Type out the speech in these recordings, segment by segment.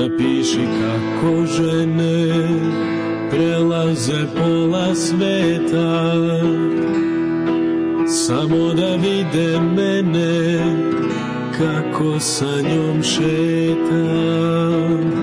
Napiši da kako žene prelaze pola sveta Samo da vide mene kako sa njom šetam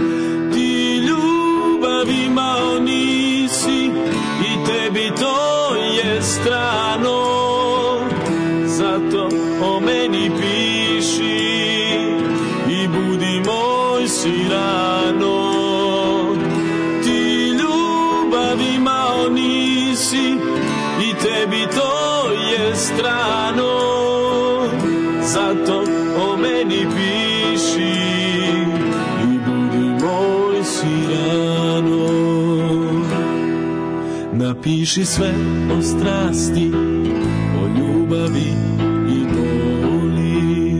Piši sve o strasti, o ljubavi i boli.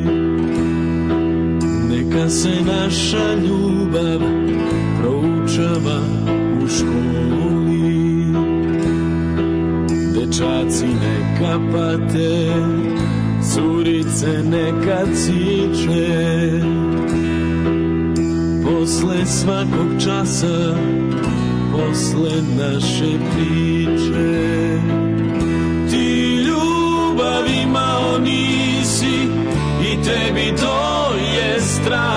Neka se naša ljubav proučava u školi. Dečaci neka pate, curice neka ciče. Posle svakog časa posle naše priče Ti ljubav imao nisi i tebi to je strah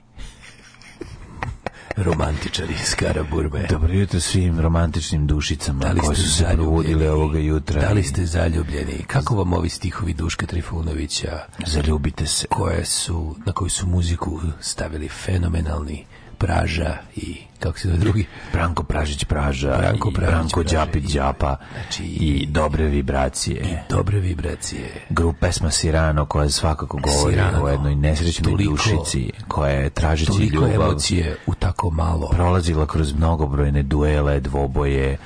romantičari iz Karaburbe. Dobro jutro svim romantičnim dušicama da koje su se probudile ovoga jutra. Da li ste zaljubljeni? Kako vam ovi stihovi Duška Trifunovića? Zaljubite se. Koje su, na koju su muziku stavili fenomenalni Praža i kako se zove drugi? Branko Pražić Praža, Branko, Pražić, Branko Đapić Đapa znači, i dobre vibracije. I dobre vibracije. Grupa pesma Sirano koja svakako govori Sirano, o jednoj nesrećnoj dušici koja je tražeći ljubav. Toliko emocije u tako malo. Prolazila kroz mnogobrojne duele, dvoboje,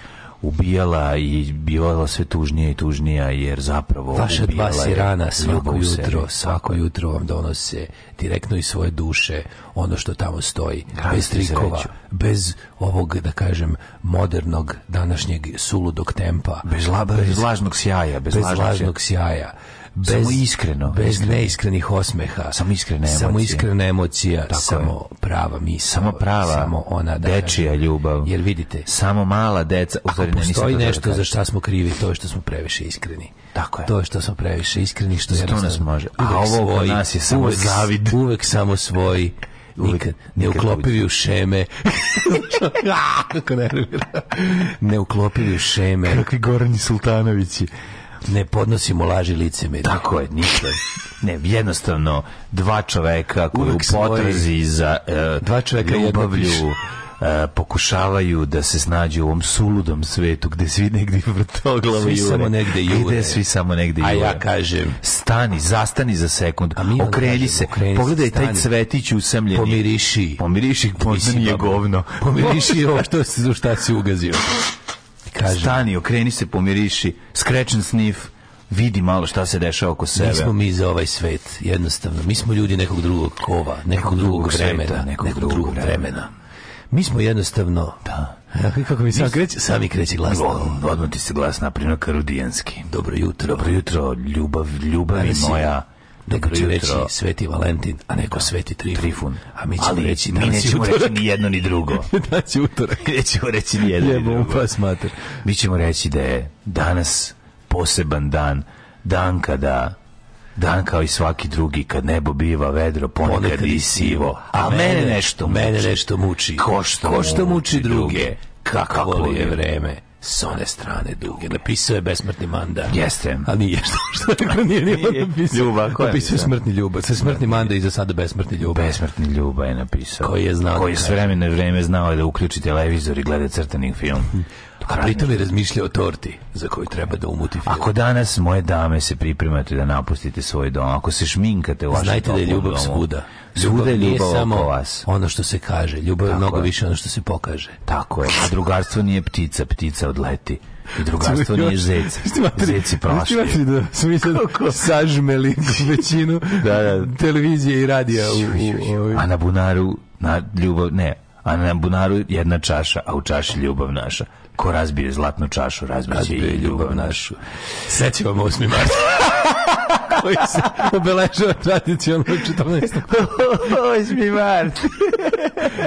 ubijala i bivala sve tužnija i tužnija jer zapravo Vaša ubijala dva sirana svako jutro, svako jutro vam donose direktno iz svoje duše ono što tamo stoji Kaj bez trikova, bez ovog da kažem modernog današnjeg suludog tempa, bez, la, bez, bez lažnog sjaja, bez, bez lažnog sjaja. sjaja bez, samo iskreno. Bez neiskrenih osmeha. Samo iskrene emocije. Samo iskrena emocija, Tako samo je. prava mi Samo prava, samo ona da, da dečija kažem. Da. ljubav. Jer vidite, samo mala deca, u stvari ne postoji nešto da za šta smo krivi, to je što smo previše iskreni. Tako je. To je što smo previše iskreni, što je nas može. A ovo kod nas je samo uvek, zavid. Uvek samo svoj uvijek neuklopivi u šeme. Kako nervira. Neuklopivi u šeme. Kakvi Gorani Sultanovići ne podnosimo laži licemeri. Tako je, ništa. Ne, jednostavno, dva čoveka koji u potrazi za e, dva čoveka ljubavlju, Uh, pokušavaju da se snađu u ovom suludom svetu gde svi negdje vrtoglavo svi Samo negde jure. Gde svi samo negde jure. A ja kažem. Stani, zastani za sekund. A mi okreni se. Okreni Pogledaj stani. taj cvetić usamljeni. Pomiriši. Pomiriši, možda nije govno. Pomiriši ovo što se, šta si ugazio kažem. Stani, okreni se, pomiriši, skrečen snif, vidi malo šta se dešava oko sebe. Mi smo mi za ovaj svet, jednostavno. Mi smo ljudi nekog drugog kova, nekog, nekog drugog, drugog sveta, vremena, nekog, nekog drugog vremena. vremena. Mi smo jednostavno... Da. Kako mi sam kreće? Sami kreće glas. Odmah ti se glas naprino karudijanski. Dobro jutro. Dobro jutro, ljubav, ljubav moja Dobro jutro. reći Sveti Valentin, a neko da. Sveti Trifun. Trifun. A mi ćemo Ali, reći mi nećemo utorak. reći ni jedno ni drugo. danas je utorak. Nećemo reći ni jedno Jebom ni drugo. Pas mater. Mi ćemo reći da je danas poseban dan, dan kada Dan kao i svaki drugi kad nebo biva vedro, ponekad, ponekad i sivo. A, a mene nešto muči. Mene nešto muči. Ko što, ko što muči druge. Kakavo je vreme s one strane duge. Napisao je besmrtni manda. Jeste. A nije što, što je nije, nije napisao. Ljuba, ko je napisao? smrtni ljuba. Sa smrtni manda i za sada besmrtni ljuba. Besmrtni ljuba je napisao. Koji je znao. Koji je da s vremena vreme znao da uključi televizor i gleda crtani film. A pritom je razmišljao o torti za koju treba da umuti film. Ako danas moje dame se pripremate da napustite svoj dom, ako se šminkate u vašem Znajte da je ljubav domu, svuda. Svuda je ljubav samo vas. ono što se kaže. Ljubav Tako je mnogo je. više ono što se pokaže. Tako je. A drugarstvo nije ptica, ptica odleti. I drugarstvo nije zec. Zeci prošli. Ste da smo da mi sad sažmeli većinu da, da. televizije i radija. U, u, u, A na bunaru, na ljubav, ne, a na bunaru jedna čaša, a u čaši ljubav naša ko razbije zlatnu čašu, razbije, razbije i ljubav našu. Sećamo se 8. mart. koji se obeležava tradicionalno 14. 8. mart.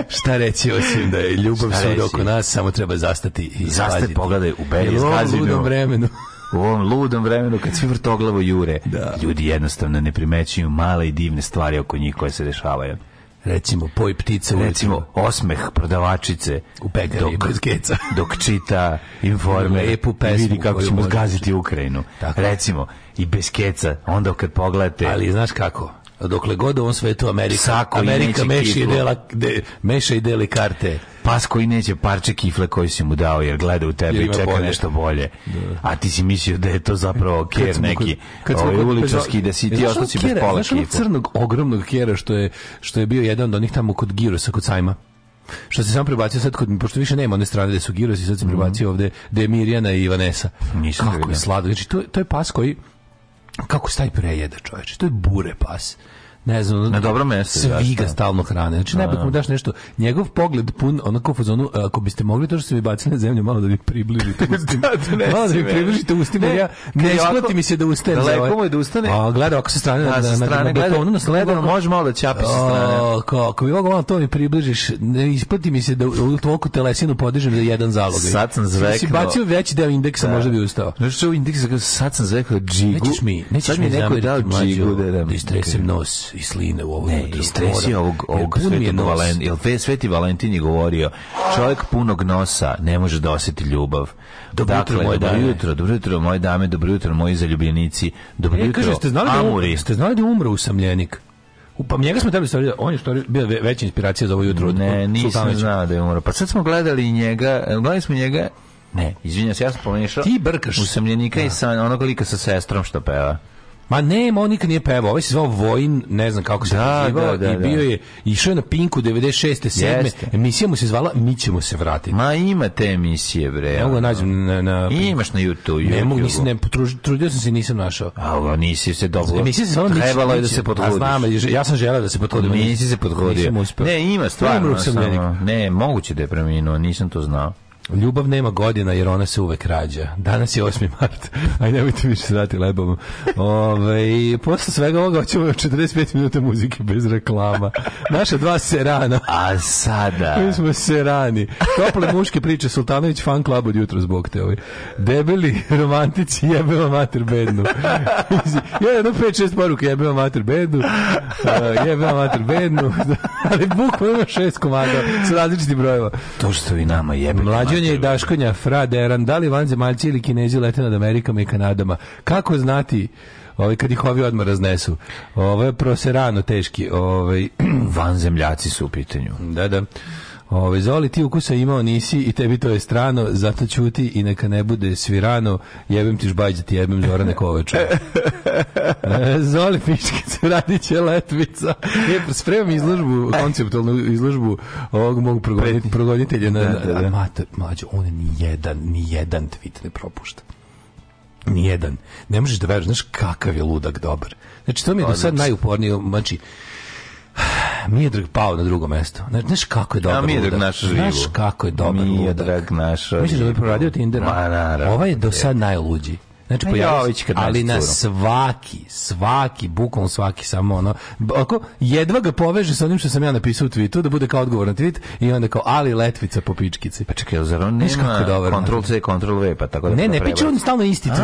Šta reći osim da je ljubav svud oko nas, samo treba zastati i zastati. pogledaj u belom ludom vremenu. u ovom ludom vremenu kad svi vrtoglavo jure, da. ljudi jednostavno ne primećuju male i divne stvari oko njih koje se dešavaju recimo poj ptice recimo osmeh prodavačice u pekari dok, bez dok čita informe lepu pesmu vidi kako ćemo zgaziti Ukrajinu Tako. recimo i bez keca onda kad pogledate ali znaš kako dokle god u ovom svetu Amerika Amerika meša i dela de, meša i deli karte pas koji neće parče kifle koji si mu dao jer gleda u tebe i čeka bolje. nešto bolje da. a ti si mislio da je to zapravo ker neki kad smo ovaj uličarski pa da si ti ostao si bez pola kifle crnog ogromnog kera što je što je bio jedan od onih tamo kod Girosa kod Sajma što se sam prebacio sad kod pošto više nema one strane gde su Girosi sad se mhm. prebacio mm -hmm. ovde gde je Mirjana i Ivanesa Nisam kako je slatko znači to, to je pas koji kako se taj prejeda čoveče, to je bure pas ne znam, na dobro mesto. Svi ga stalno hrane. Znači, bih da, da. mu daš nešto. Njegov pogled pun, onako u fazonu, e, ako biste mogli to što ste mi bacili na zemlju, malo da mi približite ustima. da, da malo da mi približite ustima, ne, ja ne isplati mi se da ustane. Daleko ovaj- mu je da ustane. A, gleda, ako se strane, na, na, strane, na, betonu, na slede. Može malo da ćapi sa strane. Kako, ako mi malo to mi približiš, ne isplati mi se da u tvoku telesinu podižem za jedan zalog. Sad sam zveknuo. Si bacio veći deo indeksa, možda bi ustao. Znaš što je indeks, sad sam zveknuo džigu. Nećeš mi, nećeš mi neko je dao džigu da istresem nos i iz sline u ovom. Ne, istresi ovog, ovog svetog Valent, jel sveti Valentin je govorio, čovjek punog nosa ne može da osjeti ljubav. Dobro dakle, jutro, moje dame. Dobro jutro, dobro jutro, moje dame, dobro jutro, moji zaljubljenici. Dobro e, jutro, kaže, ste znali da um- Amuri. Da, ste znali da umro usamljenik? Pa njega smo trebali stavljati, on je što bio veća inspiracija za ovo jutro. Ne, nisam znao da je umro. Pa sad smo gledali njega, gledali smo njega, ne, izvinjam se, ja sam pomešao. Ti brkaš. Usamljenika da. i sa onog lika sa sestrom što peva. Ma ne, on nikad nije pevao. Ovaj se zvao Vojin, ne znam kako se da, da, da i da. bio je, išao je na Pinku 96. 7. Emisija mu se zvala Mi ćemo se vratiti. Ma ima te emisije, bre. Ne mogu nađem na... na imaš na YouTube. Ne mogu, nisam, ne, trudio sam se nisam našao. Alo, nisi se dobro. Emisija se zvala Trebalo je da se potrudiš. A znam, ja sam želeo da se potrudim. Nisi se potrudio. Ne, ima stvarno. Ne, moguće da je preminuo, nisam to znao. Ljubav nema godina jer ona se uvek rađa. Danas je 8. mart. Aj nemojte više srati lebom. Ove, posle svega ovoga ćemo 45 minuta muzike bez reklama. Naša dva serana. A sada? Mi smo serani. Tople muške priče Sultanović fan club od jutro zbog te. Ovaj. Debeli romantici jebeva mater bednu. ja jedno 5-6 poruke jebeva mater bednu. Eh, jebeva mater bednu. Ali bukvalno ima šest komada sa različitim brojeva. To što vi nama jebeva. Mlađe Pitanje je Daškonja, Fra Deran, da li vanzemaljci ili kinezi lete nad Amerikama i Kanadama? Kako znati ovaj, kad ih ovi odmah raznesu? Ovo je proserano teški. Ovaj... Vanzemljaci su u pitanju. Da, da. Ove, Zoli, ti ukusa imao nisi i tebi to je strano, zato ćuti i neka ne bude svirano, jebem ti žbađa, ti jebem Zorane Kovača. Zoli Piškicu radit će letvica. Je, spremam izložbu, konceptualnu izložbu ovog mog progonitelja. Na, da, da, da. Mater, mlađo, on ni jedan, ni jedan tweet ne propušta. Nijedan. Ne možeš da veruješ, znaš kakav je ludak dobar. Znači, to mi je do sad najupornije, znači, Mijedrag pao na drugo mesto. Znaš kako je dobar. A Mijedrag naš živu. Znaš kako je dobar. Mijedrag naš. Misliš da bi proradio Tinder? Ma naravno. Ovaj je do sad najluđi. Znači, pojavio kad ali na svaki, svaki, bukom svaki, samo ono, ako jedva ga poveže sa onim što sam ja napisao u tweetu, da bude kao odgovor na tvit i onda kao, ali letvica po pičkici. Pa čekaj, zar on nema control C, control V, pa tako da... Ne, ne, piče on stalno isti tvit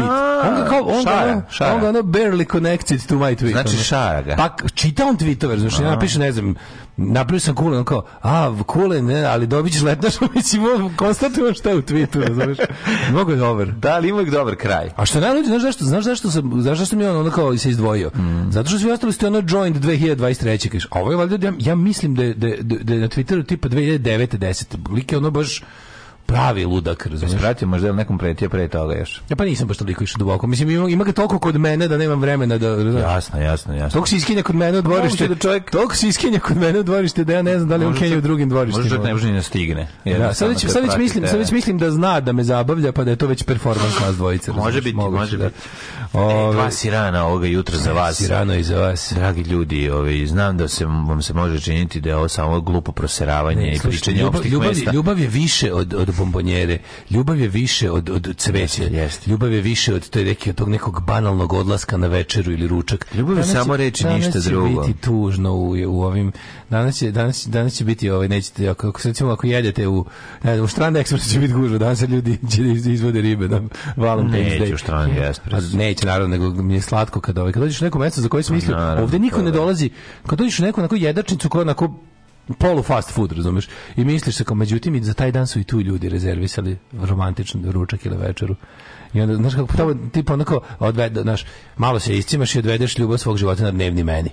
On ga kao, on ga, on ga barely connected to my tweet. Znači, šara ga. Pa čita on tweetove, znači, ja napišem ne znam, napravio sam kulen, on kao, a, kule, ne, ali dobit ćeš letnaš, mislim, konstatujem šta je u tweetu, razumiješ? Mnogo je dobar. Da, ali ima dobar kraj. A što najluđe, znaš zašto, znaš zašto se znaš zašto mi on ono kao se izdvojio? Mm. Zato što svi ostali ste ono joined 2023. Kažeš, a ovo je valjda, da ja, ja mislim da, da, da, da na Twitteru tipa 2009. 10. Lik ono baš pravi ludak, da razumiješ? Pratio možda je nekom pretio pre toga još. Ja pa nisam baš toliko išao duboko. Mislim, ima, ima ga toliko kod mene da nemam vremena da... Razumiješ? Da, da. Jasno, jasno, jasno. Toliko se iskenja kod mene u dvorište. Da čovjek... Toliko se iskenja kod mene u dvorište da ja ne znam da li on kenja u drugim dvorištima. Možda ne može ni nastigne. Da, sad, već, sad, već mislim, sad već mislim da zna da me zabavlja, pa da je to već performans nas dvojice. Može biti, može biti. E, ove, dva sirana ovoga jutra za vas. Sirano i za vas. Dragi ljudi, ove, znam da se, vam se može činiti da je ovo samo glupo proseravanje i pričanje ljubav, ljubav, ljubav je više od, od bombonjere. Ljubav je više od, od cveća. Jeste, Ljubav je više od te neke, tog nekog banalnog odlaska na večeru ili ručak. Ljubav je samo reći ništa drugo. Danas će biti tužno u, u ovim... Danas će, danas, danas će biti, ovaj, nećete, ako, ako, recimo, ako jedete u... Ne, u Strand Express će biti gužva, danas ljudi će izvode ribe na Valentine's Day. Neće u Strand pa ekspres. Neće, naravno, nego mi je slatko kad, ovaj, kad dođeš u neko mesto za koje se misli, Ovde niko ne dolazi, kad dođeš u neku, neku jedačnicu koja onako polu fast food, razumeš? I misliš se kao, međutim, i za taj dan su i tu ljudi rezervisali romantičan ručak ili večeru. I onda, znaš kako, tamo, tipa onako, odvede, znaš, malo se iscimaš i odvedeš ljubav svog života na dnevni meni.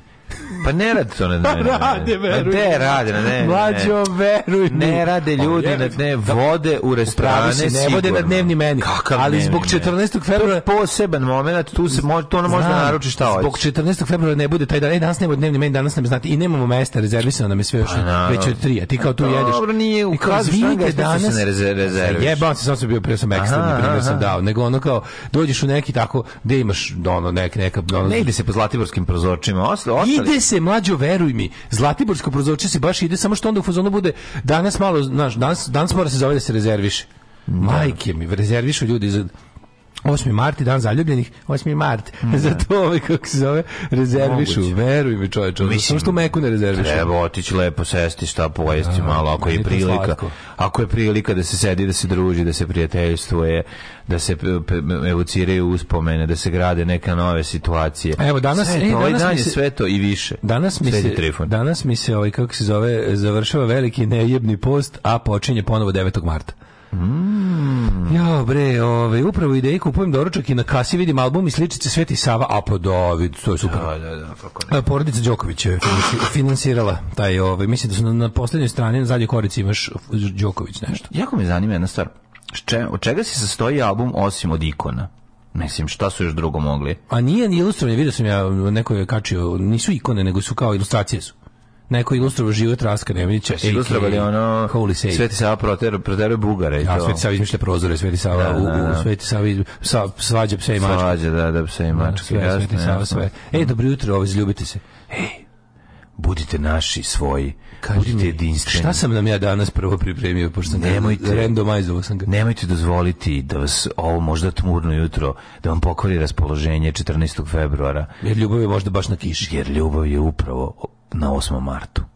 Pa ne rade to na dnevno. rade, veruj. Ne rade na dnevno. Mlađo, veruj mi. Ne rade pa ljudi na da- dnevno. Vode u restorane si, ne vode na dnevni meni. Kakav Ali zbog 14. februara... To je poseban moment, tu se može, to ono može da naruči šta hoće. Zbog 14. februara ne bude taj dan. E, danas nema dnevni meni, danas nam znate. I nemamo mesta, rezervisano nam je sve još pa već od tri. A ti kao tu jedeš. Dobro, nije u kazu danas. se ne rezerviš. Jebam se, sam se bio, pre sam ekstra, primjer sam dao. Nego ono kao, dođeš u neki tako, gde imaš ono, neka, neka... Ne ide se po zlatiborskim prozorčima. Ostalo, Ide se, mlađo, veruj mi. Zlatiborsko prozorče se baš ide, samo što onda u fazonu bude danas malo, znaš, danas, danas mora se zove da se rezerviše. Da. Majke mi, rezervišu ljudi za 8. mart dan zaljubljenih, 8. mart. Mm. Zato ovaj, kako se zove, rezervišu. veru i mi čovječe, Mislim, samo što meku ne rezervišu. Treba otići lepo sesti, šta pojesti malo, ako je prilika. Ako je prilika da se sedi, da se druži, da se prijateljstvuje, da se evociraju uspomene, da se grade neka nove situacije. Evo, danas, sve, e, ovaj danas dan je sve to i više. Danas mi se, danas mi se ovaj, kako se zove, završava veliki nejebni post, a počinje ponovo 9. marta. Mm. Ja bre, ovaj upravo ideje kupujem doručak i na kasi vidim album i sličice Sveti Sava a po pa David, to je super. Da, da, da, kako ne. E, porodica Đoković je finansirala taj ovaj, mislim da su na, na poslednjoj strani na zadnjoj korici imaš Đoković nešto. Jako me zanima jedna stvar. Če, od čega se sastoji album osim od ikona? Mislim, šta su još drugo mogli? A nije ni ilustrovanje, vidio sam ja, neko je kačio, nisu ikone, nego su kao ilustracije su neko ilustrovo život Raska Nemanića. Ilustrovali ono Holy Sveti Sava proter, proteruje Bugare. Ja, Sveti Sava izmišlja prozore, Sveti Sava, da, da, da. Sveti Sava sa, svađa pse i mačke. Svađa, da, da, pse i da, mačke. Sve, jasno, Sveti Sava, sve. E, dobro jutro, ovaj, zljubite se. Ej, budite naši, svoji. Kaži budite jedinstveni. Šta sam nam ja danas prvo pripremio, pošto sam nemojte, randomizovo sam ga. Nemojte dozvoliti da vas ovo možda tmurno jutro, da vam pokvari raspoloženje 14. februara. Jer ljubav je možda baš na kiši. Jer ljubav je upravo na 8. martu.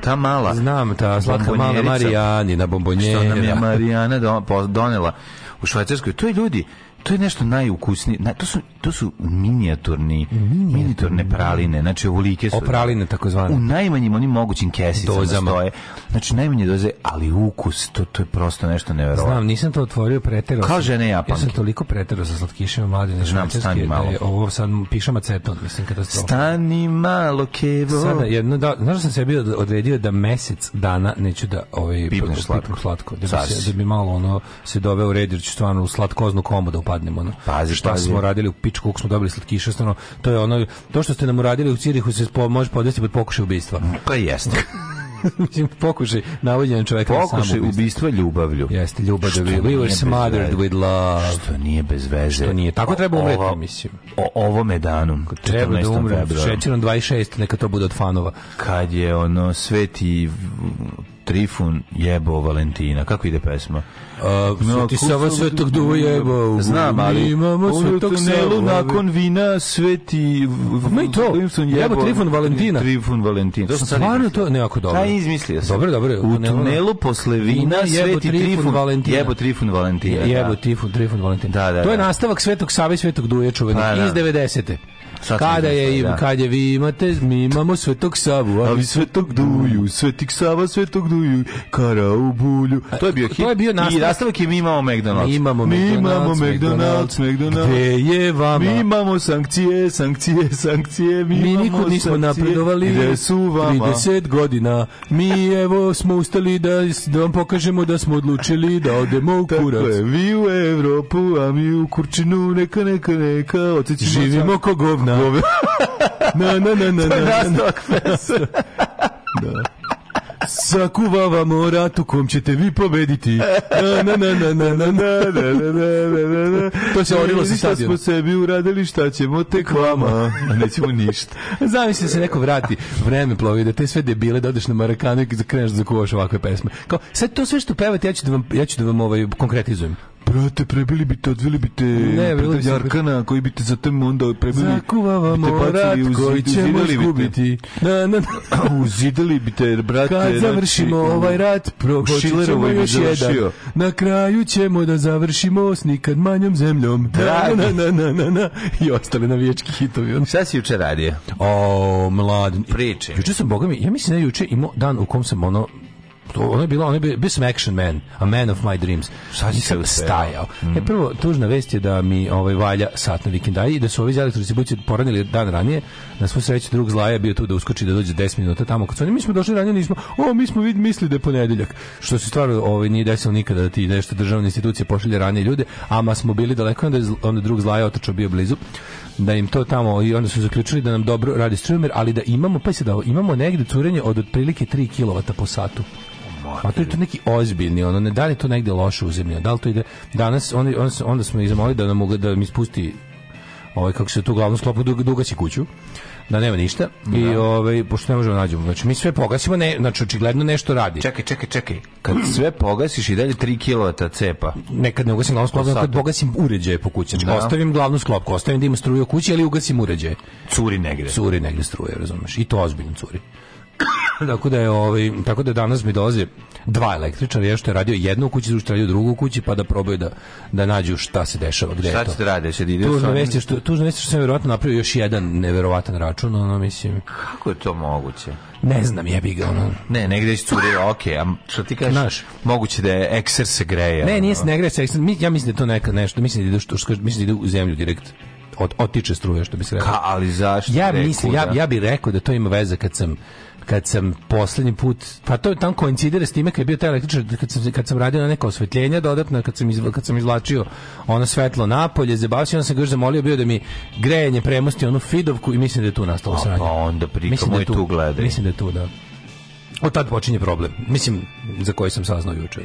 ta mala... Znam, ta slatka mala na bombonjera. Što nam je Marijana donela u Švajcarskoj. To je ljudi, to je nešto najukusnije. Na, to, su, to su minijaturni, minijaturne, minijaturne praline, znači ovolike su. O praline takozvane. U najmanjim onim mogućim kesicama Dozama. stoje. Znači najmanje doze, ali ukus, to, to je prosto nešto neverovatno. Znam, nisam to otvorio, pretero. Kao žene Japanke. Ja sam toliko preterao sa slatkišima mladine švajcarske, da je ovo sad pišem aceton, mislim katastrofa. Stani malo, kevo. Sada, jedno, da, znaš da sam sebi odredio da mesec dana neću da ovaj, pipneš slatko. slatko da, bi se, da bi malo ono se doveo u red, jer ću stvarno u slatkoznu komu da upadnem. Ono. Pazi, Šta pazi. smo radili u pičku, kako smo dobili slatkiše, stvarno, to je ono, to što ste nam uradili u Cirihu se po, može podvesti pod pokušaj ubistva. Pa jeste. Mislim, pokušaj navođenja čoveka Pokušaj na ubistva ljubavlju. Jeste, ljubav da we were smothered with love. Što nije bez veze. Što nije. Tako treba umreti, ova, mislim. O ovome danu. Treba da umre šećerom 26, neka to bude od fanova. Kad je ono sveti Trifun jebo Valentina. Kako ide pesma? A, no, sava svetog duva jebo. Znam, ali imamo svetog selu nakon vina sveti... Ma i to, jebo Trifun Valentina. Trifun Valentina. To sam Stvarno to, nekako dobro. je izmislio sam. Dobro, dobro. U tunelu posle vina sveti Trifun Valentina. Jebo Trifun Valentina. Jebo da. Trifun, Trifun Valentina. Da, da, da. To je da. nastavak svetog save i svetog duje čuvenog pa, iz 90. Da. Sad kada je, i da. kad je, vi imate, mi imamo Svetog Savu. Ali, ali Svetog Duju, Svetih Sava, Svetog Duju, Kara u To je bio hit. To je bio nastavak. I nastavak je mi imamo McDonald's. Mi imamo mi McDonald's, imamo McDonald's, McDonald's. Gde je vama? Mi imamo sankcije, sankcije, sankcije, mi, mi imamo nismo sankcije. napredovali. Gde su vama? 30 godina. Mi evo smo ustali da, da vam pokažemo da smo odlučili da odemo u kurac. Tako je, vi u Evropu, a mi u Kurčinu, neka, neka, neka. Otići živimo ko govna na. na, na, na, na, na. Sakuvavamo ratu kom ćete vi pobediti. Na, na, na, na, na, na, na, na To se orilo sa stadion. smo sebi uradili, šta ćemo tek vama. A nećemo ništa. Zamisli se neko vrati, vreme plovi, da te sve debile, da odeš na Marakanu i kreneš da zakuvaš ovakve pesme. Kao, sve to sve što pevate, ja ću da vam, ja ću da vam ovaj, konkretizujem brate, prebili bi te, odvili bi te ne, bi Jarkana, koji bi te zatem onda prebili. Zakuvavamo rat koji ćemo izgubiti. Na, na, na. Uzidali bi te, brate. Kad znači, završimo znači, ovaj rat, prohoćit ćemo još jedan. Na kraju ćemo da završimo s nikad manjom zemljom. Da, na, da. na, na, na, na. I ostale navijački hitovi. Šta si juče radio? O, mladen. Priče. Juče sam, boga mi, ja mislim da juče imao dan u kom sam ono to ona je bila ona je bio sam action man a man of my dreams šta si se stajao mm. e prvo tužna vest je da mi ovaj valja sat na vikendaji i da su ovi iz elektrodistribucije poranili dan ranije na svu sreću drug zlaja je bio tu da uskoči da dođe 10 minuta tamo kod oni mi smo došli ranije nismo o mi smo vid mislili da je ponedeljak što se stvarno ovaj nije desilo nikada da ti nešto državne institucije pošalje ranije ljude ama smo bili daleko onda je onda drug zlaja otačao bio blizu da im to tamo i onda su zaključili da nam dobro radi streamer ali da imamo pa se da imamo negde curenje od otprilike 3 kW po satu molim. Pa to je to neki ozbiljni, ono, ne, da li to negde loše uzemljeno, da li to ide, danas, on, onda smo izamolili da nam da mi ispusti ovaj, kako se tu glavnu sklopu dug, dugaći kuću, da nema ništa i da. ovaj pošto ne možemo da nađemo znači mi sve pogasimo ne znači očigledno nešto radi čekaj čekaj čekaj kad sve pogasiš i dalje 3 kW cepa nekad ne ugasim glavnu sklopku kad pogasim uređaje po kući znači, da. ostavim glavnu sklopku ostavim da ima struje u kući ali ugasim uređaje. curi negde curi negde struje razumeš i to ozbiljno curi tako da je ovaj tako da danas mi dolaze dva električara, je što je radio jednu u kući, drugi radio drugu u kući, pa da probaju da da nađu šta se dešava, gde šta je to. Šta se radi se ide. Tužno vesti što tužno vesti što sam verovatno napravio još jedan neverovatan račun, ono mislim. Kako je to moguće? Ne znam, jebi ga ono. Ne, negde je curi okej, okay, a što ti kažeš? Naš. Moguće da je ekser se greje. Ne, nije se ne greje, ja mislim da je to neka nešto, mislim da ide što, što mislim da ide u zemlju direkt od, otiče struja, što bi se rekao. Ka, ali zašto? Ja, mislim, ja, ja bih rekao da to ima veze kad sam kad sam poslednji put, pa to tam koincidira s time kad je bio taj električar, kad sam, kad sam radio na neko osvetljenje dodatno, kad sam, izvla, kad sam izvlačio ono svetlo napolje, zabavio sam, sam ga još zamolio bio da mi grejanje premosti onu fidovku i mislim da je tu nastalo pa sranje. Pa onda prika da moj tu gledaj. Mislim da je tu, da. Od tad počinje problem. Mislim, za koji sam saznao jučer.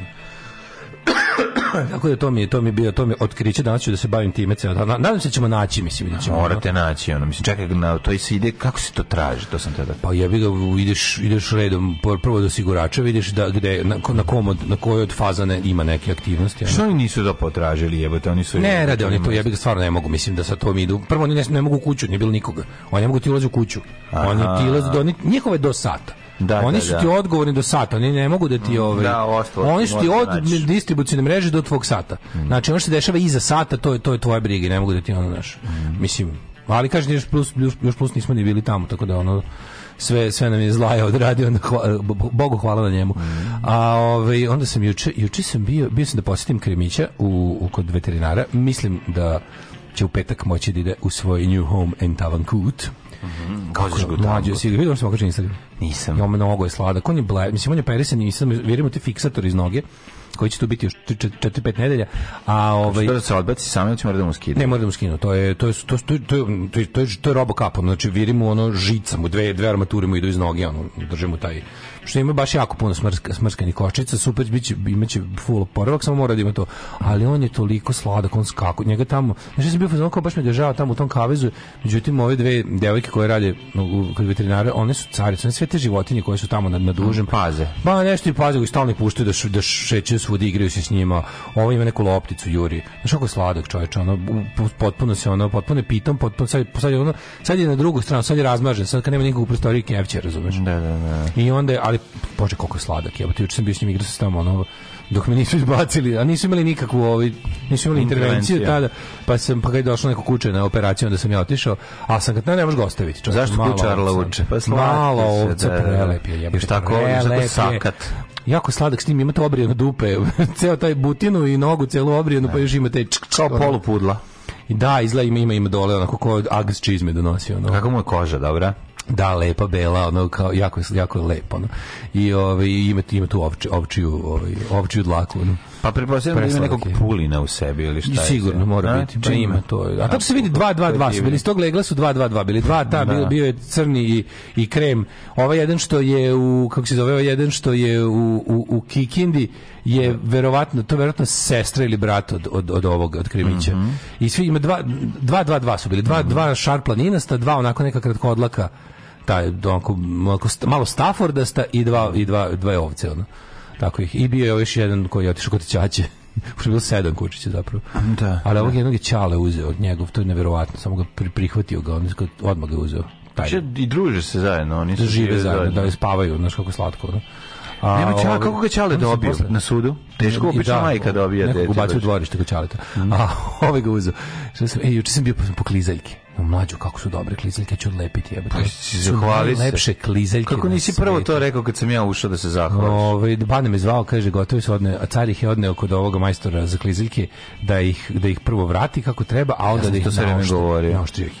Tako da to mi je to mi bio to mi otkriće danas ću da se bavim time ceo dan. Nadam se da ćemo naći mislim da ćemo. Morate ono. Da. naći ono. Mislim čekaj na to se ide kako se to traži, to sam tada. Pa ja jebi ga ideš ideš redom prvo do sigurača, vidiš da gde na, na kom od, na kojoj od fazane ima neke aktivnosti. Ono. Što oni nisu da potražili, jebote, oni su Ne, rade oni to bih ga stvarno ne mogu, mislim da sa to mi idu. Prvo oni ne, ne mogu kuću, nije bilo nikoga. Oni ne mogu ti ulaze u kuću. Oni ti ulaze do njihove do sata. Da, da, oni da, su ti odgovorni do sata, oni ne mogu da ti mm, ove. Ovaj da, ostalo. Oni su ti da od naći. distribucijne mreže do tvog sata. Mm. Znači ono što se dešava iza sata, to je to je tvoja briga, ne mogu da ti ono naš. Mm. Mislim, ali kažem još plus još plus nismo ni bili tamo, tako da ono sve sve nam je zlaja odradio onda hvala, Bogu hvala na njemu. Mm. A ovaj onda sam juče juče sam bio bio sam da posetim Kremića u, u kod veterinara. Mislim da će u petak moći da ide u svoj new home and Tavankut. Kut. Mhm. Kako je mlađe si vidio sam kako Instagram. Nisam. Ja mnogo je sladak. On je bla, mislim on je perisan i sam vjerujemo te fiksator iz noge koji će tu biti još 4 5 nedelja. A ovaj Što da se odbaci sami hoćemo da mu skinu. Ne mora da mu skinu. To je to je to je to to to je, to je, to je robo kapom. Znači vidimo ono žicam, dve dve armature mu idu iz noge, ono držimo taj što ima baš jako puno smrska, smrskani kočica, super biće imaće full oporavak, samo mora da ima to. Ali on je toliko sladak, on skaku, njega tamo, znači se bio fazon kao baš me država tamo u tom kavezu. Međutim ove dve devojke koje rade kod veterinara, one su carice, one sve te životinje koje su tamo na, na dužem mm, paze. Ba pa, nešto i paze, i stalno puštaju da š, da šeću svuda, igraju se s njima. Ovo ima neku lopticu Juri. Znaš kako sladak čovjek, ono potpuno se ono potpuno je pitom, potpuno sad, sad je ono sad je na drugu stranu, sad je razmažen, sad kad nema nikog u prostoriji kevće, razumeš? Da, da, da. I onda ali ali bože koliko je sladak. Ja juče sam bio s njim igrao se tamo ono dok me nisu izbacili, a nisu imali nikakvu ovaj nisu imali intervenciju tada, da, pa sam pa kad je došao neko kuće na operaciju onda sam ja otišao, a sam kad ne, ne možeš gostaviti. Čovjek, Zašto kuća Arla uče? Pa malo ovca da, da. prelep je, jebote. tako, tako sakat. Jako sladak s tim, imate obrijenu dupe, ceo taj butinu i nogu celu obrijenu, pa još imate kao polupudla. I da, izgleda ima, ima, ima dole, onako ko Agas čizme donosi. Ono. Kako mu je koža, dobra? da lepa bela ono kao jako jako lepo ono i ovaj ima ima tu ovči ovčiju ovaj ovčiju dlaku ono pa pretpostavljam da ima nekog pulina u sebi ili šta je sigurno se? mora a? biti pa ima to a tačno se vidi 2 2 2 su bili iz tog legla su 2 2 2 bili dva ta da. bio, bio je crni i, i krem ovaj jedan što je u kako se zove ovaj jedan što je u, u, u Kikindi je da. verovatno to je verovatno sestra ili brat od od od ovog od Krimića. Mm -hmm. I svi ima dva dva dva dva su bili dva mhm. dva šarplaninasta, dva onako neka kratkodlaka taj onako, malo Staffordasta i dva i dva dve ovce ono. Tako ih. I bio je još jedan koji je otišao kod ćaće. Ušto je bilo sedam kučića zapravo. Da. Ali ovog da. jednog je Čale uzeo od njegov, to je nevjerovatno. Samo ga prihvatio ga, on odmah ga uzeo. Taj. Če, I druže se zajedno, oni su da žive, žive zajedno, zajedno, da spavaju, znaš kako slatko. Da? A, Nema čala, ovaj, kako ga Čale dobio na sudu? Teško obično da, majka dobija dete. Nekog ubacio u dvorište mhm. ovaj ga Čaleta. Mm. A ove ga uzeo. E, juče sam bio po, klizaljki. No mlađu kako su dobre klizaljke ću odlepiti jebote. Pa zahvali se. Lepše klizaljke. Kako nisi prvo to rekao kad sam ja ušao da se zahvališ? Ovaj Bane me zvao kaže gotovi su odne, a car ih je odneo kod ovog majstora za klizaljke da ih da ih prvo vrati kako treba, a onda ja da ih to sve vreme govori. Naoštrio ih.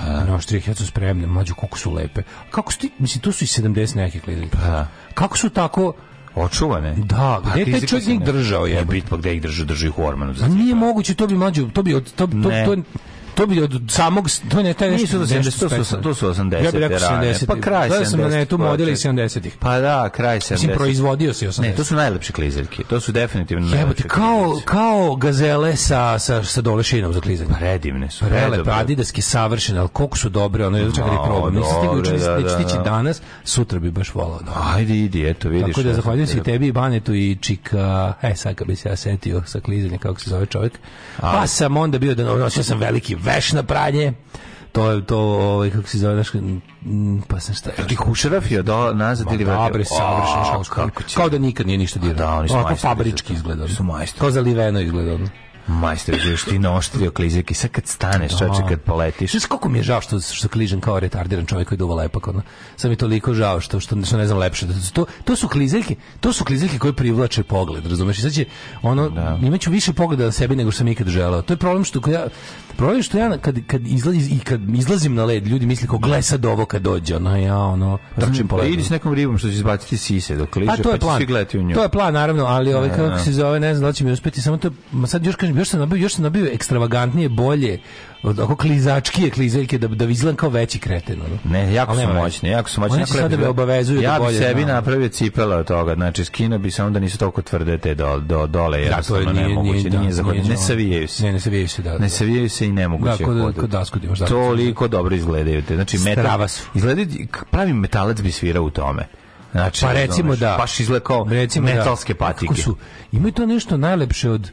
Pa. Naoštrio ih, ja su spremne, mlađu kako su lepe. Kako su ti, mislim tu su i 70 neke klizaljke. Pa. Da. Kako su tako Očuvane. Da, pa, gde taj čovjek njih držao je? Ne, bit pa gde ih držao, drži ih u ormanu. Za nije moguće, to bi mlađu, to bi, to, to, to, to, To bi od samog to ne taj nisu do 70, to su to su 80. Ja bih rekao 70. Pa kraj 70. Da sam ne tu modeli 70-ih. Pa da, kraj 70. Mislim proizvodio se 80. Ne, to su najlepše klizeljke. To su definitivno najlepše. kao kao gazele sa sa sa dolešinom za klizanje. Pa su. Prelepe, adidaske savršene, al koliko su dobre, ono je čekali probam. mislim stigao juče, da, da, stići da. danas, sutra bi baš volao. Da. Ajde, idi, eto, vidiš. Tako da zahvaljujem se tebi i Banetu i Čika. E, sad bi se ja setio sa klizanja kako se zove čovjek. Pa sam onda bio da nosio sam veliki veš na pranje to je to ovaj kako se zove znači pa sam šta ti je do nazad ili da, vrati dobre savršeno kako kao da nikad nije ništa da, dirao da oni su majstori fabrički izgleda su majstori to zaliveno izgleda Majstor, još ti naoštrio klizirke. Sad kad staneš, čoče, kad poletiš. Znaš koliko mi je žao što, što kližem kao retardiran čovjek koji duva lepak. Ono. Sad mi toliko žao što, što, što ne znam lepše. Da to, to su klizirke, to su klizirke koje privlače pogled, razumeš? I sad će, ono, da. imaću više pogleda na sebi nego što sam ikad želeo. To je problem što ja, problem što ja kad, kad, izlazim, i kad izlazim na led, ljudi misle kao, gle sad ovo kad dođe, ono, ja, ono, pa trčim po pa ledu. Idi s nekom ribom što će izbaciti sise dok kliže, pa, to je pa plan. u nju. To je plan, naravno, ali ovaj, da. kako se zove, ne znam da će mi uspjeti, samo to, sad još kažem, još sam nabio, još sam nabio ekstravagantnije, bolje, od tako klizačkije klizeljke da da izgledam kao veći kreten ono. Ne, jako su moćni, jako su moćni. Oni sada me obavezuju da ja da bolje. Ja sebi znam. napravio cipela od toga, znači skino bi samo da nisu toliko tvrde te do, do dole, jer da, to je nije, nemoguće, nije, da, nije, za nije ne savijaju se. Ne, ne savijaju se, da. Ne da. savijaju se i nemoguće. Da, kod, kod daskudi možda. Toliko dobro izgledaju te. Znači, metal, izgledaju, pravi metalac bi svirao u tome. Znači, pa recimo da. Baš izlekao kao recimo da. metalske patike. Kako su, imaju to nešto najlepše od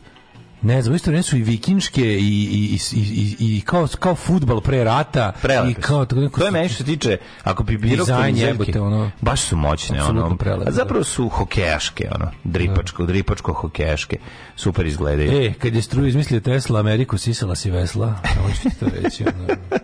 Ne znam, isto su i vikinške i, i, i, i, kao, kao futbal pre rata. Prelepe. I kao, to, neko, to je meni što se tiče, ako bi bilo konzervke, ono, baš su moćne. Ono, prelepe, a da. zapravo su hokejaške, ono, dripačko, da. dripačko hokejaške. Super izgledaju. E, kad je struju izmislio Tesla, Ameriku sisala si vesla. Ovo ću to reći. Ono.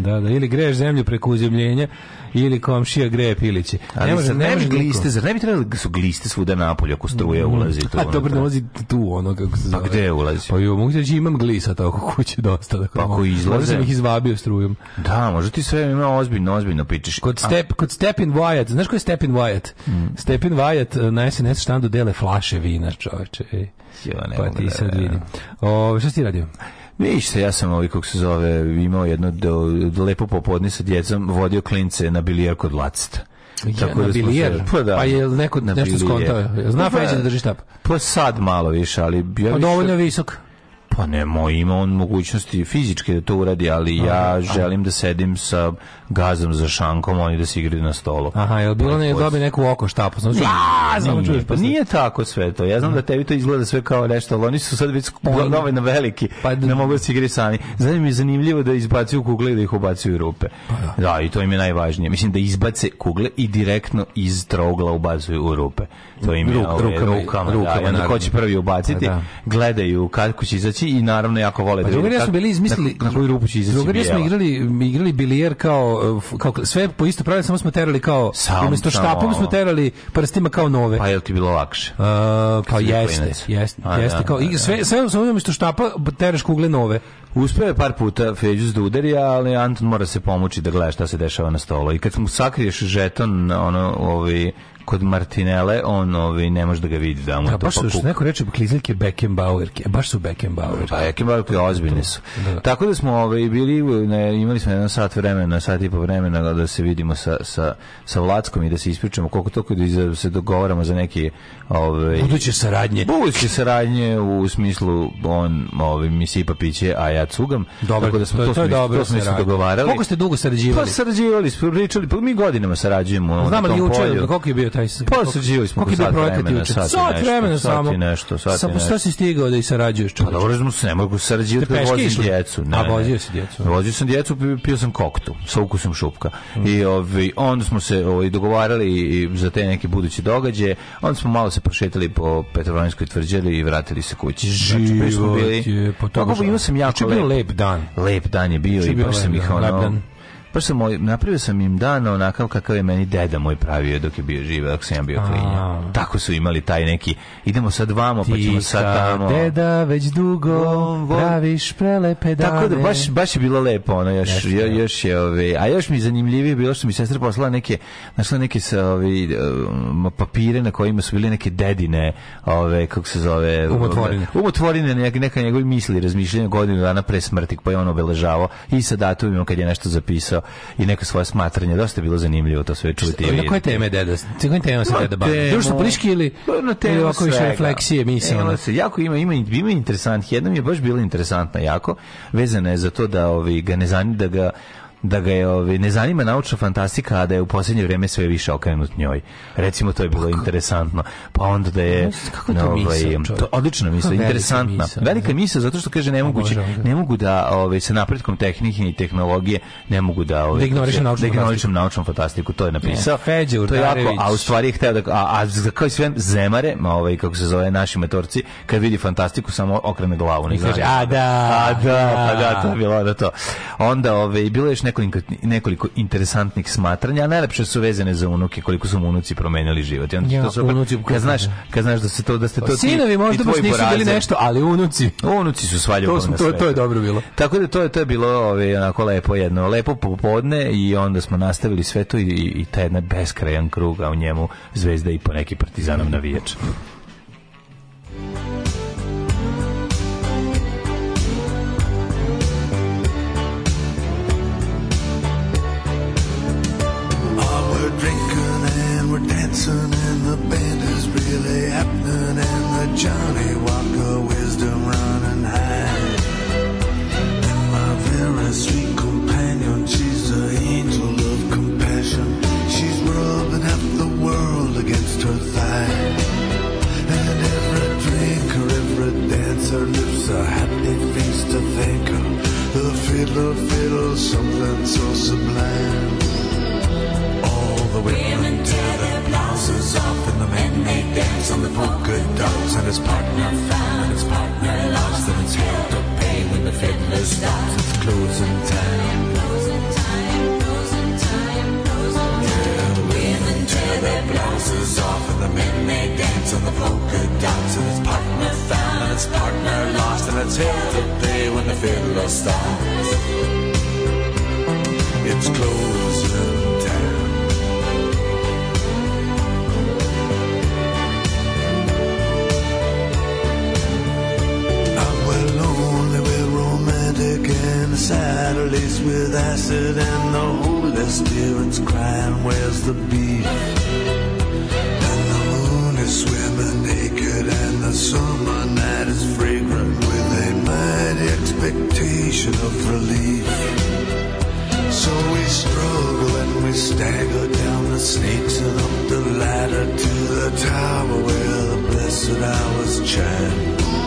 da, da, ili greješ zemlju preko uzemljenja, ili komšija greje pilići. Ali ne može, ne može gliste, zar ne bi trebali da su gliste svuda napolje ako struja mm. ulazi tu? A dobro, ne ulazi tu ono kako se pa zove. Pa gde ulazi? Pa joj, mogu reći imam glisa tako kući dosta. Tako pa ako izlaze. Možda sam ih izvabio strujom. Da, može ti sve ima ozbiljno, ozbiljno pičeš. Kod, step, kod Stepin Wyatt, znaš ko je Stepin Wyatt? Mm. Stepin Wyatt eh, na SNS štandu dele flaše vina, čoveče. Jo, ne pa ti da- sad vidim. O, šta ti radio? se, ja sam ovaj, kako se zove, imao jedno do, da, do da lepo popodne sa djecom, vodio klince na bilijar kod lacita. Ja, tako da bilijer, pa, da. pa je neko na nešto skontao? Zna pa, Feđa da. da drži štap? Pa sad malo više, ali... Ja pa dovoljno visok. Pa ne, moj ima on mogućnosti fizičke da to uradi, ali ja želim da sedim sa gazom za šankom, oni da se igraju na stolu. Aha, je bilo ne dobi neku oko štapu? Sam ja, znam, čuješ, pa nije tako sve to. Ja znam da tebi to izgleda sve kao nešto, ali oni su sad već pa, nove ovaj na veliki, pa, ne da. mogu da se igraju sami. Zanim mi je zanimljivo da izbacuju kugle i da ih ubacuju rupe. Pa da. da, i to im je najvažnije. Mislim da izbace kugle i direktno iz trougla ubacuju u rupe. To im je Ruk, ove, ovaj, rukama, rukama, rukama, da, onda ko će prvi ubaciti, pa da. gledaju kako će izaći i naravno jako vole da pa, vide. Drugari su bili izmislili, na, na koju rupu će izaći. Drugari smo igrali, igrali bilijer kao kao, sve po isto pravilo, samo smo terali kao, Sam, umjesto štapom smo terali prstima kao nove. Pa jel ti bilo lakše? A, pa jeste, jeste, jeste, da, kao, da, i da. sve, sve, sve umjesto štapa tereš kugle nove. Uspeo je par puta Feđus da udari, ali Anton mora se pomoći da gleda šta se dešava na stolu. I kad mu sakriješ žeton, ono, ovi, ovaj, kod Martinele, on ovaj, ne može da ga vidi da mu da, baš to su, neko reče klizeljke Beckenbauerke, baš su Beckenbauerke. Pa Beckenbauerke ozbiljne su. Da, da. Tako da smo ovaj, bili, ne, imali smo jedan sat vremena, sat i po vremena da se vidimo sa, sa, sa Vlackom i da se ispričamo koliko toliko da se dogovaramo za neke ovaj, buduće saradnje. Buduće saradnje u smislu on ovaj, mi sipa piće, a ja cugam. Dobar, Tako da smo to, to, to, smo, dobro to smo se dogovarali. Koliko ste dugo sarađivali? Pa sarađivali, pričali, pa mi godinama sarađujemo. Znamo li da juče, koliko je bio taj Pa suđivali smo po sat vremena, sat, sat vremena samo. Sat nešto, sat i šta si stigao da i sarađuješ čovječe? Pa dobro, smo se ne mogu sarađivati da vozim djecu. Ne, A vozio se djecu? Vozio sam djecu, pio sam koktu sa ukusom šupka. I mm. ovaj, onda smo se ovaj, dogovarali i za te neke buduće događaje. Onda smo malo se prošetali po Petrovanjskoj tvrđavi i vratili se kući. Znači, Život znači, bili po toga. Pa, Tako, imao sam jako lep. lep dan. Lep dan je bio i baš sam ih ono Baš sam moj, ovaj, napravio sam im dan onakav kakav je meni deda moj pravio dok je bio živ, dok sam ja bio klinja. Tako su imali taj neki, idemo sad vamo, pa ćemo sad tamo. deda već dugo praviš prelepe dane. Tako da baš, baš je bilo lepo, ono, još, jo, da. još je, ove, ovaj, a još mi zanimljivije bilo što mi sestra poslala neke, našla neke sa, ove, ovaj, um, papire na kojima su bili neke dedine, ove, kako se zove, umotvorine, umotvorine neka njegove misli, razmišljenja godinu dana pre smrti, pa je on obeležavao i sa datumima kad je nešto zapisao i neka svoja smatranja. Dosta je bilo zanimljivo to sve čuti. Na koje teme deda? Na koje teme se deda bavi? Društvo politički ili na teme ili ovako više refleksije, e, mislim. se jako ima ima ima interesant. Jedna mi je baš bila interesantna jako. Vezana je za to da ovi ga ne zanima da ga da ga je ovaj ne zanima naučna fantastika, a da je u poslednje vreme sve više okrenut njoj. Recimo to je bilo kako? interesantno. Pa onda da je kako to ovaj, misle, to odlično misao, interesantna. Misle, Velika da. misao zato što kaže nemoguće, ne mogu da ovaj sa napretkom tehnike i tehnologije ne mogu da ovaj da ignorišem da naučnu, naučnu fantastiku, to je napisao. Ne, Feđe, to je jako, a u stvari je hteo da a, a za kao sve zemare, ma ovaj kako se zove naši metorci, kad vidi fantastiku samo okrene glavu, ne kaže a da, a da, pa da, to je bilo da to. Onda ovaj bilo je nekoliko, nekoliko interesantnih smatranja, a najlepše su vezane za unuke, koliko su mu unuci promenili život. I onda ja, to su unuci, kad znaš, kad znaš da se to da ste pa to Sinovi ti, možda baš nisu bili nešto, ali unuci, unuci su svaljali to, to, to je dobro bilo. Tako da to je to je bilo ovaj onako lepo jedno, lepo popodne i onda smo nastavili sve to i, i, i taj jedan beskrajan krug, a u njemu zvezda i po neki Partizanov navijač. dancing and the band is really happening and the Johnny Walker wisdom running high. And my very sweet companion, she's an angel of compassion. She's rubbing up the world against her thigh. And every drinker, every dancer lifts a happy face to thank her. The fiddler fiddles something so sublime the women tear their blouses off, and the men they dance on the polka dots. And his partner found, and his partner lost, and it's hell to pay when the fiddler stops. It's closing time. Tear their blouses off, and the men they dance on the polka dots. And its partner found, and its partner lost, and it's hell to pay when the fiddler stops. It's closing. and the Saturdays with acid and the Holy Spirit's crying, where's the beef? And the moon is swimming naked and the summer night is fragrant with a mighty expectation of relief. So we struggle and we stagger down the snakes and up the ladder to the tower where the blessed hours chime.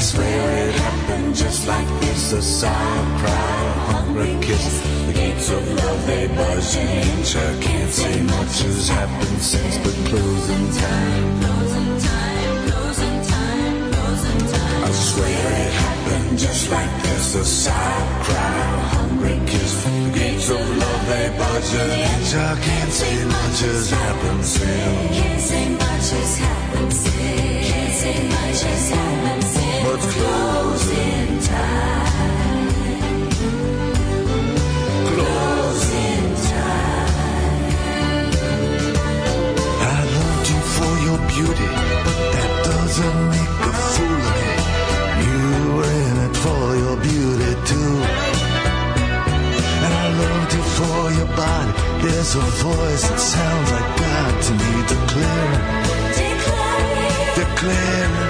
I swear it happened just like this A sigh of pride, a hungry kiss The gates of love, they buzz and inch I can't say much has happened since But closing time Closing time, closing time, closing time I swear it happened just like this A sigh of pride, a hungry kiss The gates of love, they buzz and inch I can't say much has happened since Can't say much has happened since Can't say much has happened since closing time. Closing time. I loved you for your beauty, but that doesn't make a fool of me. You were in it for your beauty too. And I loved you for your body. There's a voice that sounds like God to me, declaring, declaring, declaring.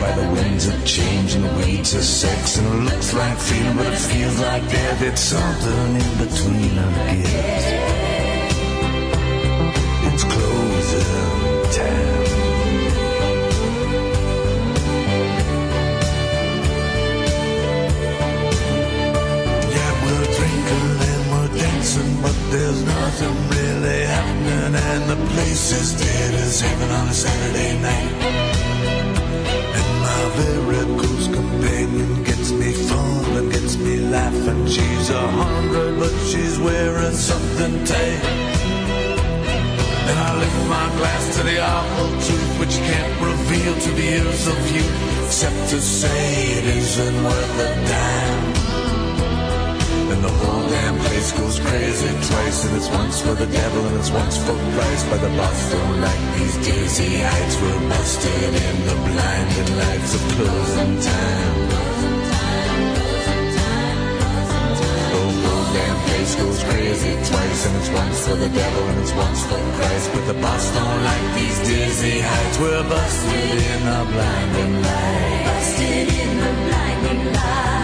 by the winds of change and the weeds of sex. And it looks like freedom, but it feels like death. It's something in between, I guess. It's closing time. Yeah, we're drinking and we're dancing, but there's nothing really happening. And the place is dead as heaven on a Saturday night miracles companion gets me fun and gets me laughing. She's a hundred, but she's wearing something tight. And I lift my glass to the awful truth, which can't reveal to the ears of you, except to say it isn't worth a dime. And the whole damn place goes crazy twice. And it's once for the devil and it's once for Christ. By the Boston light, these dizzy heights were busted in the blinding lights of closing time. The whole damn place goes crazy twice. And it's once for the devil and it's once for Christ. But the boss don't like these dizzy heights We're busted in the blinding light. Busted in the blinding light.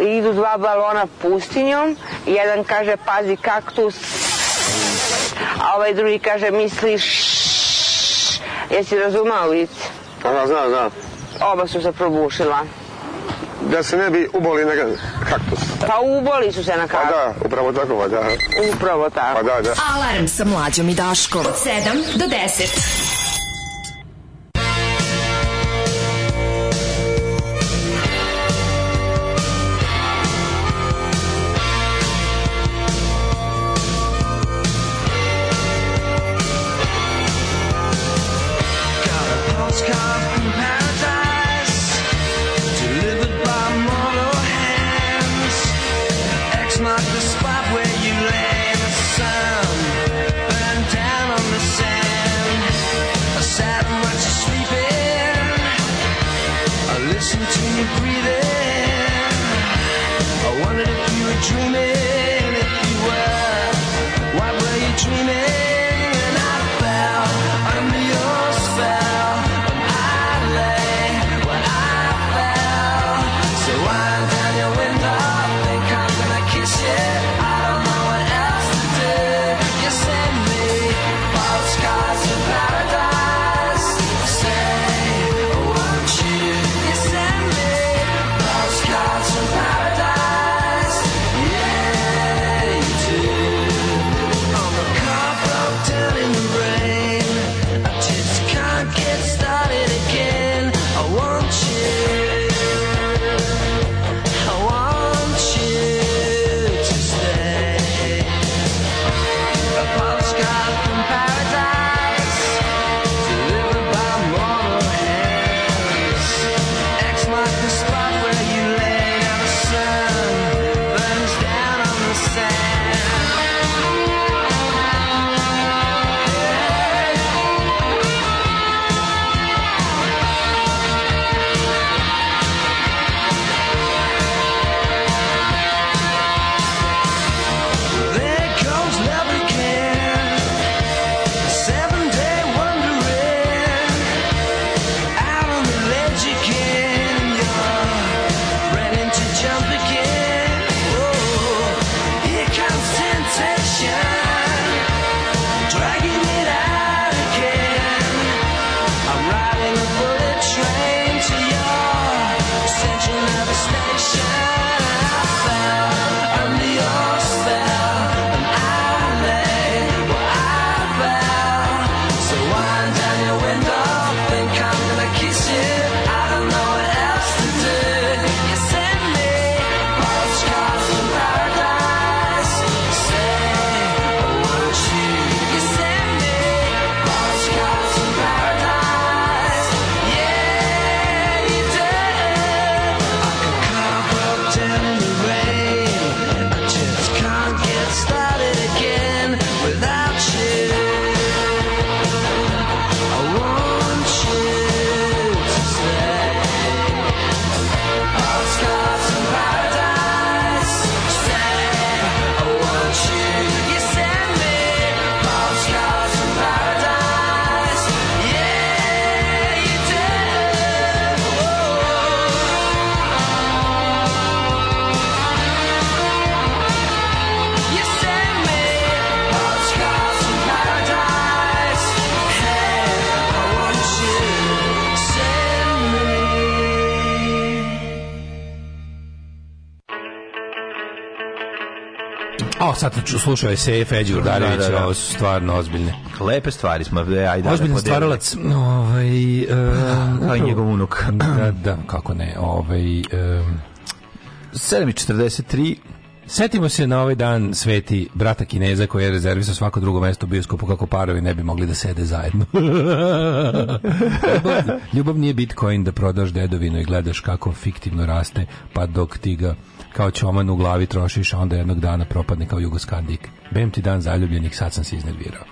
idu dva balona pustinjom, jedan kaže pazi kaktus, a ovaj drugi kaže misliš jesi razumao lice? Aha, pa da, znam, znam. Oba su se probušila. Da se ne bi uboli na kaktus. Pa uboli su se na kaktus. Pa da, upravo tako, pa da. Upravo tako. Pa da, da. Alarm sa mlađom i Daškom od 7 do 10. sad slušao je se Feđi Urdarević, da, da, da. ovo su stvarno ozbiljne. Lepe stvari smo, ajde. Ozbiljni stvaralac, ovaj, um, pa, kao eh, njegov unuk. da, da, kako ne, ovaj... Um, 7.43 Setimo se na ovaj dan sveti brata Kineza koji je rezervisao svako drugo mesto u bioskopu kako parovi ne bi mogli da sede zajedno. ljubav, ljubav nije bitcoin da prodaš dedovinu i gledaš kako fiktivno raste, pa dok ti ga kao čoman u glavi trošiš, a onda jednog dana propadne kao jugoskandik. Bem ti dan zaljubljenih, sad sam se iznervirao.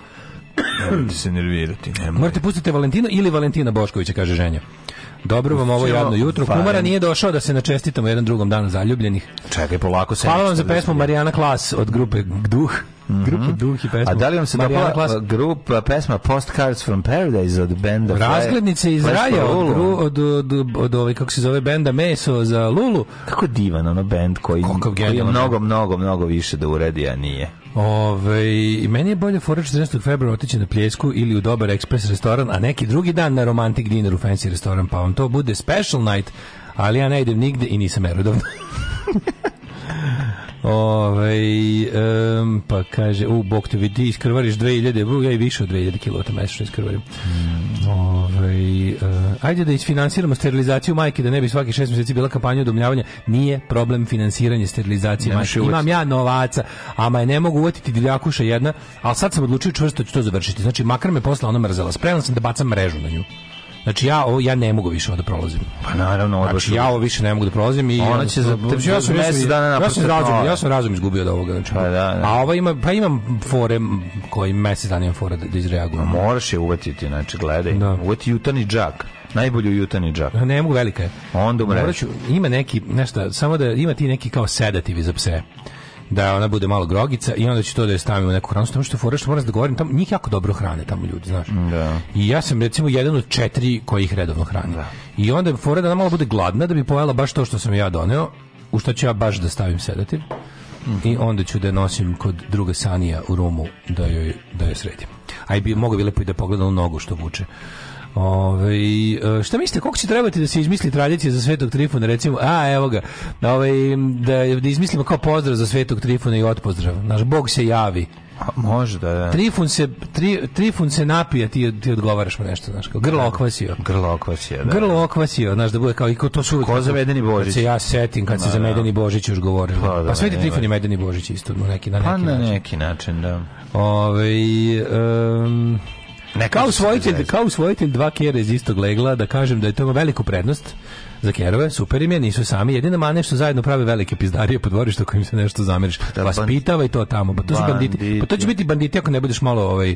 Nemojte se nervirati. Nemojte. Morate pustiti Valentina ili Valentina Boškovića, kaže ženja. Dobro vam ovo jadno jutro. Kumara nije došao da se načestitamo jedan drugom danu zaljubljenih. Čekaj, polako se. Hvala vam za da pesmu Marijana Klas od grupe Duh. Mhm. Grupa Duh i pesma. A da li vam se dopala Klas... grupa pesma Postcards from Paradise od benda Razglednice iz Raja od, od, od, od, od ove, kako se zove, benda Meso za Lulu. Kako divan ono band koji, koji je mnogo, mnogo, mnogo više da uredi, a nije. Ove, meni je bolje fora 14. februara otići na Pljesku ili u dobar ekspres restoran, a neki drugi dan na romantik dinner u fancy restoran, pa on to bude special night, ali ja ne idem nigde i nisam erodovna. Ove, um, pa kaže, u, bok te vidi, iskrvariš 2000, ja i više od 2000 kilota mesečno iskrvarim. Mm, Ove, ovaj, eh, ajde da isfinansiramo sterilizaciju majke da ne bi svaki šest mjeseci bila kampanja udomljavanja. Nije problem finansiranje sterilizacije majke. Imam ja novaca, ama je ne mogu uvatiti divljakuša jedna, ali sad sam odlučio čvrsto da ću to završiti. Znači, makar me posla ona mrzela. Spreman sam da bacam mrežu na nju. Znači ja ovo ja ne mogu više ovo da prolazim. Pa naravno, znači, ja ovo više ne mogu da prolazim i ona će e, za znači, ja sam mesec dana na ja sam razum, ja sam razum izgubio od ovoga, znači. Pa da, da. A ova ima pa imam fore koji mesec dana imam fore da, da izreagujem. Moraš je uvatiti, znači gledaj. Da. Uvati jutani džak. Najbolji jutani džak. Ne mogu velika je. Onda umreš. Ima neki, nešto, samo da ima ti neki kao sedativi za pse da ona bude malo grogica i onda će to da je stavimo u neku hranu. Samo što fora što moram da govorim, tamo njih jako dobro hrane tamo ljudi, znaš. Mm, da. I ja sam recimo jedan od četiri koji ih redovno hrani. Da. I onda fora da ona malo bude gladna da bi pojela baš to što sam ja doneo, u što ću ja baš da stavim sedativ. Mm -hmm. I onda ću da nosim kod druga Sanija u Romu da joj, da je sredim. aj bi, mogu bi lepo i da pogledam nogu što vuče. Ove, e, šta mislite, koliko će trebati da se izmisli tradicija za Svetog Trifuna, recimo, a evo ga, ove, da, da izmislimo kao pozdrav za Svetog Trifuna i otpozdrav. Naš Bog se javi. A, možda, da. Trifun se, tri, trifun se napija, ti, ti odgovaraš mu nešto, znaš, kao grlo okvasio. Grlo okvasio, da. Grlo okvasio, znaš, da bude kao i ko to su... Ko za Medeni Božić. Kad se ja setim, kad da, se za da. Medeni Božić još govorilo. Pa, pa, da, pa Sveti da, Trifun i da. Medeni Božić isto, na neki, na pa neki pa, način. Pa na neki način, da. Ove, um, kao usvojitelj, kao usvojitelj dva kjera iz istog legla, da kažem da je to veliku prednost za kerove, super im je, nisu sami. Jedina mane što zajedno prave velike pizdarije po dvorištu kojim se nešto zameriš. Vas da, pa pitava i to tamo. Pa to, su banditi. Pa to će da. biti banditi ako ne budeš malo ovaj,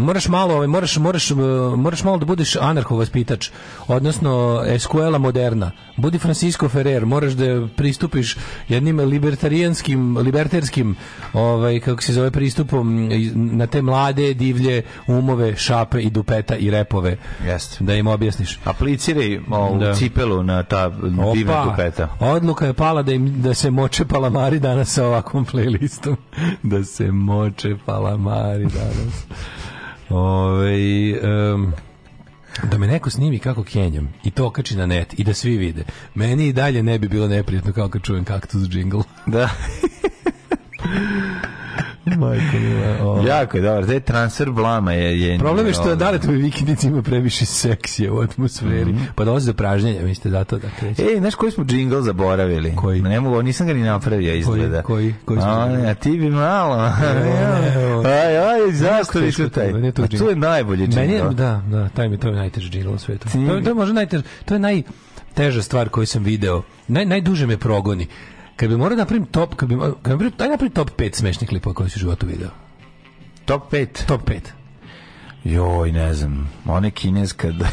moraš malo, ovaj, moraš, moraš, eh, moraš malo da budeš anarhovaspitač, odnosno eskuela moderna. Budi Francisco Ferrer, moraš da pristupiš jednim libertarijanskim, libertarskim, ovaj, kako se zove, pristupom na te mlade, divlje umove, šape i dupeta i repove. Jeste. Da im objasniš. Apliciraj ovu da. cipelu na ta divna Opa, dupeta. Odluka je pala da, im, da se moče palamari danas sa ovakvom playlistom. da se moče palamari danas. Ove, um, da me neko snimi kako kenjam i to okači na net i da svi vide. Meni i dalje ne bi bilo neprijatno kao kad čujem kaktus džingl. Da. Majko mila. Jako je dobar, taj transfer blama je... je Problem je što na ovaj. tome vikendici ima previše seksije u atmosferi, mm -hmm. pa dolazi do pražnjenja, vi ste zato da, da kreći. Ej, znaš koji smo džingl zaboravili? Koji? Ne mogu, nisam ga ni napravio izgleda. Koji? Koji? koji a, a ti bi malo. Aj, aj, zašto vi taj? To je najbolji džingl. Meni je, da, da, taj mi to je najteži džingl u svetu. To, to je možda najteži, to je naj teža stvar koju sam video. Naj, najduže me progoni. Kad bi morao da napravim top, kad bi, kad bi daj napravim top 5 smešnih klipova koje si u životu video. Top 5? Top 5. Joj, ne znam, ona je kineska da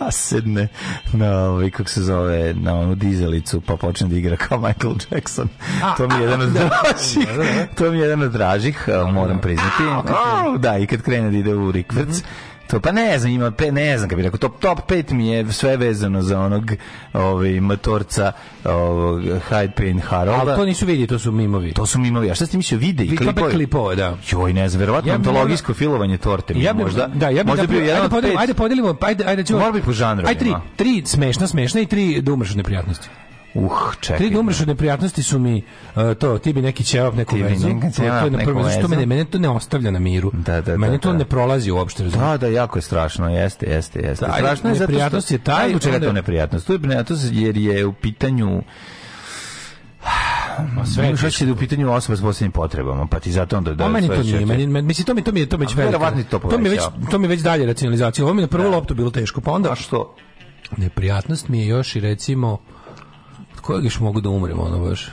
nasedne na, ovaj, kako se zove, na onu dizelicu, pa počne da igra kao Michael Jackson. A, to mi je jedan od da. dražih, da, da, to mi je jedan od dražih, moram priznati. A, da, i kad krene da ide u rikvrc, mm -hmm To pa ne znam, ima pe, ne znam kako bi rekao, top top 5 mi je sve vezano za onog ovaj motorca ovog Hyde Pain Harolda. Al to nisu vidi, to su mimovi. To su mimovi. A šta ste mislio vide i klipovi? klipove, da. Joj, ne znam, verovatno ja antologijsko na... filovanje torte. Ja bi, možda. Da, ja bi možda da, bio jedan ajde, ajde podelimo, ajde ajde ćemo. Mora bi po žanru. Aj tri, tri smešna, smešna i tri da umreš od neprijatnosti. Uh, čekaj. Tri umreš da. od neprijatnosti su mi uh, to, ti bi neki ćevap neku vezu. To, to je na prvo, zašto mene, mene to ne ostavlja na miru. Da, da, da mene da, to da. ne prolazi uopšte. Razumije. Da, da, jako je strašno, jeste, jeste, jeste. Da, strašno je neprijatnost je taj... Zbog čega to neprijatnost? To je neprijatnost jer je u pitanju Ma sve je što da je u pitanju osoba s posebnim potrebama, pa ti zato onda da. Pa meni to nije, meni mislim to mi to mi je to mi je već to. To mi već to mi već dalje racionalizacija. Ovo mi na prvu loptu bilo teško, pa onda A što? Neprijatnost mi je još i recimo kojeg još mogu da umrem, ono baš?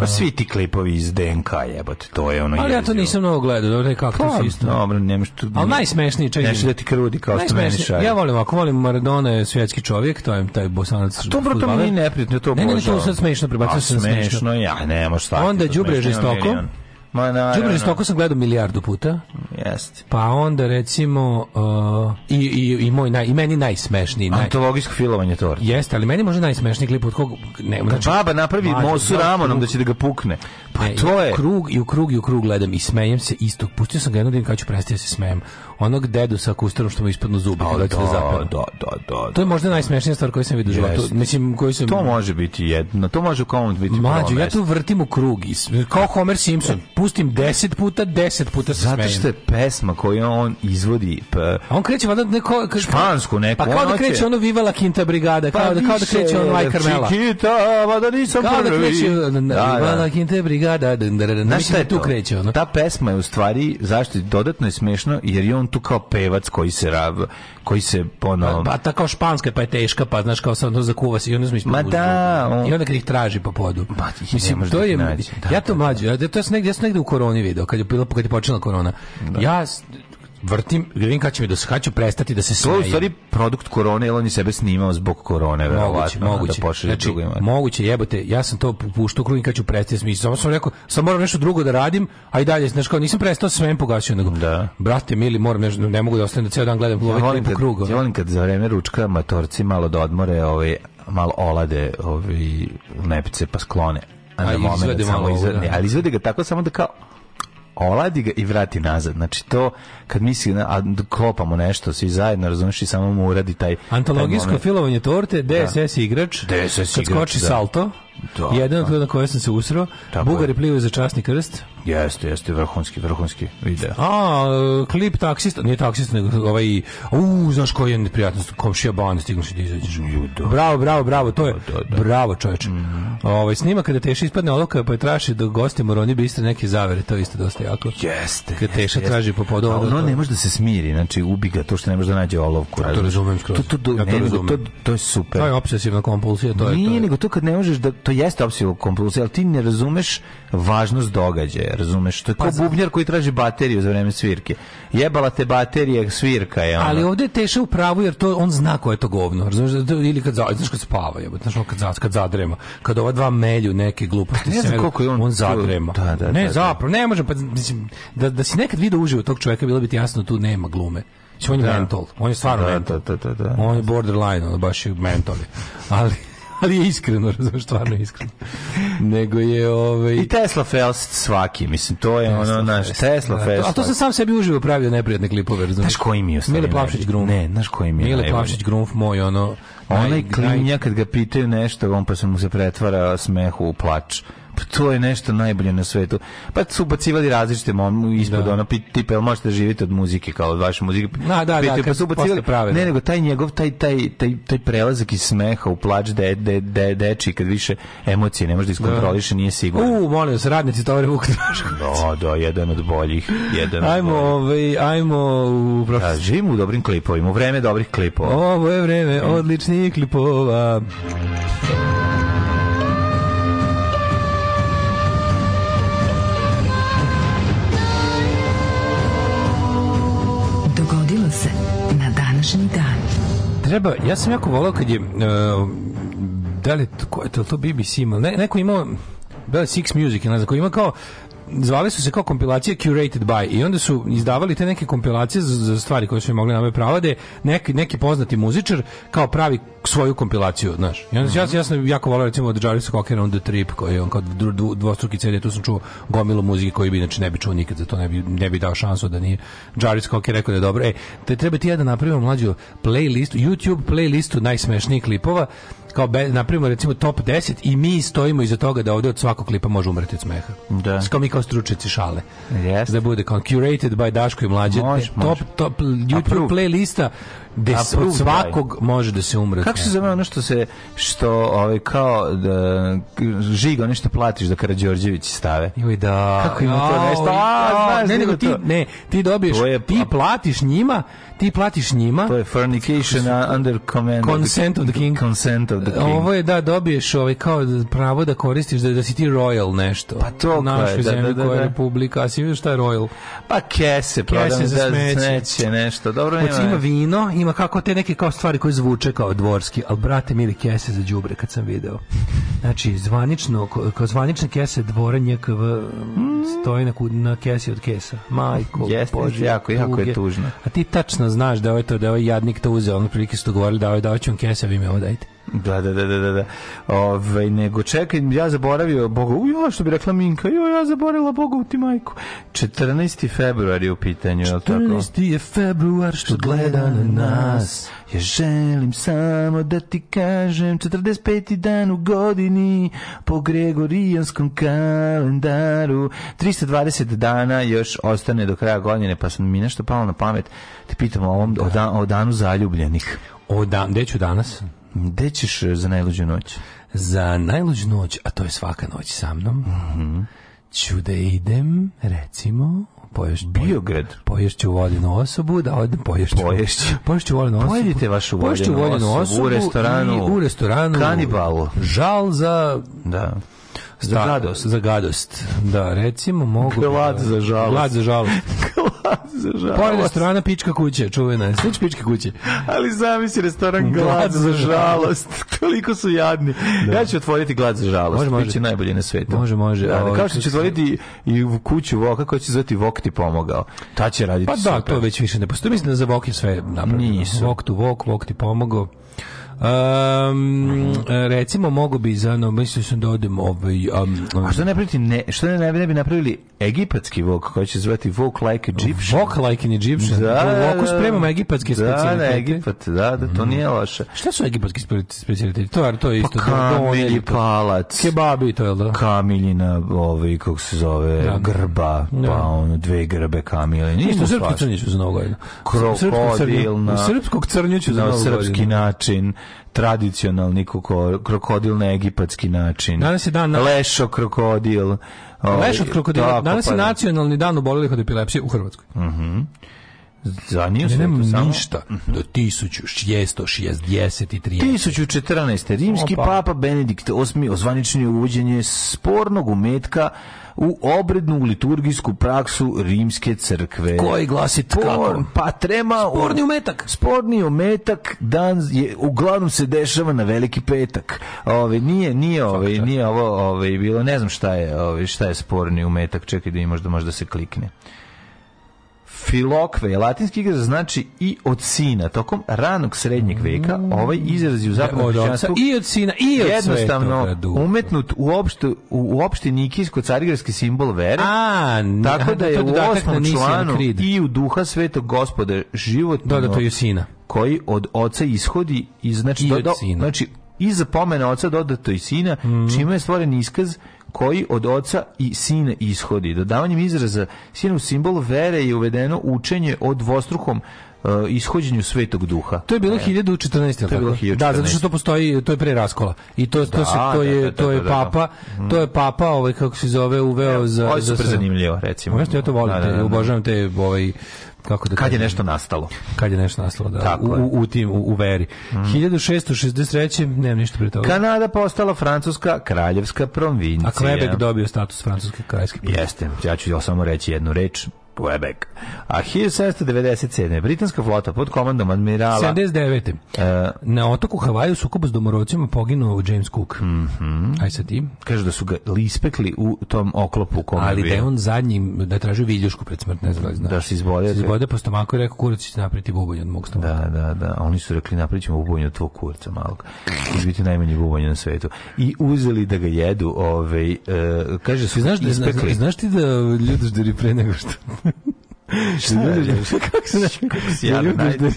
Pa svi ti klipovi iz DNK jebote, to je ono. Ali ja to nisam mnogo gledao, dobro je kako to pa, isto. Dobro, nemaš tu. Al najsmešniji čovjek. Nešto da ti krudi kao što meni šaj. Ja volim, ako volim Maradona je svjetski čovjek, to je taj bosanac. To bro to mi neprijatno, to Ne, ne, to sad smešno prebacuješ se smešno. Ja, ne, može šta. Onda da đubre žestoko. Milion. Ma na. što oko sam gledao milijardu puta. Jeste. Pa onda recimo uh, i, i, i moj naj, i meni najsmešniji, naj... antologijsko filovanje torte. Jeste, ali meni može najsmešniji klip od kog ne, da znači baba napravi mosu znači, ramonom da će da ga pukne. Pa ne, to je krug i u krug i u krug gledam i smejem se isto. Pustio sam ga jednom da kako ću prestati da se smejem onog dedu sa kustarom što mu ispadnu zubi kada se zapeva. Da, da, da, da, To je da, možda da. najsmešnija stvar koju sam vidio u životu. Mislim, koju sam... To može biti jedno, to može u komu biti Mađo, ja tu vrtim u krug, kao Homer Simpson. Pustim deset puta, deset puta se smenim. Zato što je pesma koju on izvodi. Pa... on kreće valjda neko... Špansku neku. Pa kao da kreće ono Viva la Quinta Brigada, pa kao, da, kao da kreće ono Maj Carmela. Chiquita, vada nisam kao da kreće Viva la Quinta Brigada. Znaš šta je tu kreće ono? Ta pesma je u stvari, zašto dodatno je smešno, jer je on on tu kao pevac koji se rav, koji se ono pa, pa ta kao španska pa je teška pa znaš kao sam to zakuva se i onda smisli ma da on... i onda kad ih traži po podu pa ti mislim da to je da, da, da, ja to mlađe ja to sam negde ja sam negdje u koroni video kad je bilo kad je počela korona ja vrtim, da vidim kad će mi da se ću prestati da se smejem. To je u stvari produkt korone, jer on je sebe snimao zbog korone, moguće, moguće. Da, da znači, moguće, jebote, ja sam to puštao krug i kad ću prestati da smijem. Samo sam rekao, sam moram nešto drugo da radim, a i dalje, znači kao nisam prestao sve pogasio, nego, da. brate mili, moram nešto, ne mogu da ostane da ceo dan gledam ja ovaj volim kad, krug. Ja volim kad za vreme ručka matorci malo da odmore, ovaj, malo olade ovi ovaj, nepce pa sklone. A, a na moment, izvede malo, izvede, ali izvede ga tako samo da kao oladi ga i vrati nazad. Znači to kad misli a kopamo nešto svi zajedno, razumiješ i samo mu uradi taj antologijsko taj filovanje torte, DSS da. igrač, DSS kad igrač, skoči da. salto, Da, Jedan da. od na koje sam se usro. Bugari plivaju za časni krst. Jeste, jeste, vrhunski, vrhunski video. A, e, klip taksista, nije taksista, nego ovaj, u, znaš koji je neprijatnost, komšija ban, stignuš i da izađeš. Da. Bravo, bravo, bravo, to je, da, da, bravo čoveče. Mm. Ovaj, snima kada Teša ispadne oloka, pa je traši da gosti moroni biste neke zavere, to je isto dosta jako. Jeste. Kada Teša traži po podu. A ono ne može da se smiri, znači ubi ga to što ne može da nađe olovku. Ja to razumem skroz. To, to, to, ja to, ne, to, to, je super. To je obsesivna kompulsija, to je. Nije, nego to kad ne možeš da to jeste opcija kompulzija, ali ti ne razumeš važnost događaja, razumeš? To je kao pa, bubnjar koji traži bateriju za vreme svirke. Jebala te baterija, svirka je ona. Ali ovde je teše u pravu jer to on zna ko je to govno, razumeš? Da, da, ili kad, znaš kad spava, jebate, znaš on kad, kad zadrema, kad ova dva melju neke gluposti ne znam koliko je on, on zadrema. Da, da, ne, da, da, zapravo, ne može, pa, mislim, da, da si nekad video uživo tog čoveka, bilo bi ti jasno, tu nema glume. On je da. mentol, on je stvarno da, mentol. Da, da, on je borderline, on baš je mentol. Ali, ali je iskreno, razumiješ, stvarno iskreno. Nego je ovaj I Tesla Fest svaki, mislim to je Tesla ono naš Fest. Tesla da, Fest. A to sam sam sebi uživo pravio neprijatne klipove, razumiješ. Znaš koji mi je Mile Plavšić Grunf. Ne, znaš koji mi je. Mile Plavšić Grunf moj ono onaj klinja kad ga pitaju nešto, on pa se mu se pretvara smehu u plač. Pa to je nešto najbolje na svetu. Pa su ubacivali različite mom ispod da. ono tipa, jel možete živjeti od muzike kao od vaše muzike? Na, da, Pite, da, da pa su ubacivali prave. Ne, nego taj njegov taj taj taj taj prelazak iz smeha u plač de, de, de, deči kad više emocije ne može da, da. iskontroliše, nije sigurno. U, molim vas, radnici tovare Vuk Da, da, jedan od boljih, jedan. Ajmo, ovaj, ajmo u prof... Da, živimo u dobrim klipovima, u vreme dobrih klipova. Ovo je vreme mm. odličnih klipova. treba, ja sam jako volao kad je, uh, da li, ko je to, to BBC imao, ne, neko imao, da li Six Music, ne znam, koji ima kao, zvali su se kao kompilacije curated by i onda su izdavali te neke kompilacije za, za stvari koje su im mogli da nabaviti prava da neki neki poznati muzičar kao pravi svoju kompilaciju, znaš. I onda, mm -hmm. ja, ja sam jako volio recimo od Jarvisa Cockera on the Trip, koji je on kao dv, dvostruki CD, tu sam čuo gomilu muzike koju bi znači, ne bi čuo nikad, za to ne bi, ne bi dao šansu da nije Jarvis Cocker rekao da je dobro. E, te treba ti ja da napravim mlađu playlistu, YouTube playlistu najsmešnijih klipova, kao be, napravimo recimo top 10 i mi stojimo iza toga da ovde od svakog klipa može umreti od smeha. Da. Kao mi kao stručnici šale. Yes. Da bude kao curated by Daško i mlađe. Može, top, top YouTube playlista Des, od svakog može da se umre. Kako se zove ono što se što ovaj kao da žig ono platiš da Karađorđević stave. Joj da. Kako ima to nešto? A, da. znaš, ne, da nego ti ne, ti dobiješ, to je, ti pa- platiš njima, ti platiš njima. To je fornication under command. Consent of the king. Consent of the e, king. Ovo je da dobiješ ovaj kao pravo da koristiš da, da si ti royal nešto. Pa to našoj da, zemlji da, da, da, koja je da. republika, a si vidiš šta je royal. Pa kese, kese za da smeće. nešto. Dobro Poc, ima vino, ima kako te neke kao stvari koje zvuče kao dvorski, ali brate mili kese za đubre kad sam video. Znači zvanično kao zvanične kese dvora NJKV mm. stoji na, na kesi od kesa. Majko, Jeste, jako, jako je tužno. A ti tačno jasno znaš da je ovaj to da je ovaj jadnik to uzeo, on prilike su to govorili da ovaj dao ću vam kese, vi me ovo dajte. Da, da, da, da, da. da. Ove, ovaj, nego čekaj, ja zaboravio Boga, ujo, što bi rekla Minka, jo, ja zaboravila Boga u ti majku. 14. februar je u pitanju, je li tako? 14. je februar što gleda na nas. Ja želim samo da ti kažem 45. dan u godini po Gregorijanskom kalendaru 320 dana još ostane do kraja godine pa sam mi nešto palo na pamet te pitam o, ovom, o, dan, o danu zaljubljenih o dan, gde ću danas? Gde ćeš e, za najluđu noć? Za najluđu noć, a to je svaka noć sa mnom, mm -hmm. ću da idem, recimo, poješću Biograd. Poješću vodenu osobu, da odem poješću. Poješću. Poješću vodenu osobu. Pojedite vašu vodenu, vodenu osobu, osobu, u restoranu. I u restoranu. Kanibalu. Žal za da. Za gadost. Da. Za gadost. Da, recimo mogu... Glad za žalost. Glad za žalost. za Pored restorana pička kuće, čuvena je. Slič pička kuće. Ali zamisli restoran glad, glad za žalost. Toliko su jadni. Da. Ja ću otvoriti glad za žalost. Može, može. Biće najbolje na svetu. Može, može. Da, da, kao što ću otvoriti i u kuću Voka koja će zvati Vok ti pomogao. Ta će raditi Pa da, super. to već više ne postoji. Mislim da za Vok je sve napravljeno. Nisu. Vok tu Vok, Vok ti pomogao. Um, recimo mogu bi za no mislio sam da odemo ovaj um, um. A što ne priti ne što ne, ne bi napravili egipatski vok koji će zvati vok like Egyptian. Vok like an Egyptian. Da, da voku da. spremamo egipatske specijalitete. Da, da, Egipat, da, da, to mm. nije loše. Šta su egipatski specijaliteti? To, to je pa isto. Pa, kamilji palac. Kebabi to je da. Kamiljina, ovaj kako se zove, da. grba, da. pa ono dve grbe kamile. Ništa srpski crnjuć za nogogodinu. Krokodilna. Srpskog crnjuća za nogogodinu. Na srpski način tradicionalni krokodil na egipatski način. Danas je dan na... lešo krokodil. Lešo krokodil. Ovaj, Danas je pa da. nacionalni dan obolelih od epilepsije u Hrvatskoj. Mhm. Uh -huh. Zanio se nemam samo... ništa mhm. do 1663. 1014. Rimski Opa. papa Benedikt VIII ozvaničnio uvođenje spornog umetka u obrednu liturgijsku praksu rimske crkve. Koji glasi kako? Pa trema... Sporni umetak. Sporni umetak dan je, uglavnom se dešava na veliki petak. Ove, nije, nije, ove, nije ovo ove, bilo, ne znam šta je, ove, šta je sporni umetak, čekaj da imaš da možda se klikne. Filokve je latinski izraz znači i od sina. Tokom ranog srednjeg veka ovaj izraz je u zapadnom i od sina i od jednostavno umetnut u opštu u opšti nikijsko carigarski simbol vere. A, tako da, da je u osmom članu i u duha svetog gospoda životno Da, da, to je sina koji od oca ishodi i znači I do, do, znači iz pomena oca dodato i sina, mm. čime je stvoren iskaz koji od oca i sina ishodi. Dodavanjem izraza sinu simbol vere je uvedeno učenje o dvostrukom uh, ishođenju Svetog Duha. To je bilo 1014. E. To je bilo 1014. Da, zato što to postoji, to je pre raskola. I to to da, se to da, je da, da, to je da, da, papa, mhm. to je papa, ovaj kako se zove, uveo Evo, za ovo je super za zanimljivo, recimo. Znaš što ja to volim, te, obožavam te ovaj kako da kad je nešto nastalo. Kad je nešto nastalo, da. Tako u, u, tim, u, u veri. Mm. 1663. Nemam ništa pre toga. Kanada postala francuska kraljevska provincija. A Quebec dobio status francuske kraljevske provincije. Jeste, ja ću samo reći jednu reč. Quebec. A 1797. Britanska flota pod komandom admirala... 79. Uh, e, na otoku Havaju sukobu s domorocima poginuo James Cook. Mm -hmm. Aj sa tim. Kaže da su ga lispekli u tom oklopu kome Ali da je on zadnjim, da je tražio viljušku pred smrt, ne znam znaš. Da se izbode. Da se izbode po stomaku i rekao kurac će napraviti bubanj od mog stomaka. Da, da, da. Oni su rekli napravit ćemo od tvog kurca malog. Će biti najmanji bubanj na svetu. I uzeli da ga jedu. Ovaj, uh, kaže da su znaš, da, ispekli. Znaš, znaš ti da ljudi ljudoš pre nego što Šta radi? Kako se naš? Kako si ja najde?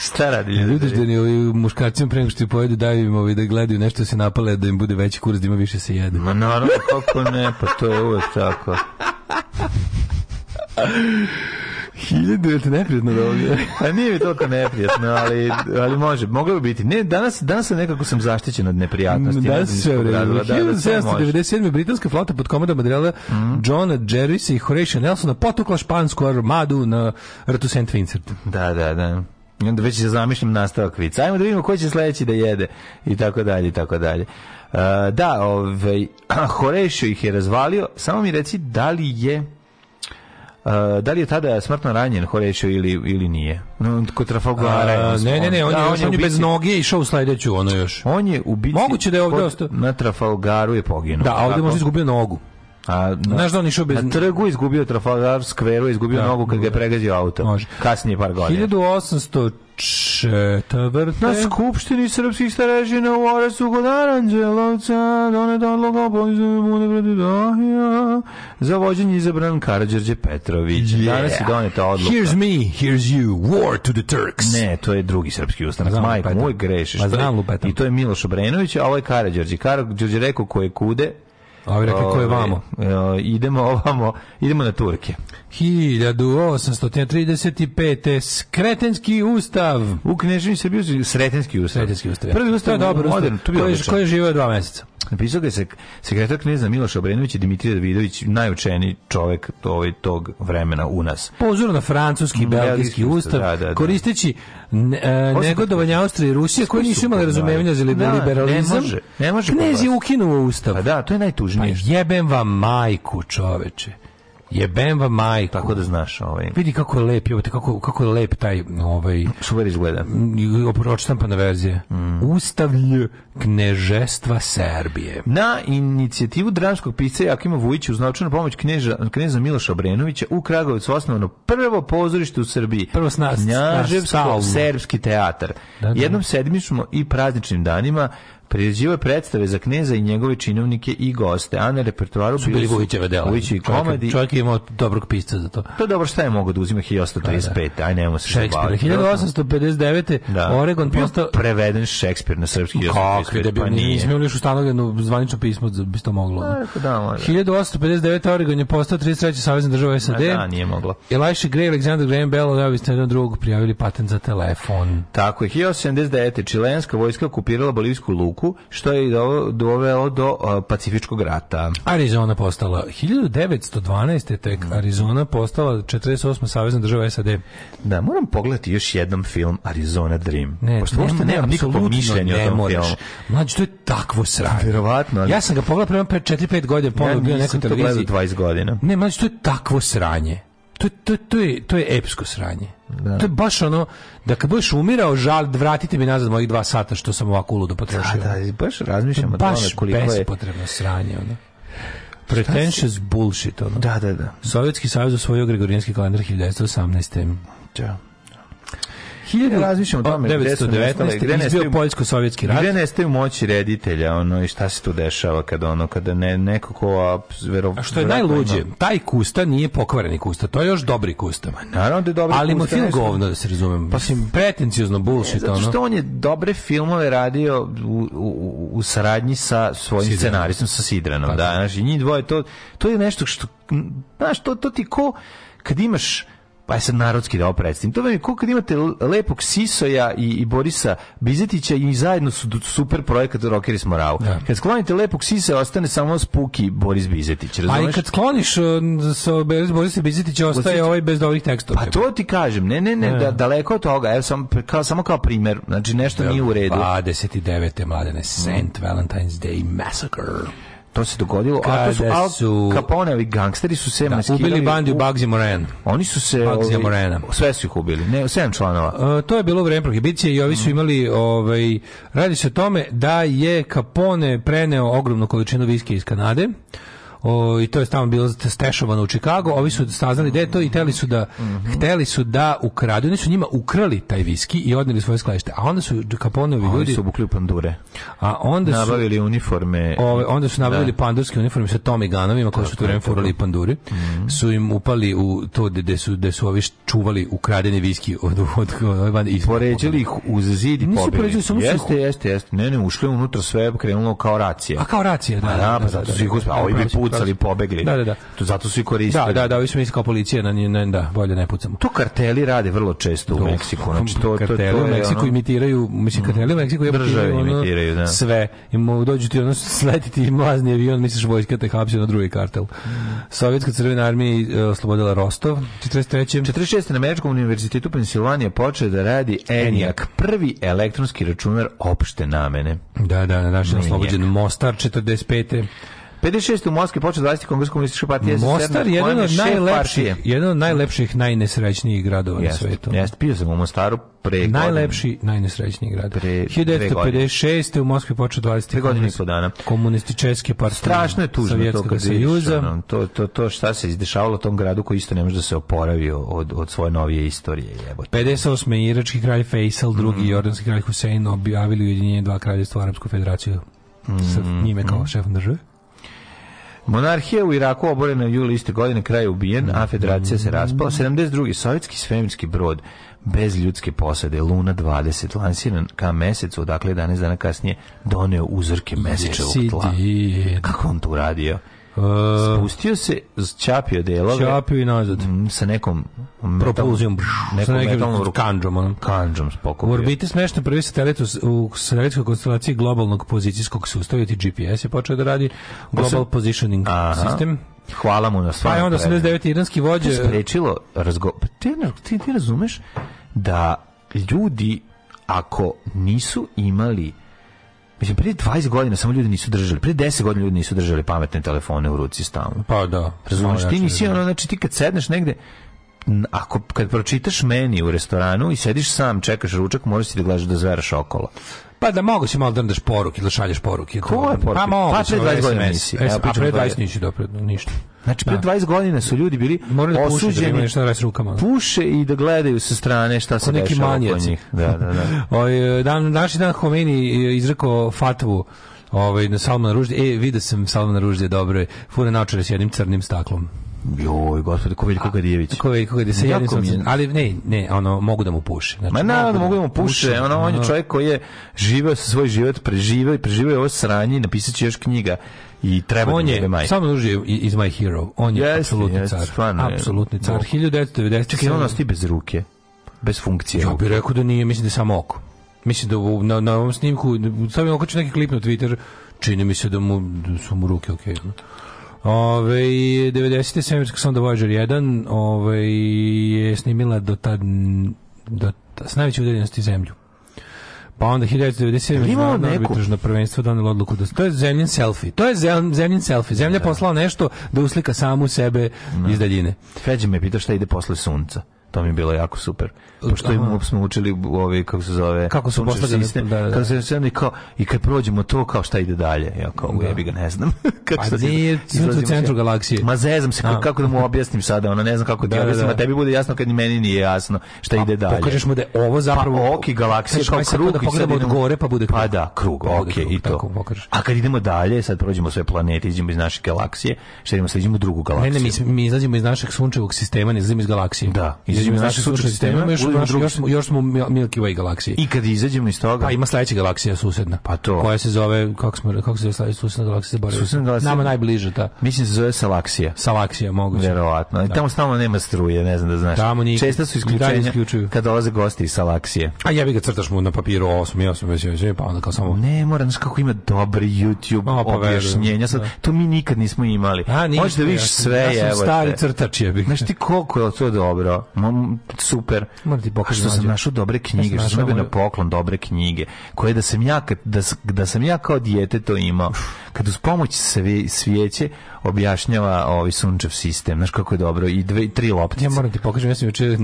Šta radi ljudi? Ljudi da ni ovi muškarcima pre nego što pojedu daju im ovi da gledaju nešto da se napale da im bude veći kurs da ima više se jede. Ma naravno kako ne, pa to je uvek tako. Hiljadu je to neprijatno da ovdje. A pa nije mi toliko neprijatno, ali, ali može. Moglo bi biti. Ne, danas, danas sam nekako sam zaštićen od neprijatnosti. Danas sve vreme. 1797. britanska flota pod komandom admirala mm -hmm. Johna Jerrisa i Horatio Nelsona potukla špansku armadu na rtu St. Vincent. Da, da, da. I onda već se da zamišljam nastavak vica. Ajmo da vidimo ko će sledeći da jede i tako dalje i tako dalje. E, da, ovaj, Horešio ih je razvalio. Samo mi reci da li je da li je tada smrtno ranjen Horešio ili, ili nije? No, kod Trafalgara. ne, ne, ne, on, da, je, on, je, on je bez noge išao u sledeću, ono još. On je u bici. Moguće da je ovdje ostao. Na Trafalgaru je poginuo. Da, a ovde možda izgubio nogu. A, na, Znaš da on išao bez... Na trgu izgubio Trafalgar skveru, izgubio da, nogu kad ga je pregazio auto. Može. Kasnije par godina. 1800 četvrte. Na skupštini srpskih starežina u Oresu kod Aranđelovca doneta da odloga o polizu Bunebradu Dahija za vođenje izabran Karadžerđe Petrović. Yeah. Danas je doneta odluka. Here's me, here's you, war to the Turks. Ne, to je drugi srpski ustanak. Majko, moj grešiš. Ma znam lupetam. I to je Miloš Obrenović, a ovo je Karadžerđe. Karadžerđe rekao koje kude, A vi rekli, ko je ovaj, vamo? Uh, idemo ovamo, idemo na Turke. 1835. Skretenski ustav. U Knežini Srbiju, Sretenski ustav. Sretenski ustav. Prvi ustav, to je dobro, modern, ustav. to je koji, koji je živeo dva meseca. Napisao ga je sekretar knjeza Miloš Obrenović i Dimitrije Davidović, najučeniji čovjek ovaj, tog vremena u nas. Pozor na francuski i mm, belgijski ustav, da, da, da. koristeći ne, e, negodovanje Austrije i Rusije koji nisu imali razumevanja za da, liberalizam. Ne može, ne može Knez je ukinuo ustav. Pa da, to je najtužnije. Pa jebem vam majku, čoveče. Jebem vam majku. Tako da znaš, ovaj. Vidi kako je lep, jebote, kako kako je lep taj ovaj super izgleda. Pročitampana verzije. Mm. Ustavlj knežestva Serbije. Na inicijativu dramskog pisca Jakima Vujića uz novčanu pomoć knježa, knjeza Miloša Obrenovića u Kragovicu osnovano prvo pozorište u Srbiji. Prvo sna, Knjaževsko, serbski teatar. Da, da, da. Jednom sedmičnom i prazničnim danima Priređivao predstave za kneza i njegove činovnike i goste, a na repertoaru su bili Vujićeva dela. Vujić i komadi. Čovjek je imao dobrog pisca za to. To je dobro šta je mogao da uzima 1835. Da, da. Aj, nemoj se Šekspira. 1859. Da. Oregon postao... Preveden Šekspir na srpski 1835. Kako, da bi pa nismo imali još ustanovljeno zvanično pismo, da bi to moglo. Da, da, da. 1859. Oregon je postao 33. savjezna država SAD. Da, da, nije moglo. Elisha Gray, Alexander Graham Bell, neovisno jedan drugog, prijavili patent za telefon. Tako je. 1879. Čilenska vojska okupirala bolivsku luku Ameriku, što je dovelo do Pacifičkog rata. Arizona postala 1912. tek mm. Arizona postala 48. savezna država SAD. Da, moram pogledati još jednom film Arizona Dream. Ne, Pošto ne, nemam nikakvog mišljenja ne o tom moraš. filmu. Mlađe, to je takvo sranje. Verovatno. Ali... Ja sam ga pogledao prema 4-5 godina, ponovno pa ja, bio nekoj televiziji. Ja nisam to gledao 20 godina. Ne, mlađe, to je takvo sranje. To, to, to, je, to je epsko sranje. Da. To je baš ono, da kad budeš umirao, žal, vratite mi nazad mojih dva sata što sam ovako uludo potrošio. Da, da, baš razmišljam o tome koliko je... Baš bespotrebno sranje, ono. Pretentious bullshit, ono. Da, da, da. Sovjetski savjez osvojio Gregorijanski kalendar 1918. Da hiljadu... razmišljam o pa, tome. 1919. izbio poljsko-sovjetski rat. Gde nestaju moći reditelja, ono, i šta se tu dešava kada, ono, kada ne, neko ko... Vero, A što je najluđe, ima... taj kusta nije pokvareni kusta, to je još dobri kusta. Ma, Naravno da je dobri Ali kusta. Ali mu film govno, da se razumem. Pa sim, pretencijozno bullshit, ne, ono. Zato što on je dobre filmove radio u, u, u, u saradnji sa svojim Sidran. scenaristom, sa Sidranom, pa, da, da, znaš, i njih dvoje, to, to je nešto što, znaš, to, to ti ko, kad imaš pa se narodski da opredstavim. To vam je kako kad imate lepog Sisoja i, i Borisa Bizetića i zajedno su super projekat Rockeri smo ravu. Ja. Da. Kad sklonite lepog Sisoja ostane samo Spuki Boris Bizetić, pa razumeš? A i kad skloniš uh, sa Boris Bizetić ostaje Boris... ovaj bez dobrih tekstova. Pa to ti kažem, ne, ne, ne, da, da daleko od toga. Evo sam kao, samo kao primer, znači nešto ja. Da. nije u redu. 29. mladene, St. Valentine's Day Massacre. To se dogodilo, a to su Al su... Caponeovi gangsteri su se da, maskirali. Ubili bandiju u... Bugsy Moran. Oni su se... Bugsy ovaj, Morena. Sve su ih ubili, ne, sedam članova. Uh, to je bilo vreme prohibicije i ovi su mhm. imali, ovaj, radi se o tome da je Capone preneo ogromnu količinu viske iz Kanade o, i to je tamo bilo stešovano u Chicago, ovi su saznali gde to i hteli su da, mm -hmm. hteli su da ukradu, oni su njima ukrali taj viski i odneli svoje skladište, a onda su Kaponovi ljudi... Oni su obukli pandure. A onda su... Nabavili uniforme. Ove, onda su nabavili da. pandurske uniforme sa Tommy Ganovima koji su tu renfurali panduri, mm -hmm. su im upali u to gde su, gde su ovi čuvali ukradeni viski od, od, od, od iz... Poređali ih uz zid i samo Jeste, jeste, jeste. Ne, ne, ušli unutra sve krenulo kao racija. A kao racija, da. Pa da, da, pa da a da, da, da, da, da, da, da, da, da, da, pucali, pobegli. Da, da, da. To Zato su i koristili. Da, da, da, smo su kao policija, na, na, da, bolje ne pucamo. To karteli rade vrlo često u Meksiku. Znači, to, karteli to, to, to u Meksiku ono... imitiraju, mislim, mm. karteli u Meksiku imitiraju, ono, imitiraju da. sve. I mogu dođu ti ono sletiti mlazni avion, misliš vojska te hapsi na drugi kartel. Mm. Sovjetska crvena armija e, oslobodila Rostov. 43. 46. na Američkom univerzitetu Pensilvanija počeo da radi ENIAC, prvi elektronski računar opšte namene. Da, da, na našem oslobođen Mostar 45. 56. u Moskvi počeo 20. kongres komunističke partije Mostar je jedan od najlepših, jedan od najlepših, najnesrećnijih gradova jest, na svetu. Jeste, pio sam u Mostaru pre Najlepši, najnesrećniji grad. Pre, 1956. u Moskvi počeo 20. godine i dana. Komunističke partije. Strašno je tužno to kad Sojuza. Ono, to, to, to šta se izdešavalo tom gradu koji isto ne može da se oporavi od, od svoje novije istorije. Jebote. 58. irački kralj Faisal, drugi mm. jordanski kralj Hussein objavili ujedinjenje dva kraljestva Arapsku federaciju mm. sa njime kao šefom države. Monarhija u Iraku oborena jula iste godine, kraj ubijen, a federacija se raspala. 72. Mm. Sovjetski svemirski brod bez ljudske posade Luna 20 lansiran ka mesecu, odakle 11 dana kasnije doneo uzorke mesečevog tla. Kako on to uradio? Spustio se, čapio delove. Čapio i nazad. Mm, sa nekom propulzijom, nekom nekim kanđom. Ono. Kanđom spokojio. U orbiti smešno prvi satelit u, u satelitskoj konstelaciji globalnog pozicijskog sustava i GPS je počeo da radi pa Global Positioning Aha. System. Hvala mu na svakom. Pa je onda 89. iranski vođe... To sprečilo razgovor. Pa ti, ti, ti razumeš da ljudi ako nisu imali Mislim, prije 20 godina samo ljudi nisu držali, prije 10 godina ljudi nisu držali pametne telefone u ruci stalno. Pa da. Razumiješ, ti nisi da- ono, znači ti kad sedneš negde, ako kad pročitaš meni u restoranu i sediš sam, čekaš ručak, moraš ti da gledaš da zveraš okolo. Pa da mogu se malo drndaš da poruke ili da šalješ poruke. Ko je poruke? Pa mogu. Pa pre 20 da godina nisi. A pre 20 nisi dobro, ništa. Znači, pre 20 godina su ljudi bili Morali da osuđeni, da šta s rukama. puše i da gledaju sa strane šta se dešava oko Njih. Da, da, da. Oj, ovaj, dan, naši dan Homeni izrekao fatvu ovaj, na Salman Ružde. E, vidio sam Salman Ružde, dobro je. Fure naočare s jednim crnim staklom. Joj, gospode, ko Veljko Gadijević. Ko Veljko Gadijević, sa jednim suncem. Ali ne, ne, ono, mogu da mu puše. Znači, Ma naravno, da mogu da mu puše. puše. Ono, on je čovjek koji je živeo svoj život, preživeo i preživeo je ovo sranje i napisat će još knjiga. I treba da on je, majka. samo duže iz my hero. On je yes, apsolutni yes, car. Stvarno, apsolutni car. 1990. Čekaj, on osti bez ruke. Bez funkcije. Ja bih rekao da nije, mislim da je samo oko. Mislim da na, na ovom snimku, stavim okaču neki klip na Twitter, čini mi se da mu da su mu ruke okej. Okay. Ove, 90. svemirska sonda Voyager 1 ove, je snimila do tad do, s najveće udaljenosti zemlju. Pa onda 1997. međunarodno arbitražno prvenstvo donelo odluku da to je zemljin selfie. To je zemljin selfie. Zemlja da. poslala nešto da uslika samu sebe da. iz daljine. Feđe me pita šta ide posle sunca. To mi je bilo jako super pošto im smo učili ove kako se zove kako su postavljeni sistem da, da. da. kako se sistem kao i kad prođemo to kao šta ide dalje ja kao da. jebi ga ne znam kako pa nije u centru galaksije ma zezam se kako, kako da mu objasnim sada ona ne znam kako da, ti da, objasnim da. tebi bude jasno kad ni meni nije jasno šta pa, ide pa dalje pokažeš mu da je ovo pa, zapravo pa, oki galaksija kao krug da pogledamo od gore pa bude pa da, krug pa da krug ok i to a kad idemo dalje sad prođemo sve planete idemo iz naše galaksije šta idemo sad idemo u drugu galaksiju ne ne mi izlazimo iz našeg sunčevog sistema ne izlazimo iz galaksije da izlazimo iz našeg sunčevog sistema još, drugi... još, smo, još smo Milky Way galaksiji. I kad izađemo iz toga... Pa ima sledeća galaksija susedna. Pa to. Koja se zove, kako, smo, kako se zove sledeća susedna galaksija? Susedna galaksija? Nama najbliža ta. Mislim da se zove Salaksija. Salaksija, moguće. Verovatno. I da. tamo stalno nema struje, ne znam da znaš. Tamo nikad. Često su isključenja kad dolaze gosti iz Salaksije. A ja bi ga crtaš mu na papiru 8 i 8, 8, 8, pa onda kao samo... Ne, moram, znaš kako ima dobri YouTube pa objašnjenja. Sad, da. to mi nikad nismo imali. A, Možeš da vidiš sve, ja sam evo stari crtač je bih. Znaš ti koliko je to dobro? Super. Moram ti pokažem. Što sam našao dobre knjige, ja što sam dobio na poklon dobre knjige, koje da sam ja, da, da sam ja kao dijete to imao, kad uz pomoć sve, svijeće objašnjava ovi ovaj sunčev sistem, znaš kako je dobro, i dve, tri loptice. Ja moram ti pokažem, ja sam juče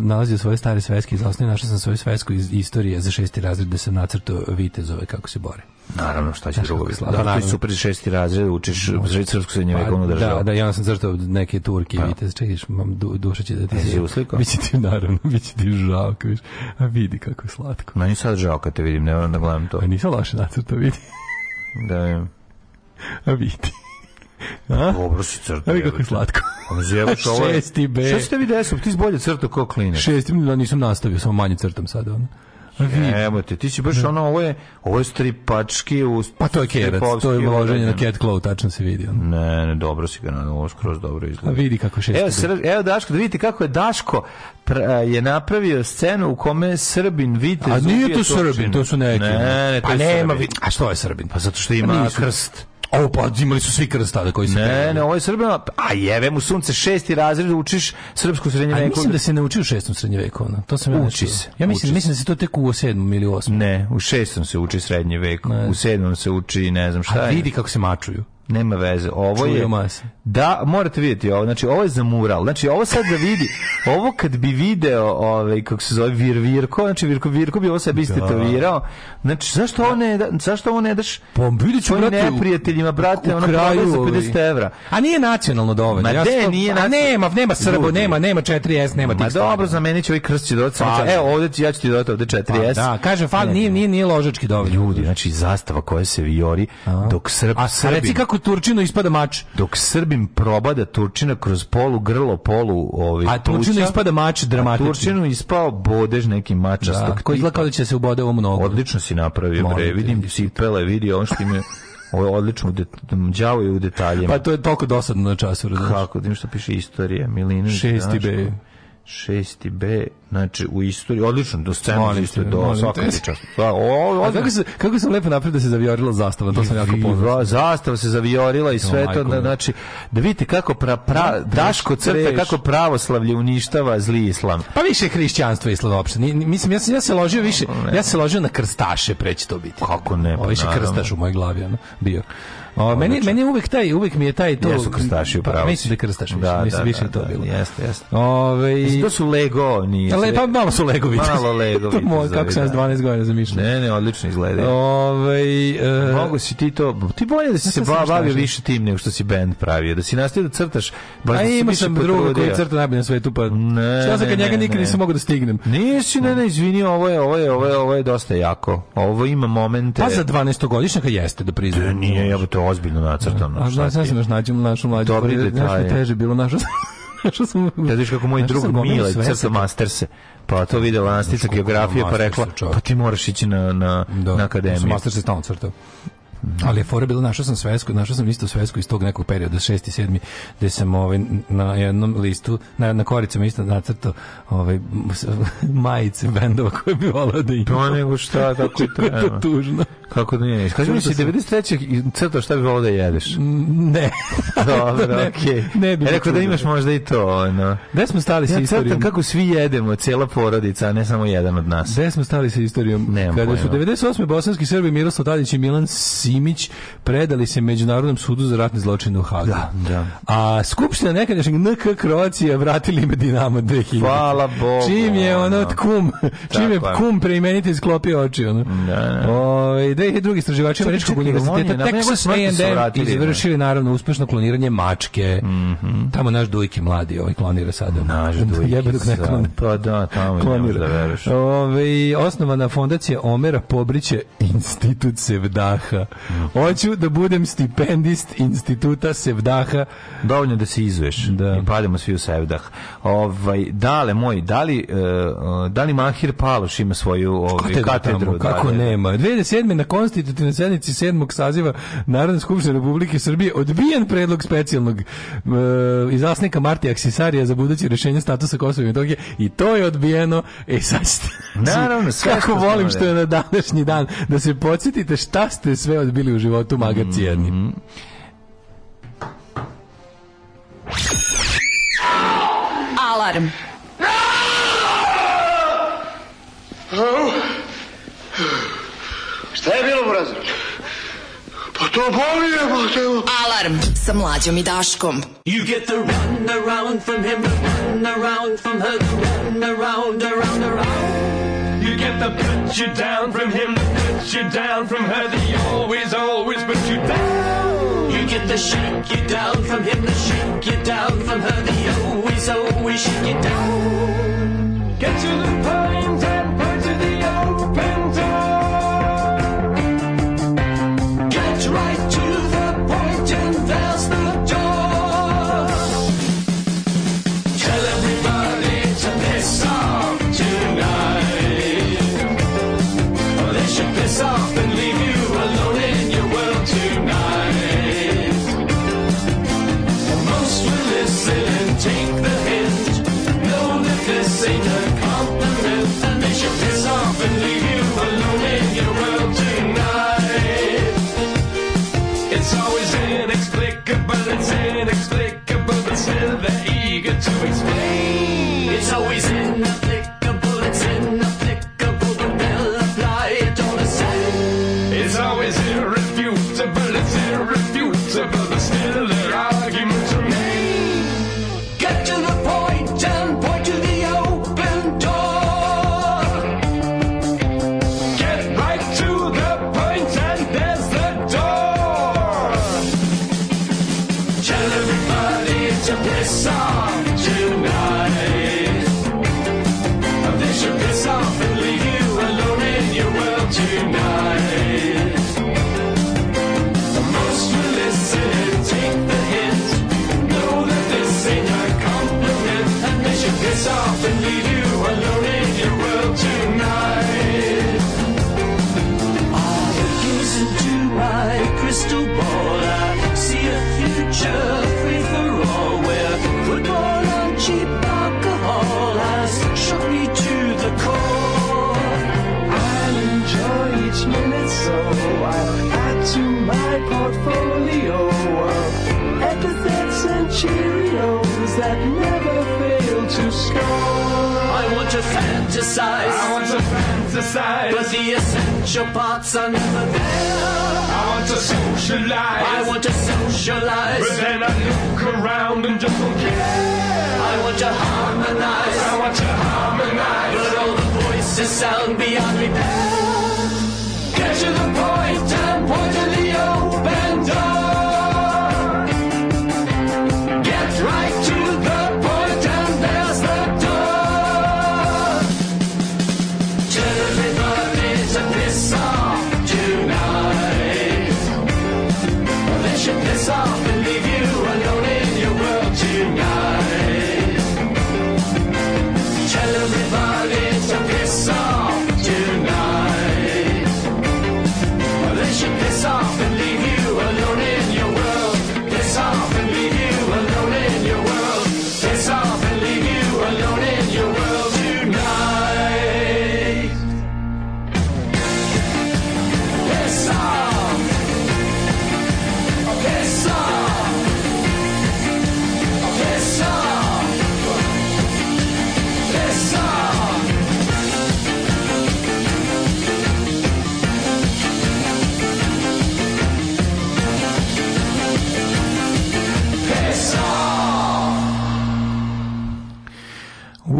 nalazio svoje stare sveske iz osnovne, našao sam svoju svesku iz istorije za šesti razred da sam nacrtao vitezove kako se bore. Naravno, šta će drugo biti. Da, da, to je super šesti razred, učiš za srpsku vekovnu pa, državu. Da, da, ja sam crtao neke turke, pa. vitez, čekiš, mam du, duša će da ti se... usliko? Biće ti, naravno, biće ti žao, kaviš, a vidi kako je slatko. Meni sad žao kad te vidim, ne moram da gledam to. A nisam loše nacrtao, vidi. da, ja. A vidi. A? Dobro si crtao. Evo kako je slatko. Zjebaš ovo. Šesti B. Šta ste vi desilo? Ti si bolje crtao kao klinac. Šesti, no, da, nisam nastavio, samo manje crtam sada. Ono. Evo te, ti si baš da. ono, ovo je, ovo je stripački u... Pa to je kerac, to je uloženje na cat claw, tačno se vidi. Ono. Ne, ne, dobro si ga, ovo skroz dobro izgleda. A vidi kako šesti evo, sr, evo Daško, da vidite kako je Daško pra, eh, je napravio scenu u kome Srbin vitez... A nije to Srbin, to su neki. Ne, ne, to pa nema, a što je Srbin? Pa zato što pa ima krst. O, pa imali su svi krst tada koji su... Ne, pregledali. ne, ovo je Srbima... A jeve mu sunce, šesti razred učiš srpsku srednje vekovnu. mislim da se ne uči u šestom srednje veku. vekovnu. To sam ja Uči ne se. Ja mislim, uči mislim da se to tek u sedmom ili osmom. Ne, u šestom se uči srednje vekovno. U sedmom se uči, ne znam šta A je. vidi kako se mačuju nema veze. Ovo je Da, morate videti ovo. Znači ovo je za mural. Znači ovo sad da vidi, ovo kad bi video, ovaj kako se zove Vir Virko, znači Virko Virko bi ovo sebi da. istetovirao. Znači zašto ovo ne, da- zašto ovo ne daš? Pa ću brate, neprijateljima, brate, ono kraju za 50 ovaj. evra. A nije nacionalno dovoljno. Ma ja de, nije nacionalno. nema, nema Srbo, nema, nema 4S, nema Ma dobro, za meni će ovaj krst će dodati samo. Pa, e, ovde ja ću ti dodati ovde 4S. Pa da, kaže fal nije nije nije ložački dovoljno. Ljudi, znači zastava koja se vijori dok Srb Srbi. A reci kako neko Turčino ispada mač. Dok Srbim probada Turčina kroz polu grlo, polu ovaj A Turčino ispada mač dramatično. Turčinu ispao bodež neki mačastog. Da, koji izgleda da će se ubode ovom nogu. Odlično si napravio, Molim bre, vidim cipele, vidi on što ima Ovo je odlično, đavo je u detaljima. Pa to je toliko dosadno na času. Kako, tim što piše istorija, Milinović. Šesti B šesti B, znači u istoriji, odlično, do scena, isto do svaka da, čast. kako, se, kako sam lepo napred da se zavijorila zastava, to sam jako pozdravio. Zastava se zavijorila i sve to, znači, da vidite kako pra, pra, Daško crta, kako pravoslavlje uništava zli islam. Pa više hrišćanstvo i islam uopšte. Mislim, ja, ja se ložio više, ja se ložio na krstaše, preći to biti. Kako ne? Pa, više krstaš u mojoj glavi, ono, bio. O, meni, meni je uvek taj, uvek mi je taj to. Jesu krstaši, upravo. Pa, mislim da krstaš više, da, mislim da, više da, to da, bilo. Jeste, jeste. Ove, mislim, to su Lego, nije. Le, pa malo su Lego vidite. Malo Lego vidite. moj, kako sam 12 godina zamišljao. Ne, ne, odlično izgleda. Ove, e, Mogu si ti to, ti bolje da si se bavio više tim nego što si band pravio, da si nastavio da crtaš. Baš A da ima sam druga koji crta najbolje na svetu, pa ne, šta sam kad njega nikad nisam mogao da stignem. Nisi, ne, ne, izvini, ovo je, ovo je, ovo je, ovo je dosta jako. Ovo ima momente. Pa za 12-godišnjaka jeste, da priznam. Da, nije, ja to ozbiljno nacrtano. A znaš, znaš, nađu našu mlađu. Dobri detalje. teže bilo našo što sam Da vidiš kako moj drug Mile crta masterse. Pa to videla nastica geografije pa rekla pa ti moraš ići na na da, na akademiju. Master se stalno crtao. Mm Ali je fora bilo, našao sam svesku, našao sam isto svesku iz tog nekog perioda, 6. i 7. gde sam ovaj, na jednom listu, na, na koricama isto nacrtao ovaj, majice bendova koje bi volao da ima. Pa nego šta, tako je to tužno. Kako da nije? Kaži mi se 93. crto šta bi volao da jedeš? Ne. Dobro, ne, okej. Okay. Ne bi e, rekao da imaš možda i to, ono. Da smo stali sa ja, istorijom? kako svi jedemo, cela porodica, a ne samo jedan od nas. Gde smo stali sa istorijom? Nemam Kada pojma. su 98. bosanski Srbi Miroslav Tadić i Milan Simić predali se Međunarodnom sudu za ratne zločine u Hagu. Da, da. A Skupština nekadašnjeg NK Kroacije vratili im Dinamo 2000. Hvala Hvala Bogu. Čim je ono kum, čim je kum preimenite isklopio oči. Ono. Da, da. Ove, da drugi istraživači Američkog univerziteta Texas A&M izvršili naravno uspešno kloniranje mačke. Mhm. Tamo naš Dujki mladi ovaj klonira sada. Naš da Dujki. Jebe dok ne klonira. Pa da, tamo klonira. da veruješ. Ove, osnovana fondacija Omera Pobriće Institut Sevdaha. Mhm. Hoću da budem stipendist Instituta Sevdaha. Dovoljno da se izveš. Da. I pademo svi u Sevdah. Ovaj, dale, moj moj, da li, uh, da li Mahir Paloš ima svoju ovaj, da katedru? katedru da, kako da, da. nema? 2007. na konstitutivnoj sednici 7. saziva Narodne skupštine Republike Srbije odbijen predlog specijalnog uh, e, izlasnika Martija Aksisarija za buduće rešenje statusa Kosova i Metohije i to je odbijeno. E sad ste, Naravno, sve kako volim što je na današnji dan da se podsjetite šta ste sve odbili u životu magacijani. Mm -hmm. Alarm Ау! Šta je bilo, burazir? Pa to boli je, pa te... Alarm sa mlađom i Daškom. You get the run around from him, run around from her, run around, around, around. You get the put you down from him, put you down from her, the always, always put you down. You get the shake you down from him, the shake you down from her, the always, always shake you down. Get to the fantasize. I want to fantasize. But the essential parts are never there. I want to socialize. I want to socialize. But then I look around and just don't care. I want to harmonize. I want to harmonize. But all the voices sound beyond repair. Get to the point and point.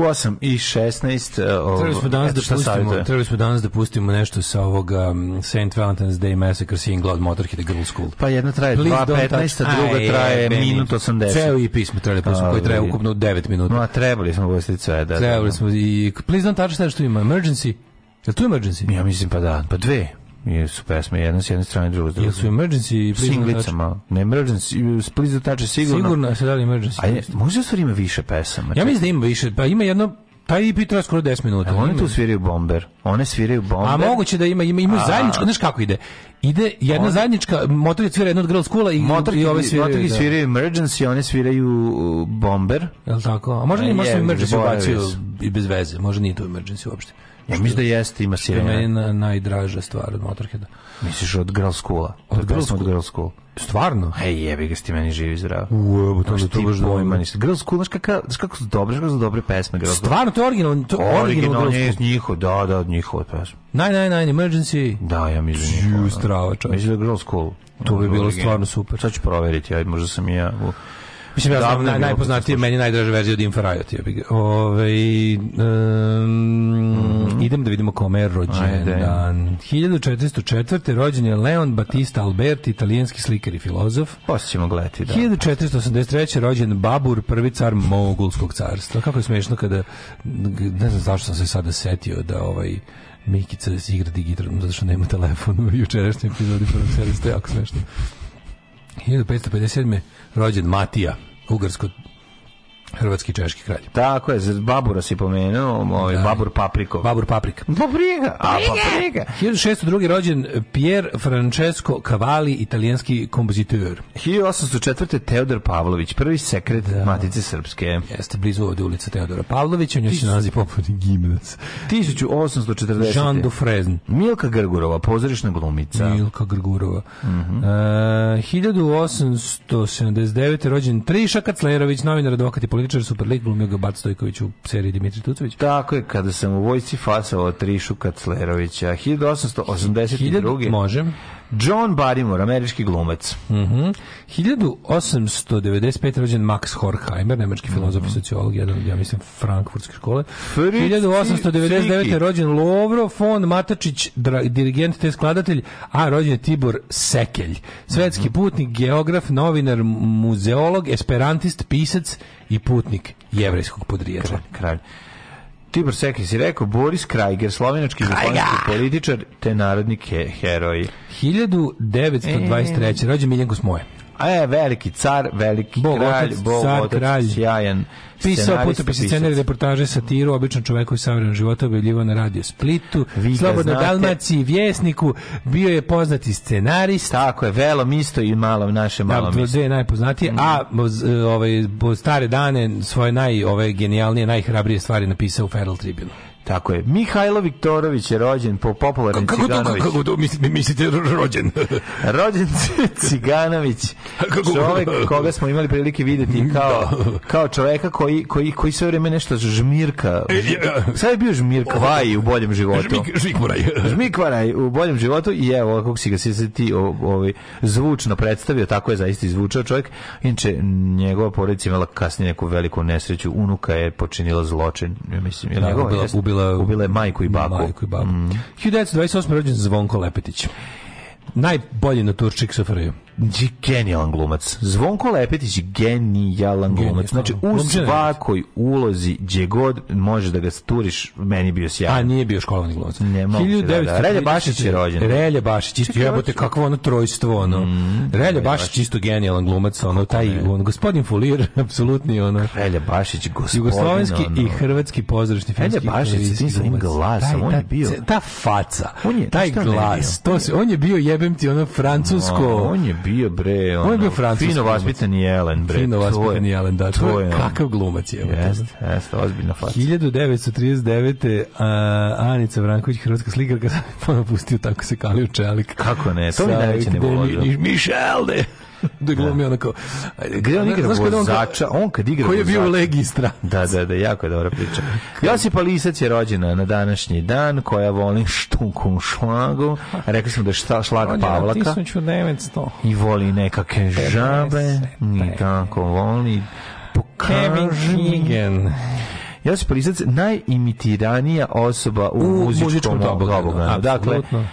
8 i 16. E, ovo, trebali smo danas da pustimo, trebali smo danas da pustimo nešto sa ovoga Saint Valentine's Day Massacre single od Motorhead Girl School. Pa jedna traje 2.15, a druga traje aj, minut 80. Ceo i pismo trebali da pustimo, a, koji traje ukupno 9 minuta. No, a trebali smo gostiti sve, da. da trebali da. smo i Please Don't Touch That što ima Emergency. Je li tu Emergency? Ja mislim pa da, pa dve. Jesu pesme, jedna s jedne strane, druga s druge. Jesu emergency i Singlica malo. Ne emergency, split zatače sigurno. Sigurno se dali emergency. A je, možda stvari ima više pesama. Ja mislim da ima više, pa ima jedno taj EP traje skoro 10 minuta. E, Oni tu sviraju bomber. One sviraju bomber. A moguće da ima ima ima zajedničko, znaš kako ide. Ide jedna on... zajednička, motor svira jedna od Girls Schoola i motori, i ove sviraju. Motori da. sviraju Emergency, one sviraju uh, bomber. Jel tako? A možda li možda Emergency ubacio i bez veze, možda nije to Emergency uopšte. Ja mislim da jeste, ima sirena. To je meni najdraža stvar od Motorheada. Misliš od Girl Schoola? Od, Girl School? od Girl School. Stvarno? Hej, jebi ga, ti meni živi zdrav. Ujebo, to je to baš dobro. Ima Ništa. Girl School, znaš kako, znaš kako su dobre, kako su dobre pesme. Girl Stvarno, to je originalno, to je originalno Girl School. Njiho, da, da, od njihove pesme. Nine, nine, nine, emergency. Da, ja mislim. Da Ju, da. strava, čovječ. Mislim da je Girl School. To bi bilo stvarno super. Sad ću proveriti, ajde, možda sam i ja... Mislim, ja znam, naj, najpoznatije, da meni najdraža verzija od Infrariot. Ja bih, ove, ovaj, um, mm. Idem da vidimo kome je rođen dan. 1404. rođen je Leon Batista Alberti, italijanski slikar i filozof. Poslije pa ćemo gledati, da. 1483. rođen Babur, prvi car Mogulskog carstva. Kako je smiješno kada, ne znam zašto sam se sada setio da ovaj Mikica igra digitarom zato što nema telefon u jučerašnjoj epizodi prvog serija, jako smešno. 1557. rođen Matija, ugarsko Hrvatski češki kralj. Tako je, Babura si pomenuo, ovaj, da. Babur Paprikov. Babur Paprik. Paprika! A, pa- paprika! 1602. rođen Pier Francesco Cavalli, italijanski kompozitor. 1804. Teodor Pavlović, prvi sekret da. Matice Srpske. Jeste blizu ovde ulica Teodora Pavlovića, u njoj se nalazi poput gimnac. 1840. Jean Dufresne. Milka Grgurova, pozorišna glumica. Milka Grgurova. Mm -hmm. uh, 1879. rođen Triša Kaclerović, novinar, advokat i političar, super lik, glumio ga Bat Stojković u seriji Dimitri Tucović. Tako je, kada sam u vojci fasao Trišu Kaclerovića, 1882. možem. John Barrymore, američki glumac. Mm 1895. rođen Max Horkheimer, nemački filozof i mm -hmm. sociolog, jedan, ja mislim, frankfurtske škole. Fritz 1899. Friki. rođen Lovro von Matačić, dirigent te skladatelj, a rođen Tibor Sekelj. Svetski mm -hmm. putnik, geograf, novinar, muzeolog, esperantist, pisac i putnik jevrejskog podrijetla. Kralj, kralj. Tibor Sekis je rekao Boris Krajger, slovenački političar te narodni heroj. 1923. E. rođen Miljenko Smoje. E, veliki car, veliki Bog, kralj, Bog, car, otac, kralj. sjajan Pisao putopis i scenarij reportaže satiru običan čoveku iz savremenog života objavljivo na radio Splitu, Vi Slobodnoj Dalmaciji, Vjesniku, bio je poznati scenarist. Tako je, velom isto i malom naše malom da, isto. najpoznatije, a e, ovaj, stare dane svoje naj, ove, genijalnije, najhrabrije stvari napisao u Feral Tribune. Tako je. Mihajlo Viktorović je rođen po popularnom Ciganović. Kako to, mislite rođen? rođen Ciganović. Čovjek koga smo imali prilike videti da. kao, kao čoveka koji, koji, koji sve vreme nešto žmirka. E, Sad je bio žmirka vaj u boljem životu. Žmik, žmikvaraj. žmikvaraj u boljem životu i evo kako si ga si ti ovaj, zvučno predstavio, tako je zaista izvučao čovek. Inče, njegova porodica imala kasnije neku veliku nesreću. Unuka je počinila zločin. Mislim, je da, ubila, ubila ubila ubila majku i baku. Majku i baku. Mm. 1928. rođen Zvonko Lepetić najbolji na Turčik Safraju. Genijalan glumac. Zvonko Lepetić genijalan glumac. Znači, u svakoj ulozi, gdje god možeš da ga sturiš, meni bio sjajan. A nije bio školovani glumac. Ne, moguće, da, da. Relje Bašić je rođen. Relja Bašić, isto jebote, kakvo ono trojstvo, ono. Mm, Relja Bašić, isto genijalan glumac, ono, taj, on, gospodin Fulir, apsolutni, ono. Relje Bašić, gospodin, Jugoslovenski ono. i hrvatski pozdrašni filmski. Relje Bašić, s tim glasom, on je bio. Ta faca, on je, taj glas, to se, on je bio jebem ti ono francusko. No, on je bio bre, on, on je bio francuski. Fino vaspitan Jelen bre. Fino vaspitan Jelen, da. To, to je kakav glumac je. Da. Jeste, jeste, ozbiljna faca. 1939. Uh, Anica Vranković hrvatska slikarka se napustio tako se u čelik. Kako ne? To mi najveće ne voložio. Mišelde. da glumi ono kao... Gde on igra vozača? On kad igra Koji je bio u Legiji stran. Da, da, da, jako je dobra priča. Josipa Lisac je rođena na današnji dan, koja voli štunkum šlagu. Rekli smo da je šta, šlag on Pavlaka. On I voli nekake žabe. I tako voli. Pokaži mi. Josip Lisac najimitiranija osoba u, u muzičkom, muzičkom tobogu. Da, dakle, Absolutno.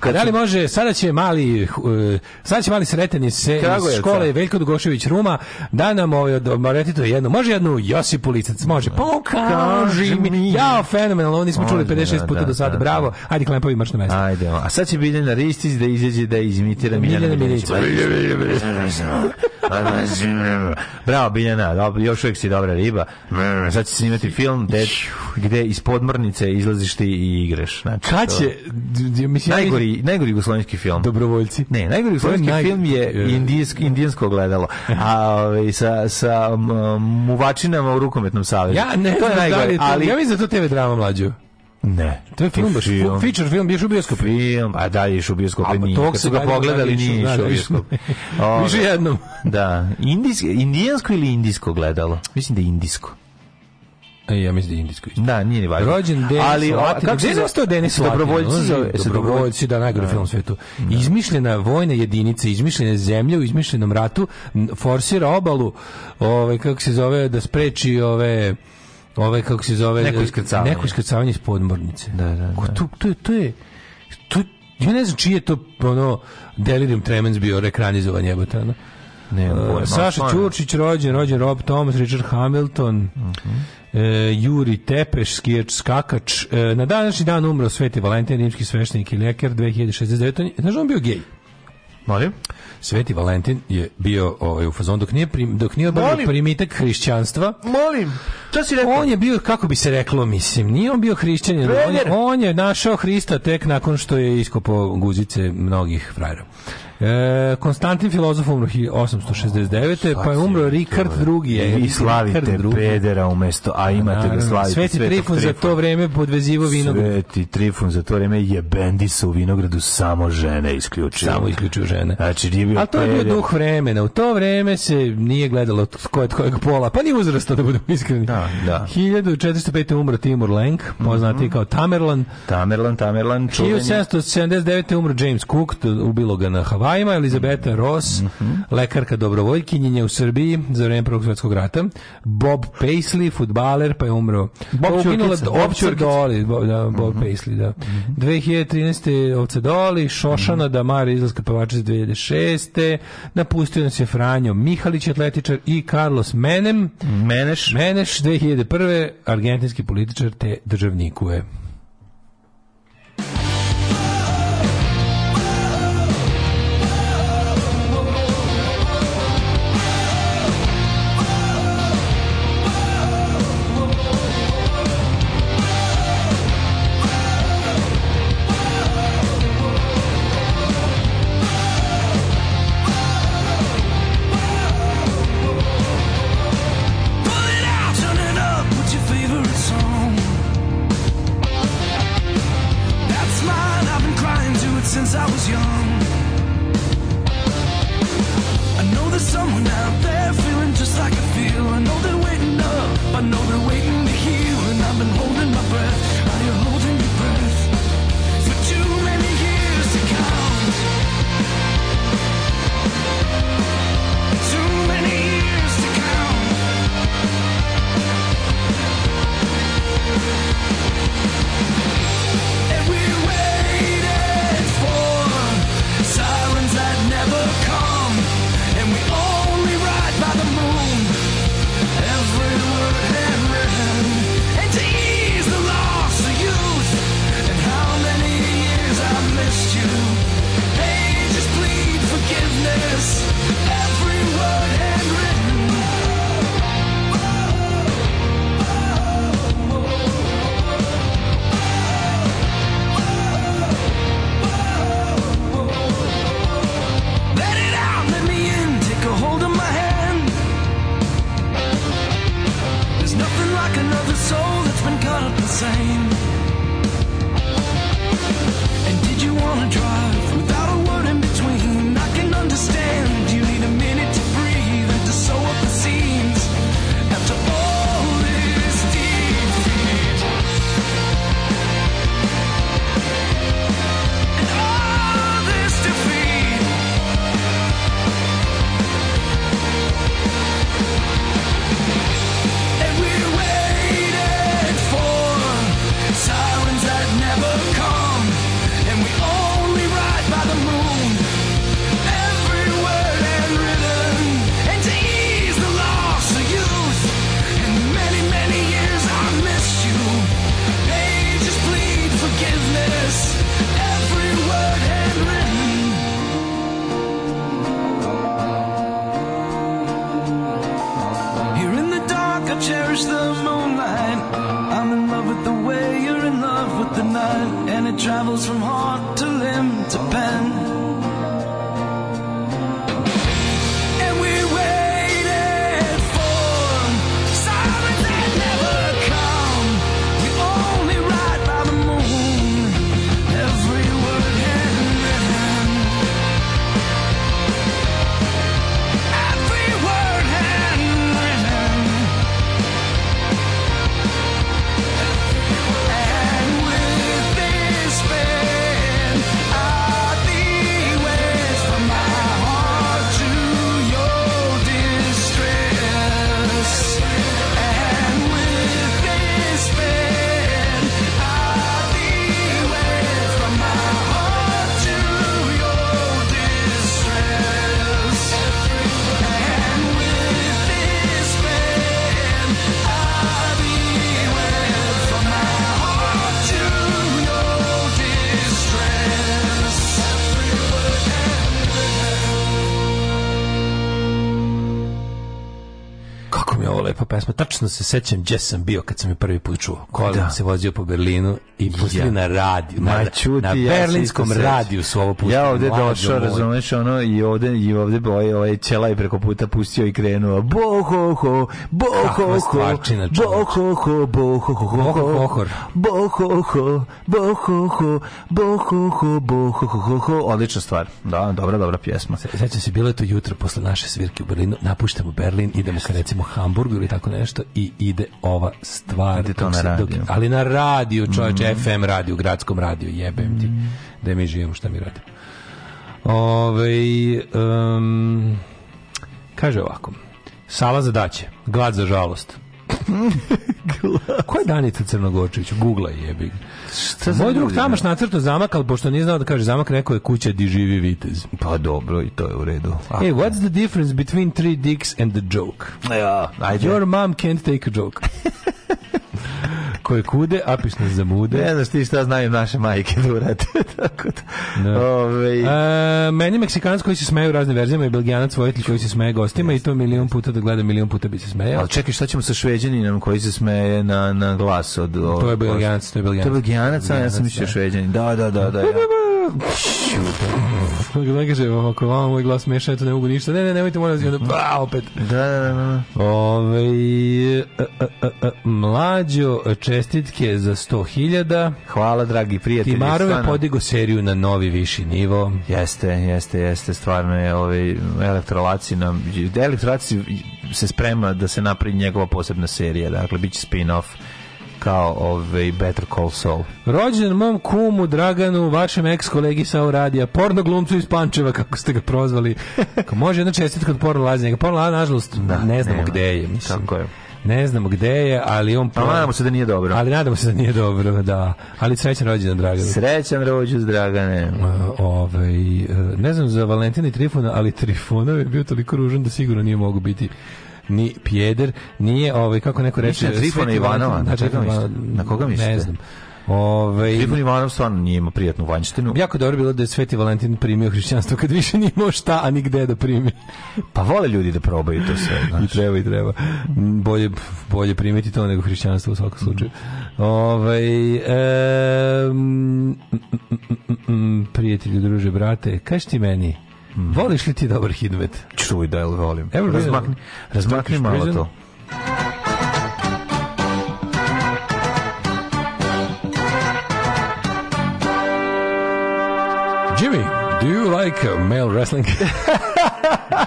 Kad da li može, sada će mali, eh, sada će mali sreteni se iz škole Veljko Dugošević Ruma da nam ovaj Maretito jedno. Može jednu Josipu Licac, može. Pokaži pa mi. Ja, fenomenalno, oni čuli 56 da, puta da, do sada, da, bravo. Ajde, klempovi, marš na mesto. Ajde, a sad će Biljana Ristić da izađe da izmitira Miljana Miljanić. Bravo, Biljana, još uvijek si dobra riba. Sad će snimati film gde iz podmornice izlaziš ti i igraš. Znači, Kad će, mislim, najgori, najgori jugoslovenski film. Dobrovoljci. Ne, najgori jugoslovenski naj... film je indijsk, indijansko gledalo. A ovaj, sa, sa muvačinama u rukometnom savezu. Ja ne, to je da najgori. ali... Ja mislim da to TV drama mlađu. Ne. To je film, baš film. feature film, biješ u bioskopu. Film, a da, ješ u bioskopu. A nije. tog su ga pogledali, nije ješ u bioskopu. Više jednom. Da. Indijsko, indijansko ili indijsko gledalo? Mislim da je indijsko. E, ja mislim da je indijsko isto. Da, nije ni važno. Rođen Denis Ali, Latin. Kako se zastao Denis Latin? Dobrovoljci zove. Dobrovoljci, da, najgore da. film u svetu. Da. Izmišljena vojna jedinica, izmišljena zemlja u izmišljenom ratu, forsira obalu, ove, kako se zove, da spreči ove ove kako se zove neko iskrcavanje neko iskrcavanje iz podmornice da da, da. To, to, to je to ja ne znam čije to ono delirium tremens bio rekranizovanje jebote ono Ne, uh, Saša Ćurčić rođen, rođen Rob Thomas, Richard Hamilton. Uh -huh. uh, Juri Tepeš, skijač, skakač. E, na današnji dan umro Sveti Valentin, rimski sveštenik i lekar, 2069. Znaš, on bio gej. Molim? Sveti Valentin je bio ovaj u fazonu dok nije prim, dok nije obavio primitak hrišćanstva. Molim. Šta si rekao? On je bio kako bi se reklo, mislim, nije on bio hrišćanin, on, on je našao Hrista tek nakon što je iskopao guzice mnogih frajera. E, Konstantin filozof umro 869. Oh, pa je umro Rikard II. I e, vi slavite pedera umesto, a imate ga slavite. Sveti Trifun za to vreme podvezivo vinograd. Sveti Trifun za to vreme je bendisa u vinogradu samo žene isključio. Samo isključio žene. Znači, nije bio Ali to je bio duh vremena. U to vreme se nije gledalo ko je kojeg pola, pa ni uzrasta da budemo iskreni. Da, da. 1405. umro Timur Lenk, mhm. poznati mm -hmm. kao Tamerlan. Tamerlan, Tamerlan. 1779. umro James Cook, ubilo ga na Havar Bajma, Elizabeta Ross, mm -hmm. lekarka dobrovoljkinjenja u Srbiji za vreme Prvog svjetskog rata, Bob Paisley, futbaler, pa je umro. Bob Čurkica. Pa Bob Doli, Bob, da, Bob mm -hmm. Paisley, da. Mm -hmm. 2013. Ovce Doli, Šošana, mhm. Damar, izlaska pevačica 2006. Napustio nas je Franjo Mihalić, atletičar i Carlos Menem. Meneš. Meneš 2001. Argentinski političar te državnikuje. tačno se sećam gde sam bio kad sam je prvi put čuo. Kolin da. se vozio po Berlinu i pustili ja. na radiju. Na, čuti, na ja berlinskom radiju su ovo pustili. Ja ovde došao, razumeš, ono, i ovde, i ovde boje, ovaj čela je preko puta pustio i krenuo. Bo, ho, ho, bo, ho, ho, bo, ho, ho, bo, ho, ho, ho, ho, bo, ho, ho, bo, ho, ho, bo, ho, ho, bo, ho, ho, ho, ho, odlična stvar. Da, dobra, dobra pjesma. Sećam se, bilo je to jutro posle naše svirke u Berlinu, napuštamo Berlin, idemo ka recimo Hamburgu ili tako nešto i ide ova stvar. Ide to na radio. Dok, ali na radio, čovječe, mm FM radio, gradskom radio jebem ti. Mm Da mi živimo šta mi radimo. Ove, um, kaže ovako. Sala za daće, glad za žalost. Ko je Danica Crnogorčević? Googla je jebi. Šta Moj drug tamoš da? nacrto zamak, ali pošto nije znao da kaže zamak, rekao je kuća di živi vitez. Pa dobro, i to je u redu. A, hey, what's the difference between three dicks and the joke? Ja, ajde. Your mom can't take a joke. koje kude, a piš nas zabude. Ne znaš ti šta znaju naše majke da urade. Tako da. No. Da. Ove... A, e, meni Meksikanac koji se smeju razne raznim verzijama i Belgijanac Vojtelj koji se smeje gostima yes. i to milion puta da gleda, milion puta bi se smejao. Ali čekaj, šta ćemo sa šveđaninom koji se smeje na, na glas od... od to je Belgijanac, to je Belgijanac. To je Belgijanac, a ja sam mislio da. šveđanin. Da, da, da, da. Ja. Ne kaže vam, ako vam moj glas meša, eto ne mogu ništa. Ne, ne, nemojte molim vas, onda da. opet. Da, da, da. da. Ove, a, e, e, e, mlađo, čestitke za 100.000. Hvala, dragi prijatelji. Timarove stvarno. podigo seriju na novi viši nivo. Jeste, jeste, jeste. Stvarno je ovaj, elektrolaci nam... Elektrolaci se sprema da se napravi njegova posebna serija. Dakle, bit će spin-off kao ovaj Better Call Saul. Rođen mom kumu Draganu, vašem eks kolegi sa radija, porno glumcu iz Pančeva kako ste ga prozvali. Kako može jedna čestitka od da porno lazanja, porno lazanja, nažalost, da, ne znamo nema. gde je, mislim. Tako je. Ne znamo gde je, ali on... Ali nadamo se da nije dobro. Ali nadamo se da nije dobro, da. Ali srećan rođendan, Dragane. Srećan rođendan, Dragane. Uh, ovaj, uh, ne znam za Valentina i Trifona, ali Trifonov je bio toliko ružan da sigurno nije mogu biti ni pjeder, nije, ovaj, kako neko reče... Na Trifona Ivanova, na, čega na koga mislite? Ne znam. Ove, Trifon Ivanov stvarno nije imao prijatnu vanjštinu. Jako dobro bilo da je Sveti Valentin primio hrišćanstvo kad više nije imao šta, a ni da primi. pa vole ljudi da probaju to sve. Znači. I treba i treba. Bolje, bolje primiti to nego hrišćanstvo u svakom slučaju. Ove, e, m, m, m, prijatelji, druže, brate, kaži ti meni, Mm. Voliš li ti dobar hidmet? Čuj da li volim. Evo, razmakni, razmakni malo prison? to. Jimmy, do you like male wrestling?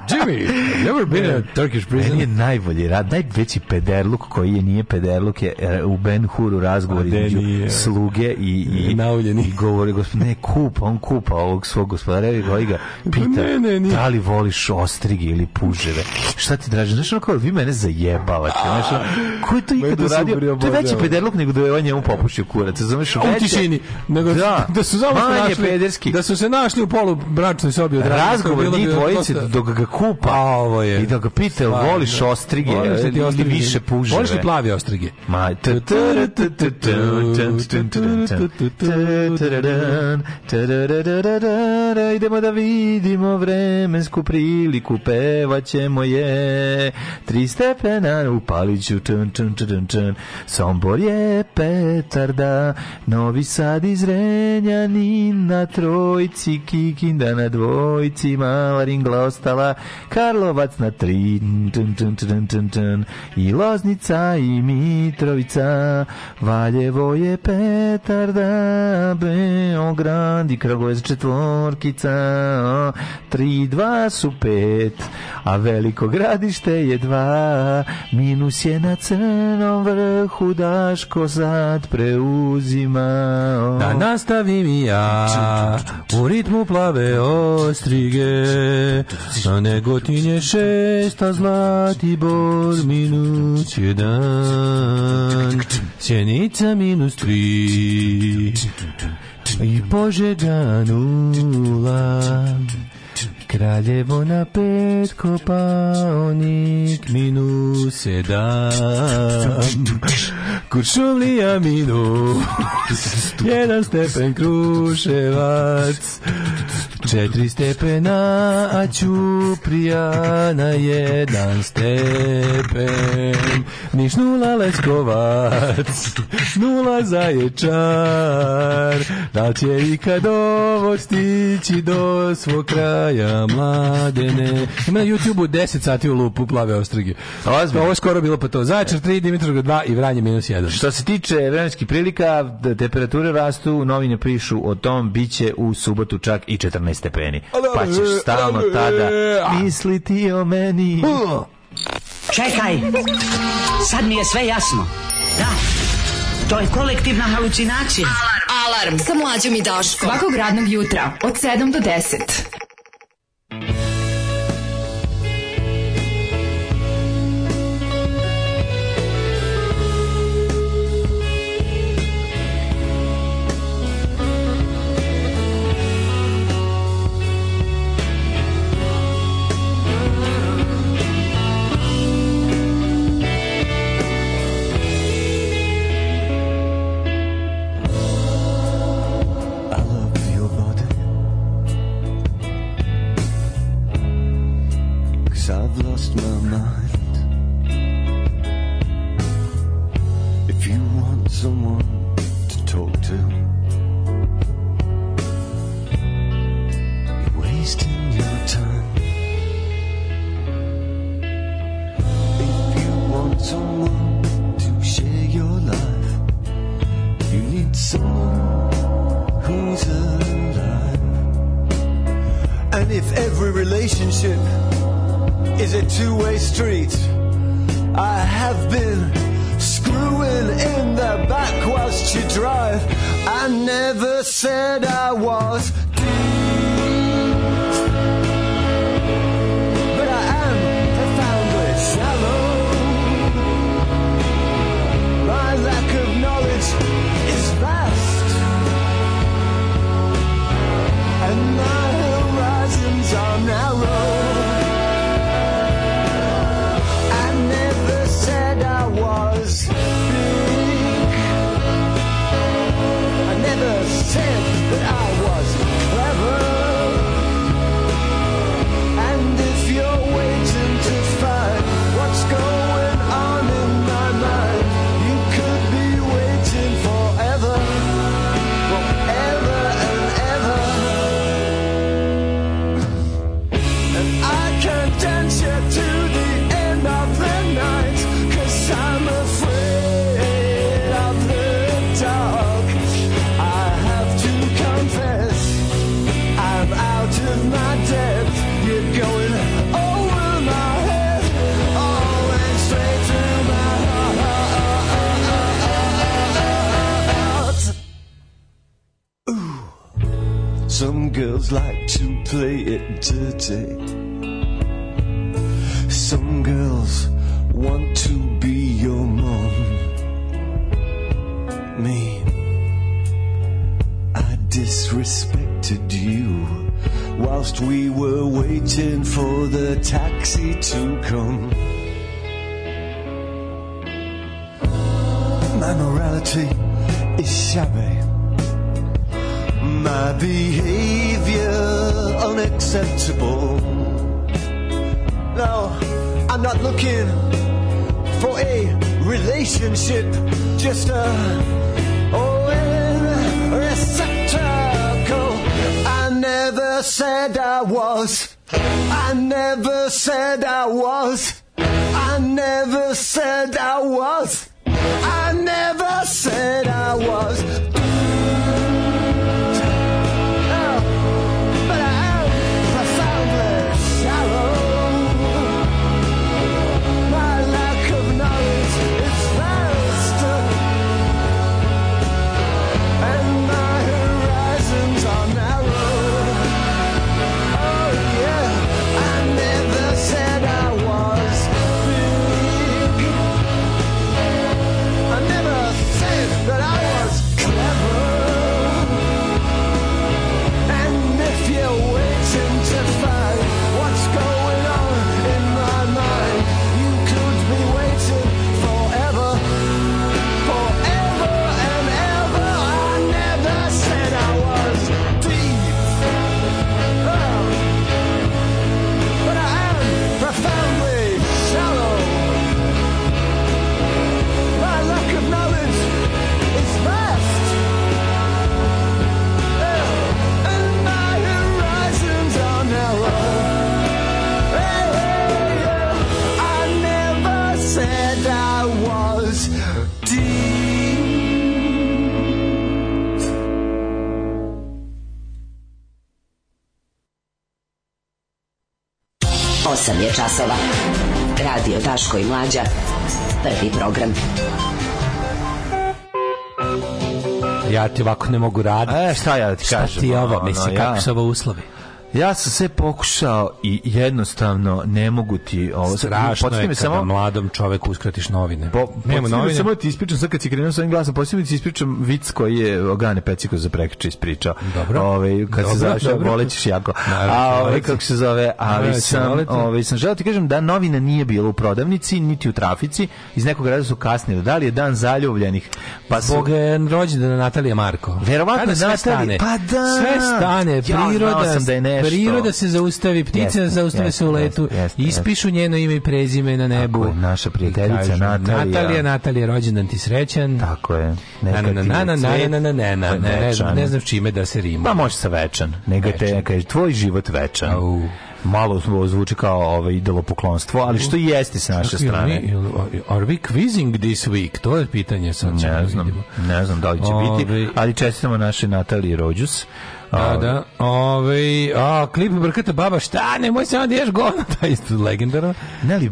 Jimmy, never been in a Turkish prison. Meni je najbolji rad, najveći pederluk koji je nije pederluk je e, u Ben Huru razgovor između sluge i, i, Nauljeni. i govori, gospod, ne, kupa, on kupa ovog svog gospodara i koji ga ovaj pa pita da li voliš ostrige ili puževe. Šta ti draže? Znaš, ono kao, vi mene zajebavate. Znaš, ko je to ikad uradio? To je veći pederluk nego da je on njemu popušio kurac. Znaš, u tišini. Nego, da, da su samo našli, pederski. da su se našli u polu bračnoj sobi od razgovor njih dvojice dok ga kupa a ovo je. i da ga pita jel voliš ostrige ili ostrige. više puževe. Voliš li plave ostrige? Ma, idemo da vidimo vremensku priliku pevaćemo je tri stepena u paliću tun, tun, tun, tun. Sombor je petarda Novi Sad iz Renjanin na trojci Kikinda na dvojci Mala ringla ostala Karlova, Karlovac na tri, tun, tun, tun, i Loznica i Mitrovica, Valjevo je Petarda, Beograd i Kragovic četvorkica, o, tri, dva su pet, a veliko gradište je dva, minus je na crnom vrhu, Daško sad preuzima. Da nastavim ja, u ritmu plave ostrige, A Negotin je šest, a Zlatibor minus jedan. Sjenica minus tri. I Požega nula. Kraljevo na pet kopaonik minu sedam. Kuršumlija minu. Jedan stepen kruševac. Četiri stepena, a Ćuprija na jedan stepen. Niš nula Leskovac, nula Zaječar. Da će ikad ovo stići do svog kraja? Mladena, mladene. Ima na YouTubeu 10 sati u lupu plave ostrige. Ozbiljno. Ovo je skoro bilo pa to. Zaječar 3, Dimitrovgrad 2 i Vranje minus 1. Što se tiče vremenskih prilika, da temperature rastu, novine prišu o tom, bit će u subotu čak i 14 stepeni. Pa ćeš stalno tada misliti o meni. Čekaj, sad mi je sve jasno. Da, to je kolektivna halucinacija. Alarm, Alarm. sa mlađom i Daškom. Svakog radnog jutra od 7 do 10. Thank you. Daško i Mlađa. Prvi program. Ja ti ovako ne mogu raditi. E, šta ja da ti šta kažem? Šta ti ovo, no, misli, ja. kakvi su ovo uslovi? Ja sam sve pokušao i jednostavno ne mogu ti ovo strašno je kada samo mladom čoveku uskratiš novine. Po, Nemo novine. Samo da ti ispričam sad kad si krenuo sa ovim glasom, posebno da ti ispričam vic koji je Ogane Peciko za prekiče ispričao. Dobro. Ove, ovaj, kad dobro, se zašao bolećeš jako. Naravno, a ove ovaj, kako se zove, ali naravno, da sam, ove, ovaj, sam želeo ti kažem da novina nije bilo u prodavnici niti u trafici, iz nekog razloga su kasnili. Da li je dan zaljubljenih? Pa zbog su... E, rođendana Natalije Marko. Verovatno Natalije. Pa da. Sve stane, priroda. Ja, sam da je ne nešto. Priroda se zaustavi, ptice yes, zaustave yes, se u letu, yes, ispišu njeno ime i prezime na nebu. Tako je, naša prijateljica Natalija. Natalija, Natalija, rođendan ti srećan. Tako je. Na, na, na, na, na, na, ovaj ne, ne, ne znam čime da se rima. Pa može sa večan. Nega te, kaže, tvoj život večan. Au malo zvuči kao ovaj idolopoklonstvo, ali što jeste sa naše strane. Are we quizzing this week? To je pitanje sad. Ne znam, ne znam da li će Ove... biti, ali čestitamo naše Nataliji Rođus. A, da. Ove, a, klip Brkata baba, šta, nemoj se onda ješ govno, ta da, isto legendarno. Ne li,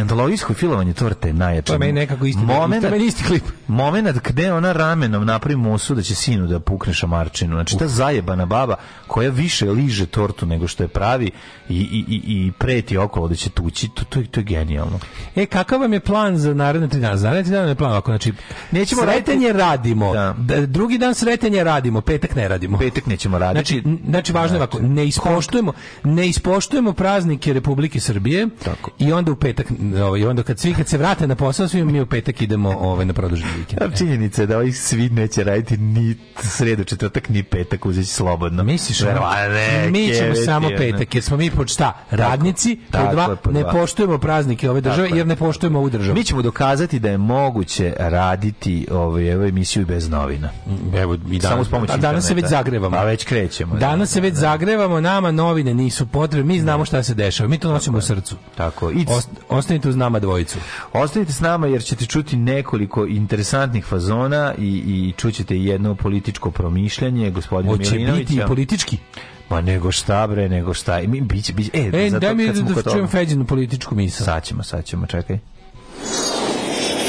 antologijsko filovanje torte je najjače. To je meni nekako isti, moment, to je isti klip. Moment gde ona ramenom napravi mosu da će sinu da pukne šamarčinu. Znači, ta zajebana baba koja više liže tortu nego što je pravi i, i, i, i preti okolo da će tući, to, to, to je genijalno. E, kakav vam je plan za naredne tri dana? Za naredne tri dana je plan ovako, znači, nećemo sretenje radimo, da. da. drugi dan sretenje radimo, petak ne radimo. Petak nećemo ćemo raditi. Znači, znači važno je ovako, znači. ne ispoštujemo, ne ispoštujemo praznike Republike Srbije Tako. i onda u petak, ovaj, i onda kad svi kad se vrate na posao, svi mi u petak idemo ovaj, na produženi vikend. A činjenica je da ovi svi neće raditi ni sredu, četvrtak, ni petak, uzeći slobodno. Misliš, Verovane, mi ćemo kjeveti, samo petak, jer smo mi pod šta? Radnici, Tako, pod dva, je, pod ne dva. poštujemo praznike ove države, Tako jer ne poštujemo ovu državu. Mi ćemo dokazati da je moguće raditi ovu ovaj, evo, emisiju bez novina. Evo, i dan, Samo s pomoći A danas se već zagrevamo. A već krećemo. Danas da, se da, već da. zagrevamo, nama novine nisu potrebne, mi znamo šta se dešava, mi to nosimo u srcu. Tako. I ostanite uz nama dvojicu. Ostanite s nama jer ćete čuti nekoliko interesantnih fazona i, i čućete jedno političko promišljanje gospodina Milinovića. biti politički? Ma nego šta bre, nego šta. E, mi biće biće. E, e zato daj mi da čujem Feđinu političku misao. Sad ćemo, sad ćemo, čekaj.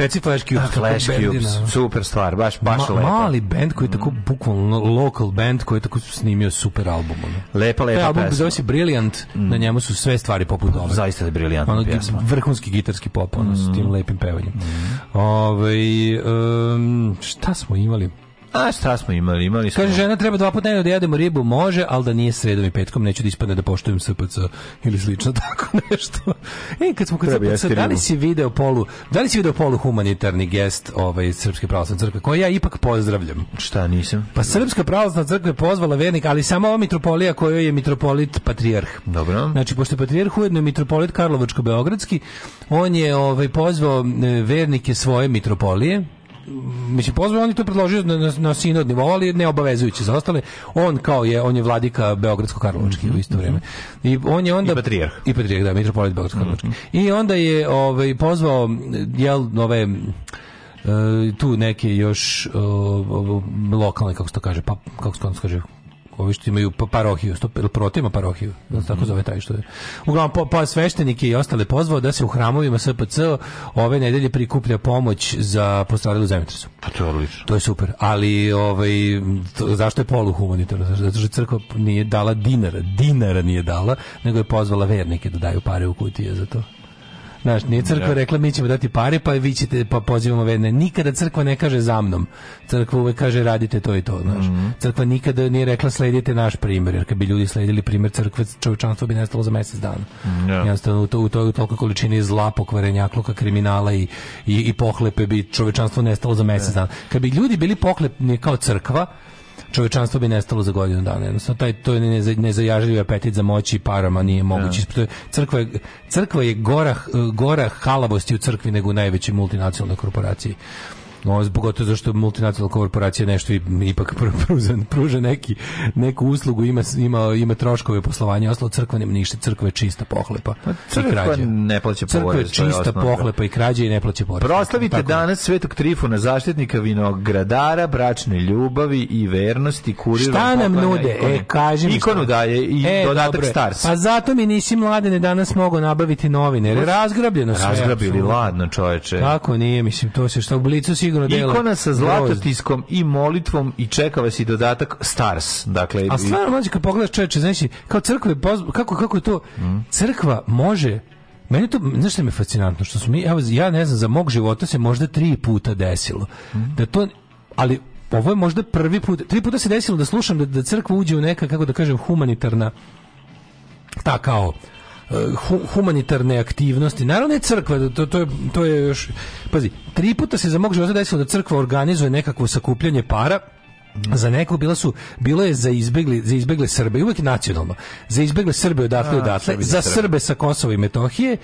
Reci Flash Cubes. Da, Flash Cubes, super stvar, baš, baš Ma, lepa. Mali band koji je tako, mm. bukvalno, local band koji je tako snimio super album. Ono. Lepa, lepa Te album pesma. zove se Brilliant, mm. na njemu su sve stvari poput ove. Zaista je Brilliant ono, pjesma. Vrhunski gitarski pop, ono, mm. s tim mm. lepim pevanjem. Mm. Ove, ovaj, um, šta smo imali? A šta smo imali? Imali smo. Kaže žena treba dva puta dnevno da jedemo ribu, može, ali da nije sredom i petkom, neću da ispadne da poštujem SPC ili slično tako. nešto. E, kad smo kad Treba, da li si video polu, da li si video polu humanitarni gest ovaj Srpske pravoslavne crkve, koji ja ipak pozdravljam. Šta nisam? Pa Srpska pravoslavna crkva je pozvala vernika, ali samo ova mitropolija kojoj je mitropolit patrijarh. Dobro. Znači pošto je patrijarh ujedno je mitropolit Karlovačko-beogradski, on je ovaj pozvao e, vernike svoje mitropolije mislim pozvao on je to predložio na, na, sinod nivou, ali ne obavezujući za ostale. On kao je on je vladika beogradsko karlovački mm -hmm. u isto vrijeme. I on je onda i patrijarh. I patrijarh, da, mitropolit beogradsko karlovački. Mm -hmm. I onda je ovaj pozvao jel nove e, tu neke još o, o, lokalne kako se to kaže, pa kako se to kaže, ovi što imaju pa parohiju, sto, protima parohiju, mm -hmm. tako zove taj što je. Uglavnom, pa, pa sveštenike i ostale pozvao da se u hramovima SPC ove nedelje prikuplja pomoć za postradalu zemljotresu. Pa to je odlično. To je super, ali ovaj, to, zašto je polu humanitarno? Zato što crkva nije dala dinara, dinara nije dala, nego je pozvala vernike da daju pare u kutije za to. Znaš, nije crkva da. rekla mi ćemo dati pare, pa vi ćete, pa pozivamo vedne. Nikada crkva ne kaže za mnom. Crkva uvek kaže radite to i to, znaš. Mm -hmm. Crkva nikada nije rekla sledite naš primjer, jer kad bi ljudi sledili primjer crkve, čovječanstvo bi nestalo za mjesec dana. Yeah. Da. Jednostavno, u, to, u toj toliko količini zla, pokvarenjakluka, kriminala i, i, i pohlepe bi čovječanstvo nestalo za mjesec yeah. Da. dana. Kad bi ljudi bili pohlepni kao crkva, čovečanstvo bi nestalo za godinu dana. Jednostavno, taj, to je nezajažljiv apetit za moći i parama, nije moguće. Da. Ja. Crkva, je, crkva je gora, gora halavosti u crkvi nego u najvećoj multinacionalnoj korporaciji. No, pogotovo zašto multinacionalna korporacija nešto ipak pruža, pruža neki, neku uslugu, ima, ima, ima troškove poslovanja, ostalo crkva nema ništa, crkva je čista pohlepa pa, crkva i krađa. ne plaća porez. Crkva je čista pohlepa i krađa i ne plaće porez. Proslavite danas Svetog trifuna, zaštitnika vinogradara, bračne ljubavi i vernosti, kurira. Šta nam nude? E, ikone. E, kaži mi Ikonu daje i e, dodatak dobro. Stars. Pa zato mi nisi mladene danas mogu nabaviti novine, jer je razgrabljeno sve. Razgrabili, ladno čoveče. Tako nije, mislim, to se što u blicu si sigurno delo. Ikona sa zlatotiskom i molitvom i čeka vas i dodatak Stars. Dakle, a stvarno mlađe kad pogledaš čoveče, znači kao crkve kako kako je to mm. crkva može meni to, znaš što mi je fascinantno, što su mi, evo, ja ne znam, za mog života se možda tri puta desilo. Mm. Da to, ali ovo je možda prvi put, tri puta se desilo da slušam da, da crkva uđe u neka, kako da kažem, humanitarna, ta kao, Eh, humanitarne aktivnosti. Naravno je crkva, to, to, je, to je još... Pazi, tri puta se za mog života desilo da crkva organizuje nekakvo sakupljanje para, za neko bila su bilo je za izbegli za izbegle Srbe uvek nacionalno za izbegle Srbe odatle odatle za Srbe sa Kosova i Metohije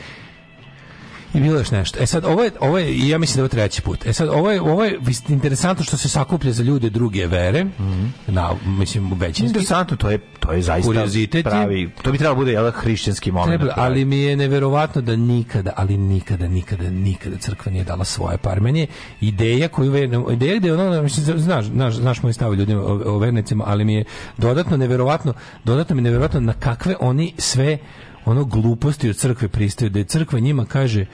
I bilo još nešto. E sad, ovo je, ovo je ja mislim da je treći put. E sad, ovo je, ovo je interesantno što se sakuplja za ljude druge vere. Mm -hmm. Na, mislim, većinski. Interesantno, to je, to je zaista pravi... To bi trebalo bude, jel, da, hrišćanski moment. Treba, ali mi je neverovatno da nikada, ali nikada, nikada, nikada crkva nije dala svoje parmenje. Ideja koju... Ideja gde je ono, mislim, znaš, znaš, znaš moj stav ljudima o, o vernicima, ali mi je dodatno neverovatno, dodatno mi je neverovatno na kakve oni sve ono gluposti od crkve pristaju, da je crkva njima kaže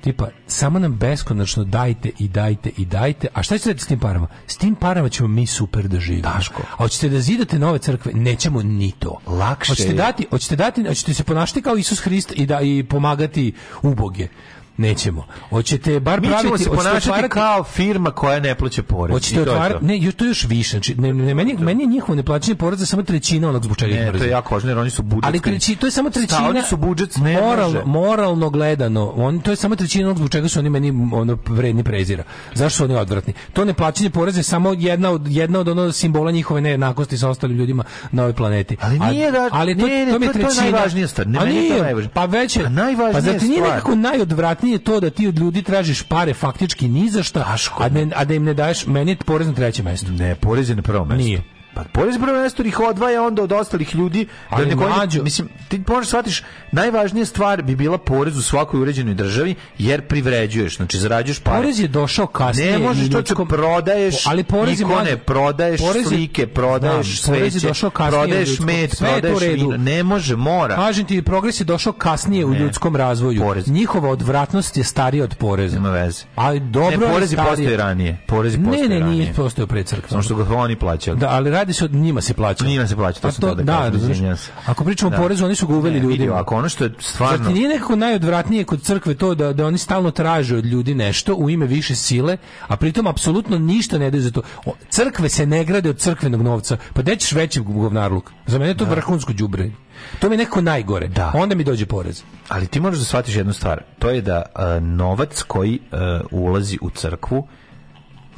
tipa samo nam beskonačno dajte i dajte i dajte, a šta ćete s tim parama? S tim parama ćemo mi super da živimo. Daško. A hoćete da zidate nove crkve? Nećemo ni to. Lakše hoćete je. dati, hoćete dati, hoćete se ponašati kao Isus Hrist i da i pomagati uboge. Nećemo. Hoćete bar Mi praviti, ćemo se ponašati otvarati... kao firma koja ne plaća porez. Hoćete otvarati, to. ne, to je još više. Znači, ne, ne, meni, meni je njihovo neplaćanje poreza samo trećina onog zbog čega Ne, to je jako važno, jer oni su budžet. Ali treći, to je samo trećina. oni su budžet, ne moralno, može. moralno gledano, on, to je samo trećina onog zbog čega su oni meni ono vredni prezira. Zašto su oni odvratni? To neplaćanje poreza je samo jedna od jedna od ono simbola njihove nejednakosti sa ostalim ljudima na ovoj planeti. Ali nije da, ali to, ne, ne, to, mi je trećina. To je najvažnija stvar. Ne, a nije, to najvažnije. Pa već je, a najvažnije pa, pa zato nije nekako najodvratnije odvratnije to da ti od ljudi tražiš pare faktički ni za šta, a, da ne, a da im ne daješ meni porez na treće mesto. Ne, porez je na prvo mesto. Nije. Pa porez prvenstvo ih odvaja onda od ostalih ljudi. Da ali da neko, mađu... Mislim, ti možeš da shvatiš, najvažnija stvar bi bila porez u svakoj uređenoj državi, jer privređuješ, znači zarađuješ pare. Porez je došao kasnije. Ne možeš to ljudskom... prodaješ ali porez ikone, prodaješ porez je... slike, prodaješ da, sveće, došao prodaješ med, prodaješ vino. Ne može, mora. Kažem ti, progres je došao kasnije ne. u ljudskom razvoju. Porez. Njihova odvratnost je starija od poreza. Nema veze. Ali dobro ne, porezi postoje ranije. porez Porezi ranije ne, ne, nije postojao pre crkve. Samo što ga oni plaćali. Da, ali radi se od njima se plaća. Njima se plaća, to, se da to da, da, da Ako pričamo da. o porezu, oni su ga uveli ljudi. Vidio, ako ono što je stvarno Zar nije nekako najodvratnije kod crkve to da, da oni stalno traže od ljudi nešto u ime više sile, a pritom apsolutno ništa ne daju za to. O, crkve se ne grade od crkvenog novca. Pa gde ćeš veći govnarluk? Za mene je to da. vrhunsko đubre. To mi je neko najgore. Da. Onda mi dođe porez. Ali ti možeš da shvatiš jednu stvar. To je da uh, novac koji uh, ulazi u crkvu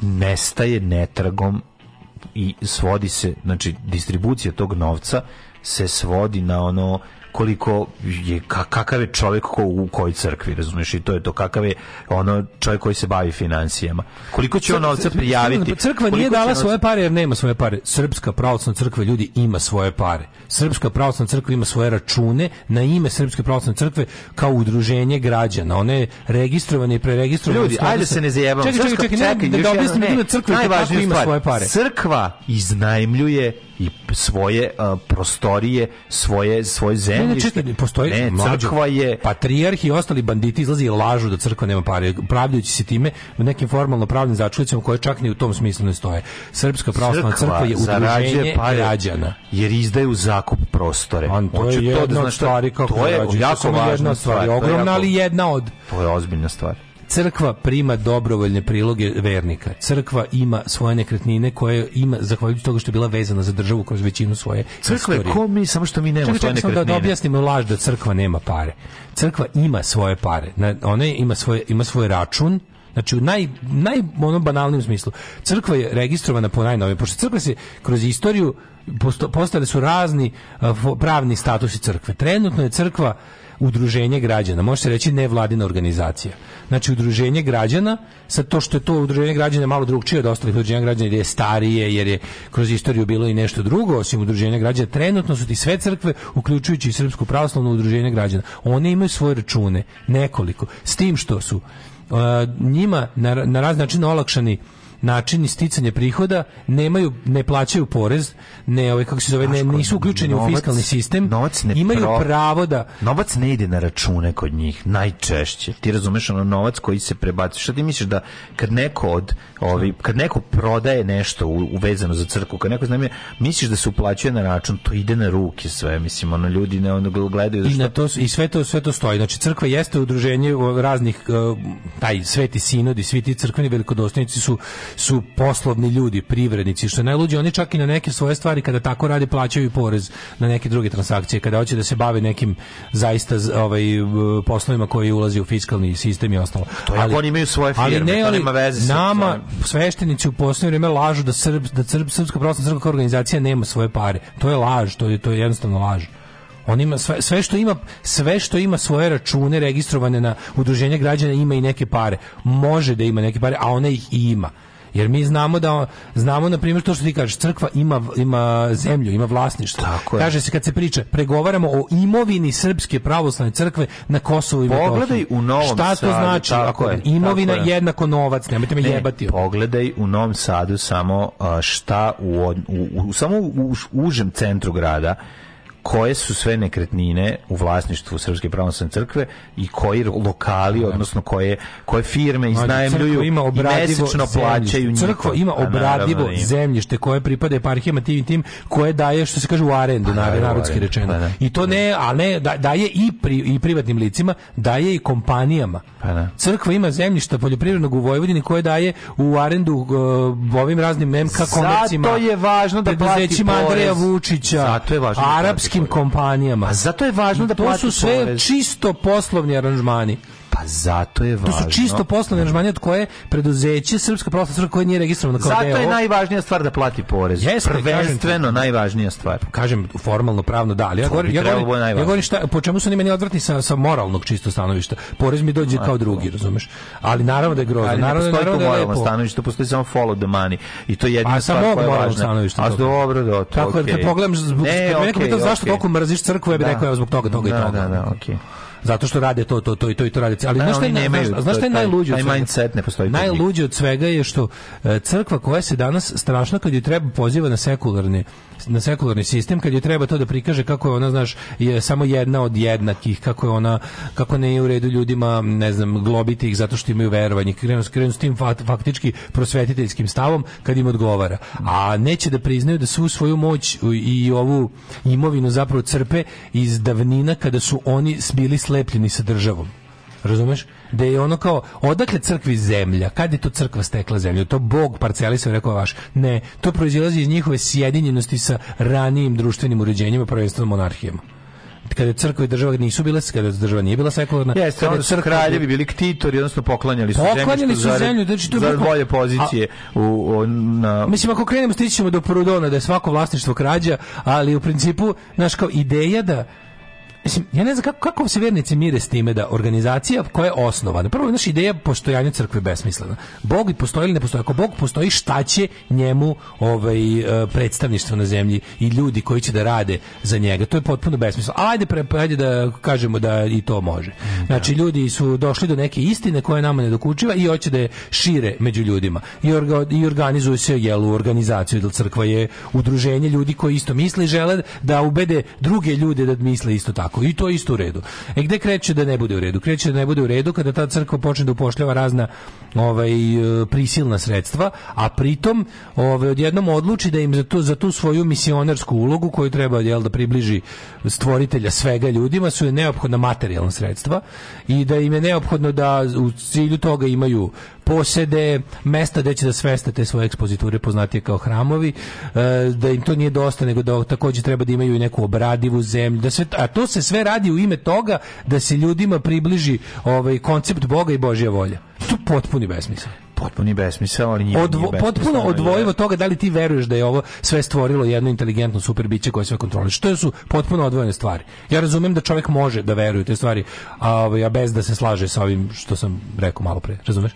nestaje netragom i svodi se, znači distribucija tog novca se svodi na ono koliko je kakav je čovjek ko, u kojoj crkvi, razumiješ, i to je to kakav je ono čovjek koji se bavi financijama. Koliko će on novca prijaviti? Crkva nije dala svoje pare jer nema svoje pare. Srpska pravoslavna crkva ljudi ima svoje pare. Srpska pravoslavna crkva ima svoje račune na ime Srpske pravoslavne crkve kao udruženje građana. One je registrovane i preregistrovane. Ljudi, ajde se ne zajebamo. Čekaj, čekaj, čekaj, čekaj, čekaj, čekaj, čekaj, čekaj, čekaj, čekaj, čekaj, čekaj, čekaj, i svoje uh, prostorije, svoje svoje zemlje. Ne, čekaj, postoji ne, crkva je patrijarh i ostali banditi izlaze i lažu da crkva nema pare, pravdajući se time u nekim formalno pravnim začulicama koje čak ni u tom smislu ne stoje. Srpska pravoslavna crkva, crkva je udruženje pare, građana jer izdaje u zakup prostore. On to Hoću je jedna to da znači, stvari kako to je, je jako važna stvar, stvar ogromna, ali jedna od. To je ozbiljna stvar crkva prima dobrovoljne priloge vernika. Crkva ima svoje nekretnine koje ima zahvaljujući toga što je bila vezana za državu kroz većinu svoje crkve. Crkva ko mi samo što mi nemamo svoje nekretnine. Da, da objasnimo laž da crkva nema pare. Crkva ima svoje pare. Ona ima svoje ima svoj račun Znači u naj, naj ono banalnim smislu. Crkva je registrovana po najnovijem, pošto crkva se kroz istoriju postale su razni pravni statusi crkve. Trenutno je crkva udruženje građana, može se reći nevladina organizacija. Znači udruženje građana, sa to što je to udruženje građana malo drugčije od ostalih udruženja građana jer je starije, jer je kroz istoriju bilo i nešto drugo, osim udruženja građana, trenutno su ti sve crkve, uključujući i Srpsko pravoslavno udruženje građana. One imaju svoje račune, nekoliko, s tim što su uh, njima na, na razne načine olakšani načini sticanja prihoda nemaju ne plaćaju porez, ne ovaj kako se zove, ne, nisu uključeni novac, u fiskalni sistem, novac ne imaju pro, pravo da novac ne ide na račune kod njih najčešće. Ti razumeš ono novac koji se prebaci. Šta ti misliš da kad neko od ovi kad neko prodaje nešto uvezano za crkvu, kad neko znamije, misliš da se uplaćuje na račun, to ide na ruke sve, mislim, ono ljudi ne ono gledaju zašto... I, na to, i sve to sve to stoji. Znači crkva jeste udruženje raznih e, taj sveti sinod i svi ti crkveni velikodostojnici su su poslovni ljudi, privrednici, što najluđi, oni čak i na neke svoje stvari kada tako rade plaćaju i porez na neke druge transakcije, kada hoće da se bave nekim zaista ovaj poslovima koji ulazi u fiskalni sistem i ostalo. To ali oni imaju svoje firme, ali ne, ali, nema veze nama sveštenici u posljednje vrijeme lažu da Srb, da Srb, Srpska pravoslavna crkva organizacija nema svoje pare. To je laž, to je to je jednostavno laž. On ima sve, sve, što ima sve što ima svoje račune registrovane na udruženje građana ima i neke pare. Može da ima neke pare, a one ih i ima. Jer mi znamo da znamo na primjer to što ti kažeš, crkva ima ima zemlju, ima vlasništvo. Tako Kaže je. se kad se priča, pregovaramo o imovini srpske pravoslavne crkve na Kosovu i Metohiji. Pogledaj u Novom Šta to sadu, znači? Tako ako je, imovina tako jednako novac, nemojte me ne, jebati. Pogledaj u Novom Sadu samo šta u, u, u samo u užem centru grada koje su sve nekretnine u vlasništvu Srpske pravoslavne crkve i koji lokali, odnosno koje, koje firme iznajmljuju ima obradivo mesečno plaćaju njih. Crkva ima pa obradivo naravno, da zemljište koje pripada eparhijama tim tim koje daje, što se kaže, u arendu, pa na, narodski rečeno. Pa da. I to ne, a ne, da, daje i, pri, i privatnim licima, daje i kompanijama. Pa da. Crkva ima zemljišta poljoprivrednog u Vojvodini koje daje u arendu uh, ovim raznim MK komercima. Zato je važno da plati Andreja Vučića. Zato je važno. Arapski američkim kompanijama. A pa zato je važno da to su sve porez. čisto poslovni aranžmani. Pa zato je važno. To su čisto poslovne aranžmani od koje preduzeće Srpska pravoslavna crkva koje nije registrovano kao Zato je najvažnija stvar da plati porez. Jeste, prvenstveno kažem, najvažnija stvar. Kažem formalno pravno da, ali ja govorim ja govorim, da ja govorim šta po čemu su oni meni odvratni sa sa moralnog čisto stanovišta. Porez mi dođe kao drugi, razumeš? Ali naravno da je grozno, naravno, da- naravno da je moralno stanovište, postoji samo follow the money i to je jedina stvar koja je važna. A dobro, do da, to. Tako da pogledam, ne, okay, zašto toliko mrziš crkvu, ja bih rekao zbog toga, toga i toga. Da, Da, da, okej zato što rade to, to, to i to i to radi Ali da, znaš šta je, znaš, šta je najluđe taj, svega? mindset ne postoji. Najluđe od svega je što e, crkva koja se danas strašno kad je treba poziva na sekularni na sekularni sistem kad je treba to da prikaže kako je ona znaš je samo jedna od jednakih kako je ona kako ne je u redu ljudima ne znam globiti ih zato što imaju verovanje krenu, krenu s tim faktički prosvetiteljskim stavom kad im odgovara a neće da priznaju da svu svoju moć i ovu imovinu zapravo crpe iz davnina kada su oni bili slepljeni sa državom. Razumeš? Da je ono kao, odakle crkvi zemlja? Kad je to crkva stekla zemlju? To Bog parcelisao rekao vaš. Ne, to proizilazi iz njihove sjedinjenosti sa ranijim društvenim uređenjima, prvenstveno monarhijama kada je crkva i država nisu bile kada država nije bila sekularna jeste onda su kraljevi bili ktitori odnosno poklanjali su poklanjali su zemlju znači to je bolje pozicije a, u, u, na mislim ako krenemo stići ćemo do Prudona da je svako vlasništvo krađa ali u principu naš kao ideja da Mislim, ja ne znam kako, kako se vernici mire s time da organizacija koja je osnovana, prvo naša ideja postojanja crkve je besmislena. Bog i postoji ili ne postoji? Ako Bog postoji, šta će njemu ovaj, e, predstavništvo na zemlji i ljudi koji će da rade za njega? To je potpuno besmisleno. Ajde, pre, ajde da kažemo da i to može. Da. Znači, ljudi su došli do neke istine koja nama ne dokučiva i hoće da je šire među ljudima. I, orga, i organizuju se jelu organizaciju, jer crkva je udruženje ljudi koji isto misle i žele da ubede druge ljude da misle isto tako tako. I to je isto u redu. E gde kreće da ne bude u redu? Kreće da ne bude u redu kada ta crkva počne da upošljava razna ovaj, e, prisilna sredstva, a pritom ovaj, odjednom odluči da im za tu, za tu svoju misionarsku ulogu koju treba jel, da približi stvoritelja svega ljudima su je neophodna materijalna sredstva i da im je neophodno da u cilju toga imaju posede, mesta gde će da sveste te svoje ekspoziture poznatije kao hramovi, e, da im to nije dosta, nego da takođe treba da imaju i neku obradivu zemlju, da sve, a to se sve radi u ime toga da se ljudima približi ovaj koncept Boga i Božja volja. To je potpuni besmisao potpuni besmisao, ali njima Odvo, nije besmisao, Potpuno odvojivo od toga da li ti veruješ da je ovo sve stvorilo jedno inteligentno super biće koje sve kontroliš. To su potpuno odvojene stvari. Ja razumem da čovek može da veruje te stvari, a, ovaj, a bez da se slaže sa ovim što sam rekao malo pre. Razumeš?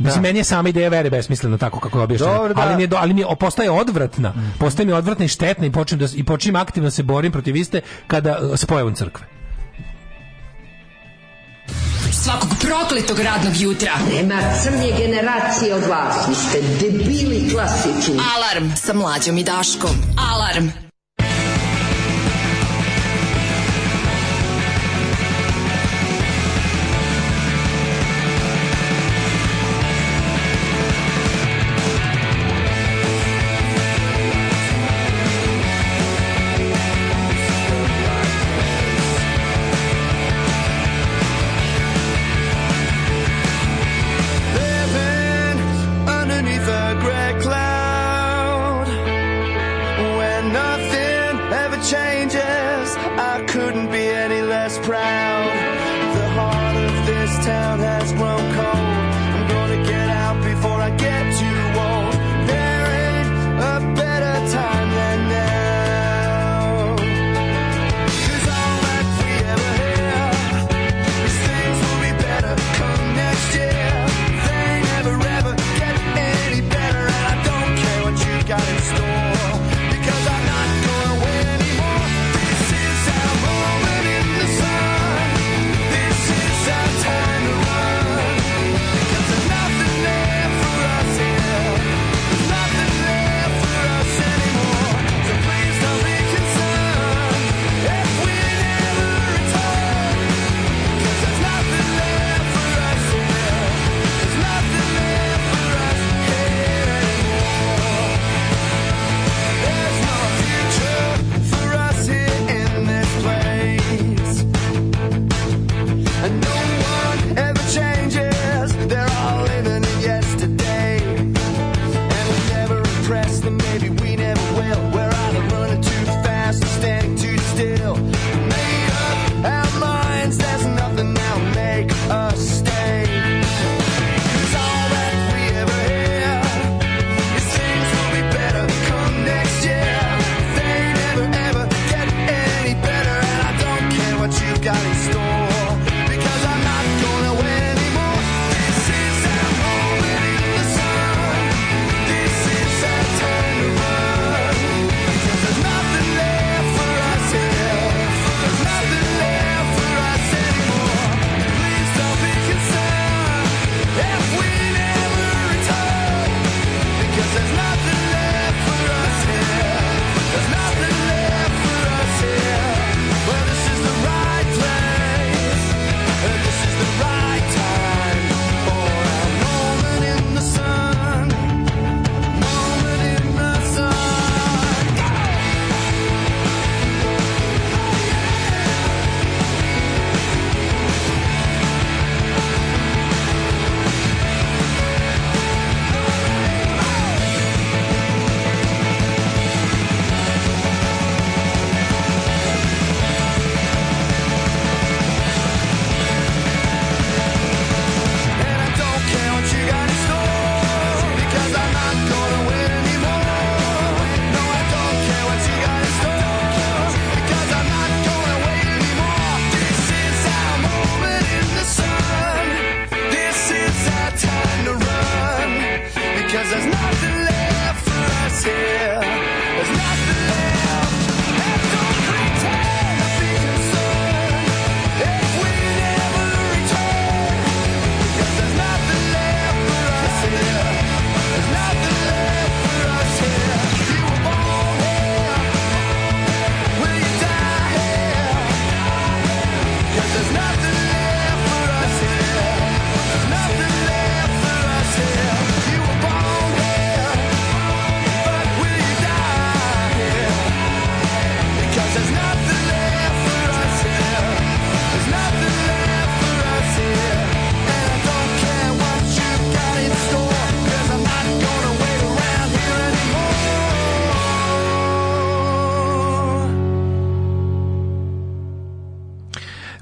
Da. Mislim, meni je sama ideja vere besmislena tako kako je objašnjena. Da. Ali mi, je, ali mi je, postaje odvratna. Postaje mi odvratna i štetna i počnem, da, i počnem aktivno da se borim protiv iste kada e, s pojavom crkve. Svakog prokletog radnog jutra. Nema crnje generacije od vas. Vi ste debili klasični. Alarm sa mlađom i daškom. Alarm.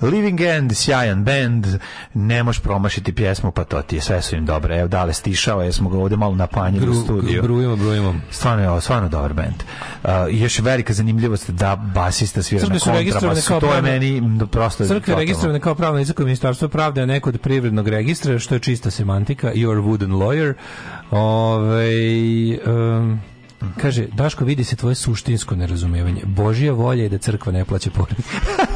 Living End, sjajan band, ne možeš promašiti pjesmu, pa to ti je, sve su im dobre. Evo, dale stišao, ja smo ga ovde malo napanjili Bru, u studiju. Brujimo, brujimo. Stvarno je, stvarno dobar band. Uh, još velika zanimljivost da basista svira Crkve na kontramasu. To je meni prosto... Crkve registrovane kao pravno izaka ministarstvo pravde, a ne kod privrednog registra, što je čista semantika, your wooden lawyer. Ove, um, Kaže, Daško, vidi se tvoje suštinsko nerazumevanje. Božija volja je da crkva ne plaće porez.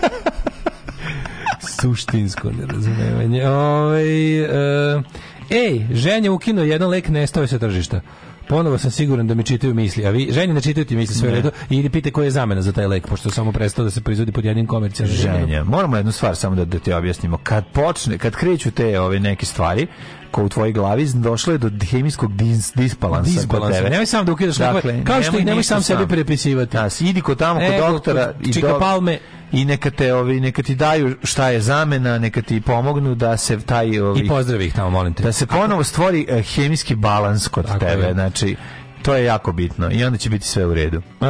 Suštinsko nerazumevanje. Ovaj e, ej, ženja ukino jedan lek, nestao sa tržišta. Ponovo sam siguran da mi čitaju misli, a vi ženi ne čitaju misli sve redu ili pite koja je zamena za taj lek, pošto samo prestao da se proizvodi pod jednim komercijalnim ženja. Moramo jednu stvar samo da, da ti objasnimo. Kad počne, kad kreću te ove neke stvari, ko u tvojoj glavi došlo je do hemijskog dis, disbalansa. Disbalansa. Nemoj sam da ukidaš dakle, nekoj, kao što i nemoj sam, sebi prepisivati. Da, idi kod tamo, kod Ego, doktora. Čika do... palme, i neka te ovi neka ti daju šta je zamena, neka ti pomognu da se taj ovi I pozdravi ih tamo molim te. Da se ponovo stvori uh, hemijski balans kod Tako tebe, je. znači to je jako bitno i onda će biti sve u redu. E,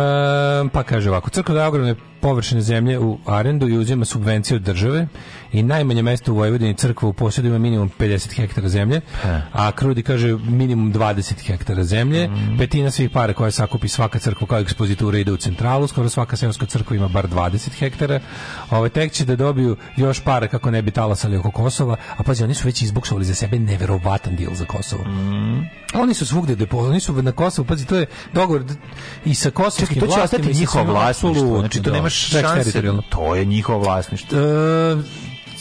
pa kaže ovako, crkva da je ogromne površine zemlje u arendu i uzima subvencije od države i najmanje mesto u Vojvodini crkva u posjedu ima minimum 50 hektara zemlje, a Krudi kaže minimum 20 hektara zemlje, mm. petina svih para koja sakupi svaka crkva kao ekspozitura ide u centralu, skoro svaka seoska crkva ima bar 20 hektara, ove, ovaj, tek će da dobiju još para kako ne bi talasali oko Kosova, a pazi, oni su već izbuksovali za sebe neverovatan dil za Kosovo. Mm. Oni su svugde depo, oni su na Kosovu, pazi, to je dogovor i sa kosovskim vlastima. to će ostati njihovo vlasništvo, znači to nema nemaš šanse. To je njihovo vlasništvo. E,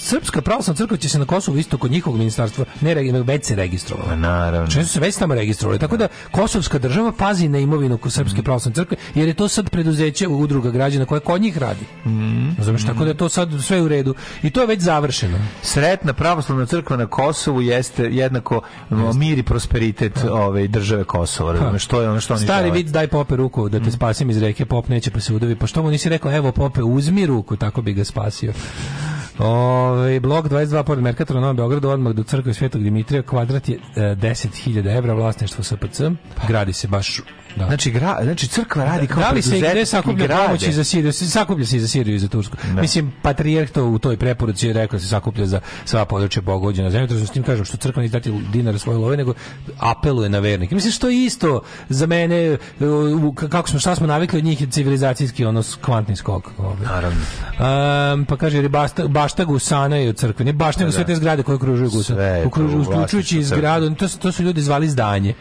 Srpska pravoslavna crkva će se na Kosovu isto kod njihovog ministarstva ne već se registrovala. Naravno. Često su se već tamo registrovali. Tako da kosovska država pazi na imovinu Srpske mm. pravoslavne crkve jer je to sad preduzeće udruga građana koja kod njih radi. Mm. Razumeš, tako da je to sad sve u redu i to je već završeno. Sretna pravoslavna crkva na Kosovu jeste jednako mir i prosperitet ha. Da. ove države Kosova. Razumeš, to je ono što oni Stari žele. vid daj pope ruku da te mm. spasim iz reke, pop neće pa se udavi. Pa što mu nisi rekao evo pope uzmi ruku, tako bi ga spasio. Ove, blok 22 pored Merkatora na Novom Beogradu, odmah do crkve Svetog Dimitrija, kvadrat je 10.000 e, evra, vlasništvo SPC, gradi se baš Da. Znači, gra, znači crkva radi kao da, da li se gde sakuplja pomoć za Siriju? Sakuplja se i za Siriju i za Tursku. Da. Mislim, patrijarh to u toj preporuci je rekao da se sakuplja za sva područja pogođena zemlja. s tim kažem što crkva neće dati dinara svoje love, nego apeluje na vernike. Mislim, što je isto za mene, kako smo, šta smo navikli od njih je civilizacijski ono kvantni skok. Ovaj. Naravno. Um, pa kaže, bašta, bašta gusana je od crkve. Ne bašta, da, nego sve da. te zgrade koje okružuju gusana. Okružuju, uključujući zgradu, to, to su ljudi zvali zdanje.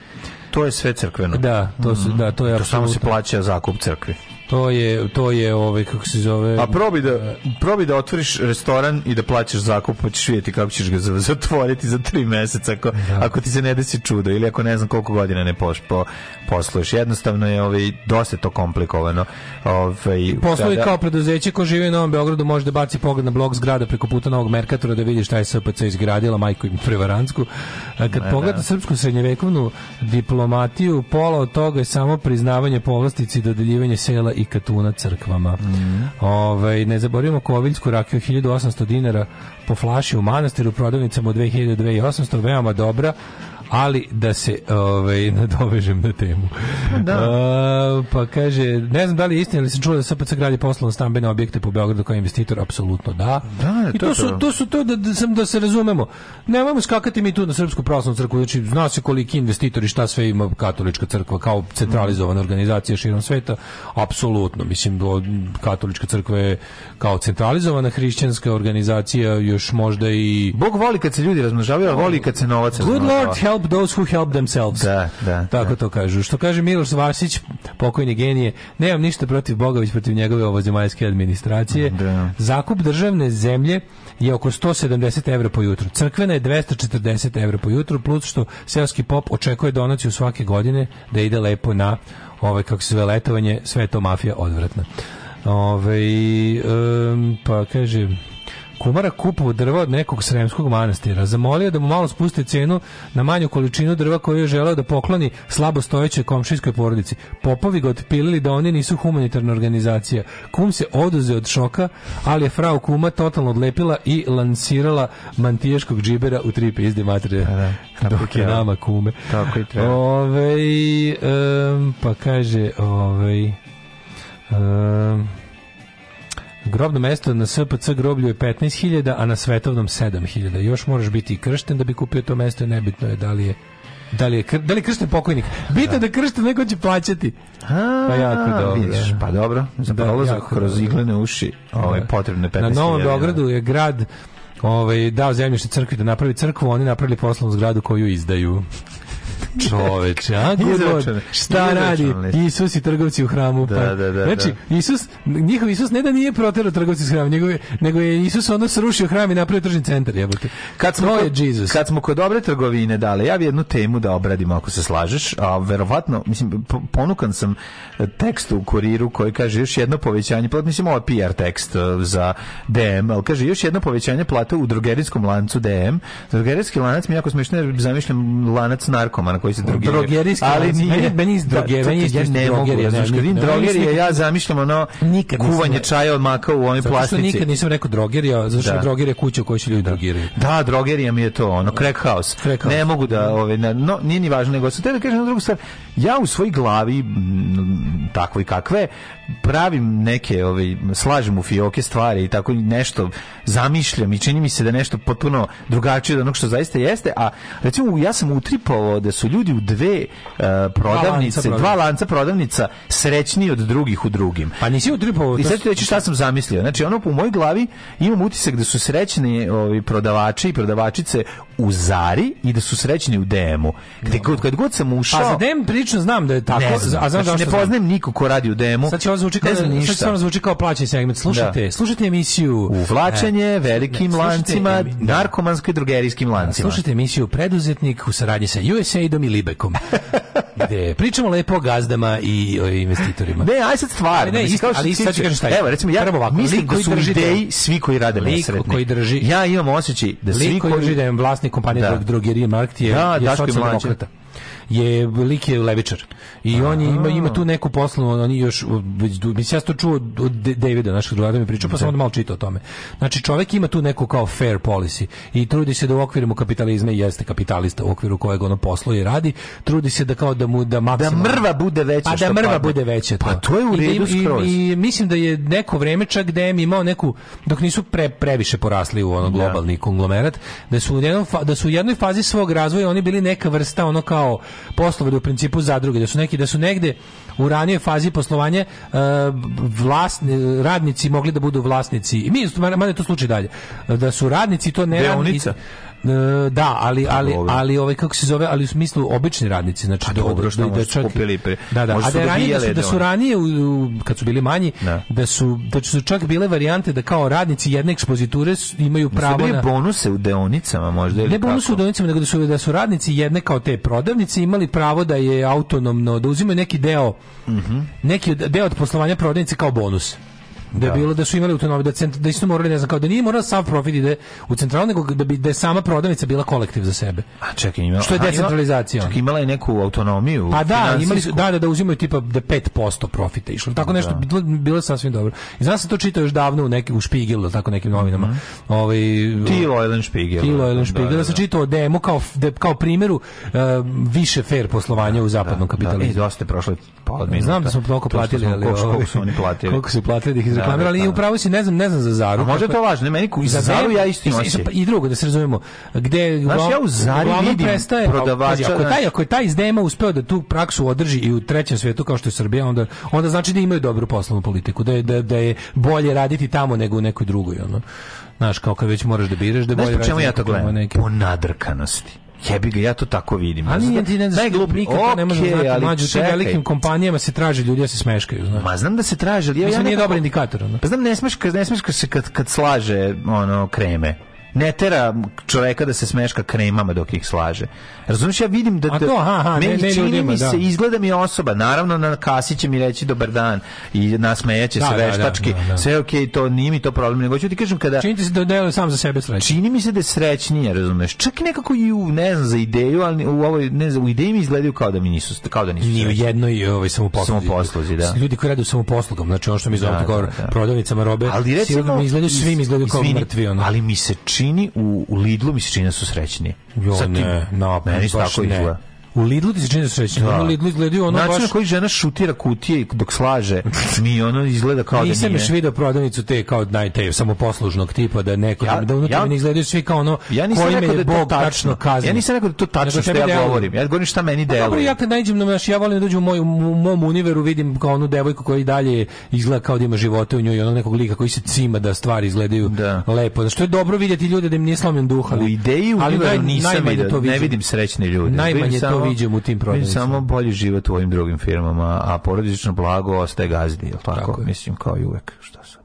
To je sve crkveno. Da, to, su, da, to je to samo se plaća zakup crkvi. To je to je ovaj kako se zove. A probi da probi da otvoriš restoran i da plaćaš zakup, pa ćeš vidjeti kako ćeš ga zatvoriti za tri mjeseca ako, da. ako ti se ne desi čudo ili ako ne znam koliko godina ne poš, po, posluješ. Jednostavno je ovaj dosta to komplikovano. Ovaj Posluj kao preduzeće ko živi u Novom Beogradu može da baci pogled na blog zgrada preko puta Novog Merkatora da vidi šta je SPC izgradila majku im prevarantsku. Kad ne, pogleda da. srpsku srednjevekovnu diplomatiju, pola od toga je samo priznavanje povlastici i dodeljivanje sela i katuna crkvama. Mm. Ove, ovaj, ne zaboravimo koviljsku rakiju 1800 dinara po flaši u manastiru, prodavnicama od 2000 2800, veoma dobra ali da se ovaj nadovežem na temu. Da. A, pa kaže, ne znam da li je istina ali se čuo da SPC gradi poslovno stambene objekte po Beogradu kao investitor, apsolutno da. Da, I to, to, su, to su to da, da, da se razumemo. Ne Nemojmo skakati mi tu na Srpsku pravoslavnu crkvu, znači zna se koliki investitori šta sve ima katolička crkva kao centralizovana organizacija širom sveta, apsolutno. Mislim, katolička crkva je kao centralizovana hrišćanska organizacija još možda i... Bog voli kad se ljudi razmnožavaju, a voli kad se novac Good Lord help help those who help themselves. Da, da. Tako da. to kažu. Što kaže Miloš Vasić, pokojni genije, nemam ništa protiv Boga, već protiv njegove ovozemaljske administracije. Da. Zakup državne zemlje je oko 170 evra po jutru. Crkvena je 240 evra po jutru, plus što selski pop očekuje donaciju svake godine da ide lepo na ovaj kako se zove letovanje, sve to mafija odvratna. Ove, ovaj, um, pa kaže Kumara kupovao drva od nekog sremskog manastira. Zamolio da mu malo spuste cenu na manju količinu drva koju je želeo da pokloni slabo stojećoj komšijskoj porodici. Popovi ga otpilili da oni nisu humanitarna organizacija. Kum se oduze od šoka, ali je frau kuma totalno odlepila i lansirala mantiješkog džibera u tri pizde matere. Da, da, Dok je nama kume. Tako i treba. Ove, um, pa kaže, ove, um, Grobno mesto na SPC groblju je 15.000, a na svetovnom 7.000. Još moraš biti i kršten da bi kupio to mesto, nebitno je da li je da li je, da li kršten pokojnik? Bitno da kršten neko će plaćati. A, pa jako dobro. Vidiš, da. pa dobro, za da, prolazak jako, kroz iglene uši ovaj, da. potrebno je 15.000. Na Novom Beogradu da. je grad ovaj, dao zemljište crkvi da napravi crkvu, oni napravili poslovnu zgradu koju izdaju. Čoveče, a Good Šta radi Isus i trgovci u hramu? Da, pa. da, da, znači, da. Isus, njihov Isus ne da nije proterao trgovci u hramu, njegove, nego je Isus onda srušio hram i napravio tržni centar. Jebote. Kad smo, je kod, Jesus. kad smo kod dobre trgovine dale, ja bi jednu temu da obradimo ako se slažeš, a verovatno, mislim, ponukan sam tekstu u kuriru koji kaže još jedno povećanje, pa mislim ovo PR tekst e, za DM, ali kaže još jedno povećanje plate u drogerijskom lancu DM. Drogerijski lanac mi jako smiješno jer zamišljam lanac narkomana koji se drogiraju. Drogerijski ali meni, meni iz da, drogerije, ja ne mogu, ja drogerije, ja zamišljam ono kuvanje čaja od maka u onoj plastici. nikad nisam rekao drogerija, zašto što da. drogerija kuća u se ljudi da. drogiraju. Da, drogerija mi je to, ono, crack house. Ne mogu da, ove, no, nije ni važno, nego sam te da kažem na drugu stvar, ja u svojoj glavi, takvoj kakve, pravim neke, ovaj, slažem u fioke stvari i tako nešto zamišljam i čini mi se da nešto potpuno drugačije od onog što zaista jeste, a recimo ja sam utripovao da su ljudi u dve uh, prodavnice, dva lanca, dva lanca prodavnica srećniji od drugih u drugim. Pa nisi utripovao. I sad ću reći šta sam zamislio. Znači ono po mojoj glavi imam utisak da su srećni ovi prodavači i prodavačice u Zari i da su srećni u DM-u. Gde god, kad god sam pa ušao... A za DM prilično znam da je tako. Ne znam, a znam znači, ne poznajem niko ko radi u DM-u. Sad će ovo zvuči kao, sad će ono zvuči kao plaćeni segment. Slušajte, da. slušajte emisiju... Uvlačenje e, velikim ne, lancima, em, da. narkomansko i drogerijskim da, lancima. Slušajte emisiju Preduzetnik u saradnji sa USAID-om i Libekom. gde pričamo lepo o gazdama i o investitorima. Ne, aj sad stvarno. Ne, ne, isti, ali sad ću kažem šta je. Evo, recimo, ja ovako, mislim da su ideji svi koji rade nesretni. koji drži... Ja imam osjećaj da svi koji... drži da je vlasnik kompanije da. drogerije Markt je, da, je socijaldemokrata je lik je levičar. I on je, ima, ima tu neku on je još, već, mislim, ja sam to čuo od Davida, našeg drugara da mi pričao, pa sam da. onda malo čitao o tome. Znači, čovek ima tu neku kao fair policy i trudi se da u okviru kapitalizma i jeste kapitalista u okviru kojeg ono poslo i radi, trudi se da kao da mu da, da maksimalno... Da mrva bude veća. Pa da mrva padne. bude veća. To. Pa to je u redu I, skroz. I, I, mislim da je neko vreme čak gde mi imao neku, dok nisu pre, previše porasli u ono globalni konglomerat, da su u, jednom, da su u jednoj fazi svog razvoja oni bili neka vrsta ono kao poslovali u principu zadruge, da su neki da su negde u ranijoj fazi poslovanja eh, vlasni, radnici mogli da budu vlasnici. I mi, mada je to slučaj dalje, da su radnici to ne radnici, E, da, ali ali ali ovaj kako se zove, ali u smislu obični radnici, znači pa dobro što da, da čak kupili pre. Da, da, da da, da, da, su, da su ranije u, kad su bili manji, da. da su da su čak bile varijante da kao radnici jedne ekspoziture imaju pravo na bonuse u deonicama možda ili Ne bonuse u deonicama, nego da su da su radnici jedne kao te prodavnice imali pravo da je autonomno da uzimaju neki deo. Mhm. Neki deo od poslovanja prodavnice kao bonus da, je da. bilo da su imali autonomiju da cent, da isto morali ne znam kao da nije morao sav profit ide u centralu nego da bi da je sama prodavnica bila kolektiv za sebe. A čekaj, imala, što je decentralizacija. Čekaj, imala je neku autonomiju. A pa da, imali su, da, da, da uzimaju tipa da 5% profita išlo. Tako da. nešto da. bilo, bilo sasvim dobro. I znam da se to čitao još davno u neki u Špigelu, tako nekim novinama. Mm Ovaj Tilo Elen Špigel. Tilo Elen Špigel, da, da, da, se čitao demo kao de, kao primeru uh, eh, više fair poslovanja u zapadnom kapitalizmu. Da, i dosta je prošlo pola Znam da smo mnogo platili, ali koliko ovaj, su oni platili. Koliko su platili da ih Da, reklamira, ali da, upravo si, ne znam, ne znam za Zaru. A može to važno, meni ku za Zaru ja isto nosim. I, drugo, da se razumemo, gde Znaš, ja u Zari vidim prestaje, prodavača. Ako, taj, ako taj iz dema uspeo da tu praksu održi i u trećem svetu kao što je Srbija, onda, onda znači da imaju dobru poslovnu politiku, da je, da, da je bolje raditi tamo nego u nekoj drugoj. Ono. Znaš, kao kad već moraš da biraš, da bolje raditi. Znaš po čemu ja to gledam? Po nadrkanosti. Jebi ga, ja to tako vidim. Ali nije ti ne znaš, najgluplji nikad okay, to ne može znati. Mlađu, tim velikim kompanijama se traže ljudi, ja se smeškaju. Znaš. Ma znam da se traže, ali ja, Mislim, ja nekako, nije dobar indikator. Ono. Pa znam, ne smeška, ne smeška se kad, kad slaže ono, kreme ne tera čoveka da se smeška kremama dok ih slaže. Razumiješ, ja vidim da... da to, ha, ha, ne, ne čini ljudima, mi se, da. izgleda mi osoba. Naravno, na kasi će mi reći dobar dan i nasmejeće da, se da, da, veštački. Sve je okej, okay, to nije mi to problem. Nego ću ti kažem kada... Čini ti se da deluje sam za sebe srećan. Čini mi se da je srećnije, razumeš. Čak i nekako i u, ne znam, za ideju, ali u ovoj, ne znam, u ideji mi izgledaju kao da mi nisu, kao da nisu. Ni u jednoj ovaj, samoposluzi. samoposluzi da. Ljudi koji rade u samoposlugom, znači ono što mi zove da, da, da, prodavnicama robe, ali recimo, mi izgledaju, svim izgledaju kao mrtvi. Ono. Ali mi se čini čini u, u Lidlu mi se čini da su srećni. Jo, Sad ne, ti, meni baš tako ne. Izgleda. U Lidlu ti se čini da Da. Ono Lidlu izgledaju ono Način baš... na koji žena šutira kutije dok slaže, mi ono izgleda kao da Nisam da nije. Nisam još video prodavnicu te kao najte, samoposlužnog tipa, da neko, ja, da unutra ja, ne izgledaju svi kao ono, ja koji me je da Bog tačno kazni. Ja nisam rekao da to tačno što ja delu. govorim. Ja govorim šta meni pa deluje. Dobro, ja kad najđem na ja volim da dođem u, moj, u mom univeru, vidim kao onu devojku koja i dalje izgleda kao da ima života u njoj, i ono nekog lika koji se cima da stvari izgledaju da. lepo. Znači, to je dobro vidjeti ljude da im nije slomljen duh. Ali, u ideji u ali, univeru nisam vidio, ne vidim srećne ljude. Najmanje to viđam u tim prodavnicama. Samo bolji život u ovim drugim firmama, a porodično blago ostaje gazdi, jel tako? tako je. Mislim, kao i uvek, što su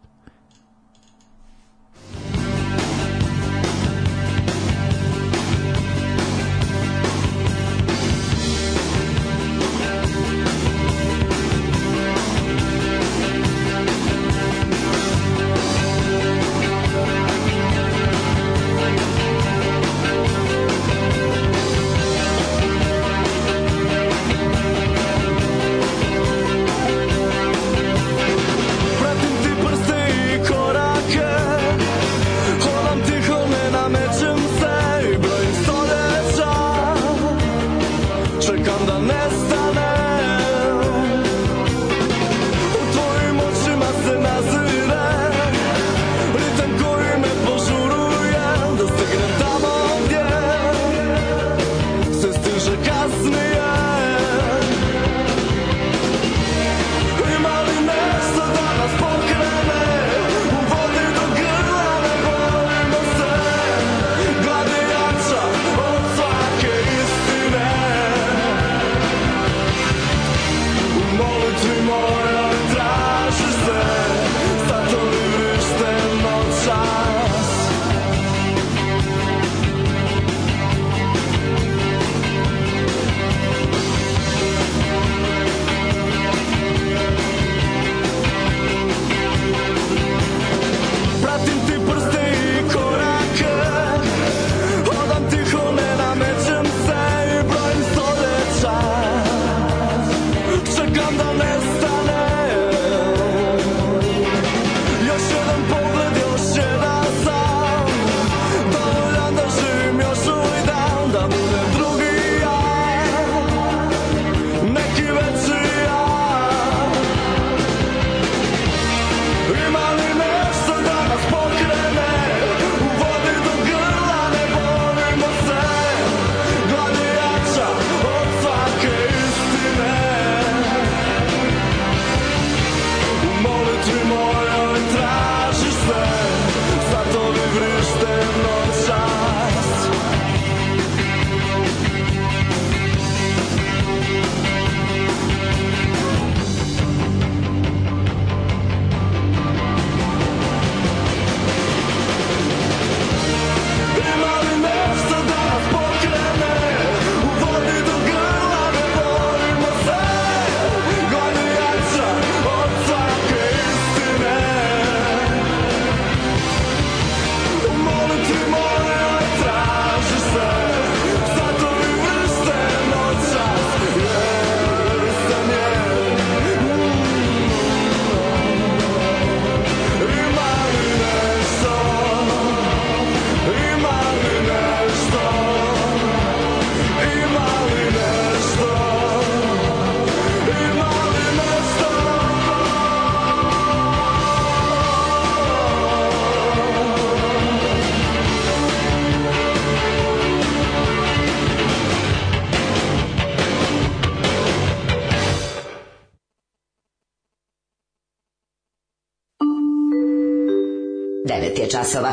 9 je časova.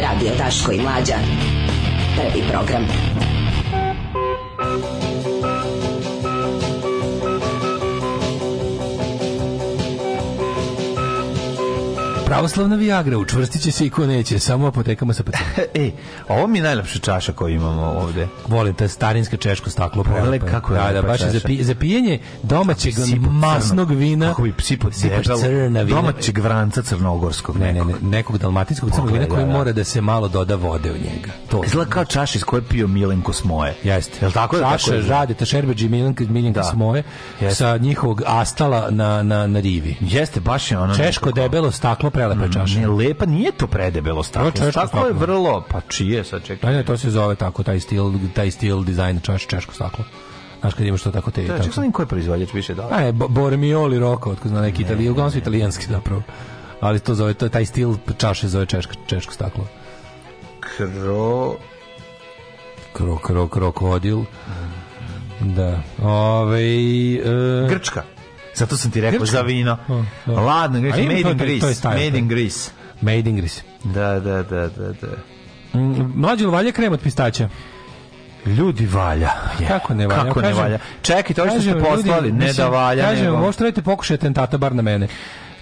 Radio Taško i Mlađa. Neslavna Viagra, učvrstit će se i ko neće, samo apotekama sa e, ovo mi je najlepša čaša koju imamo ovde. Volim, ta starinska češko staklo. Prelepa, kako je da, da, baš za, pi, za pijenje domaćeg masnog vina. Kako bi psipo crna vina. Domaćeg vranca crnogorskog. Ne, ne, ne, nekog dalmatinskog crnog vina koji da. mora da se malo doda vode u njega. To Zla kao čaša iz koje pio Milenko Smoje. Jeste. Je tako? Čaša, ta šerbeđi Milenko, Milenko da. Smoje sa njihovog astala na, na, na rivi. Jeste, baš je ono. Češko debelo staklo prelepa lepa čaša. Ne lepa, nije to predebelo staklo. To staklo, staklo je da. vrlo, pa čije sad čekaj. Ne, da, ne, to se zove tako, taj stil, taj stil dizajn čaš, češko staklo. Znaš kad imaš to tako te... Da, čekaj sam ko je proizvođač više da. A je, Bormioli Roko, otko zna neki ne, italijan, uglavnom su italijanski zapravo. Ali to zove, to, je, taj stil čaše zove češko, češko staklo. Kro... Kro, kro, krokodil. Da. Ove, e... Grčka. Zato sam ti rekao Grčka. za vino. Oh, oh. Ladno, greš, made, to, in Greece, to je style, made in Greece. Made in Greece. Da, da, da, da, da. Mm, mlađi valja krem od pistaća? Ljudi valja. Yeah. Kako ne valja? Kako ne valja? Čekaj, to što ste poslali, ljudi, ne da mislim, da valja. Kažem, možete da raditi pokušaj tentata bar na mene.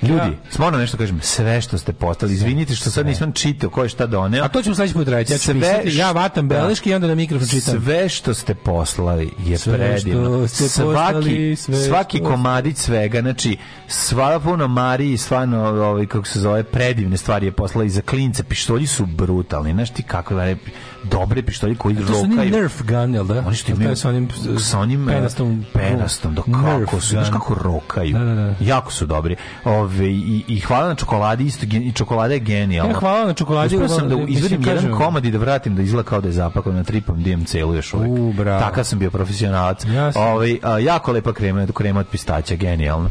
Ljudi, ja. Da. moram nešto kažem, sve što ste postali, izvinite što sad nisam čitao ko je šta doneo. A to ćemo sledeći put raditi. Ja ću sve pisati, ja vatam beleške i onda na mikrofon čitam. Sve što ste poslali je sve predivno. Ste poslali, svaki, sve svaki što... komadić svega, znači sva puno Mariji, stvarno ovaj kako se zove, predivne stvari je poslala i za klince, pištolji su brutalni, znaš ti kakve dobre pištolje koji lokaju. To su oni Nerf gun, jel da? Oni što imaju sa onim, sa onim penastom, penastom, dok kako su, znaš kako rokaju. Da, da, da. Jako su dobri. Ove, i, I hvala na čokoladi, isto, i čokolada je genijalna. Ja, hvala na čokoladi. Uspio sam da, da- izvedim jedan kažem. komad i da vratim da izgleda kao da je zapakovan na tripom DM celu još uvek. U, bravo. Taka sam bio profesionalac. Jasne. Ove, a, jako lepa krema, krema od pistaća, genijalno.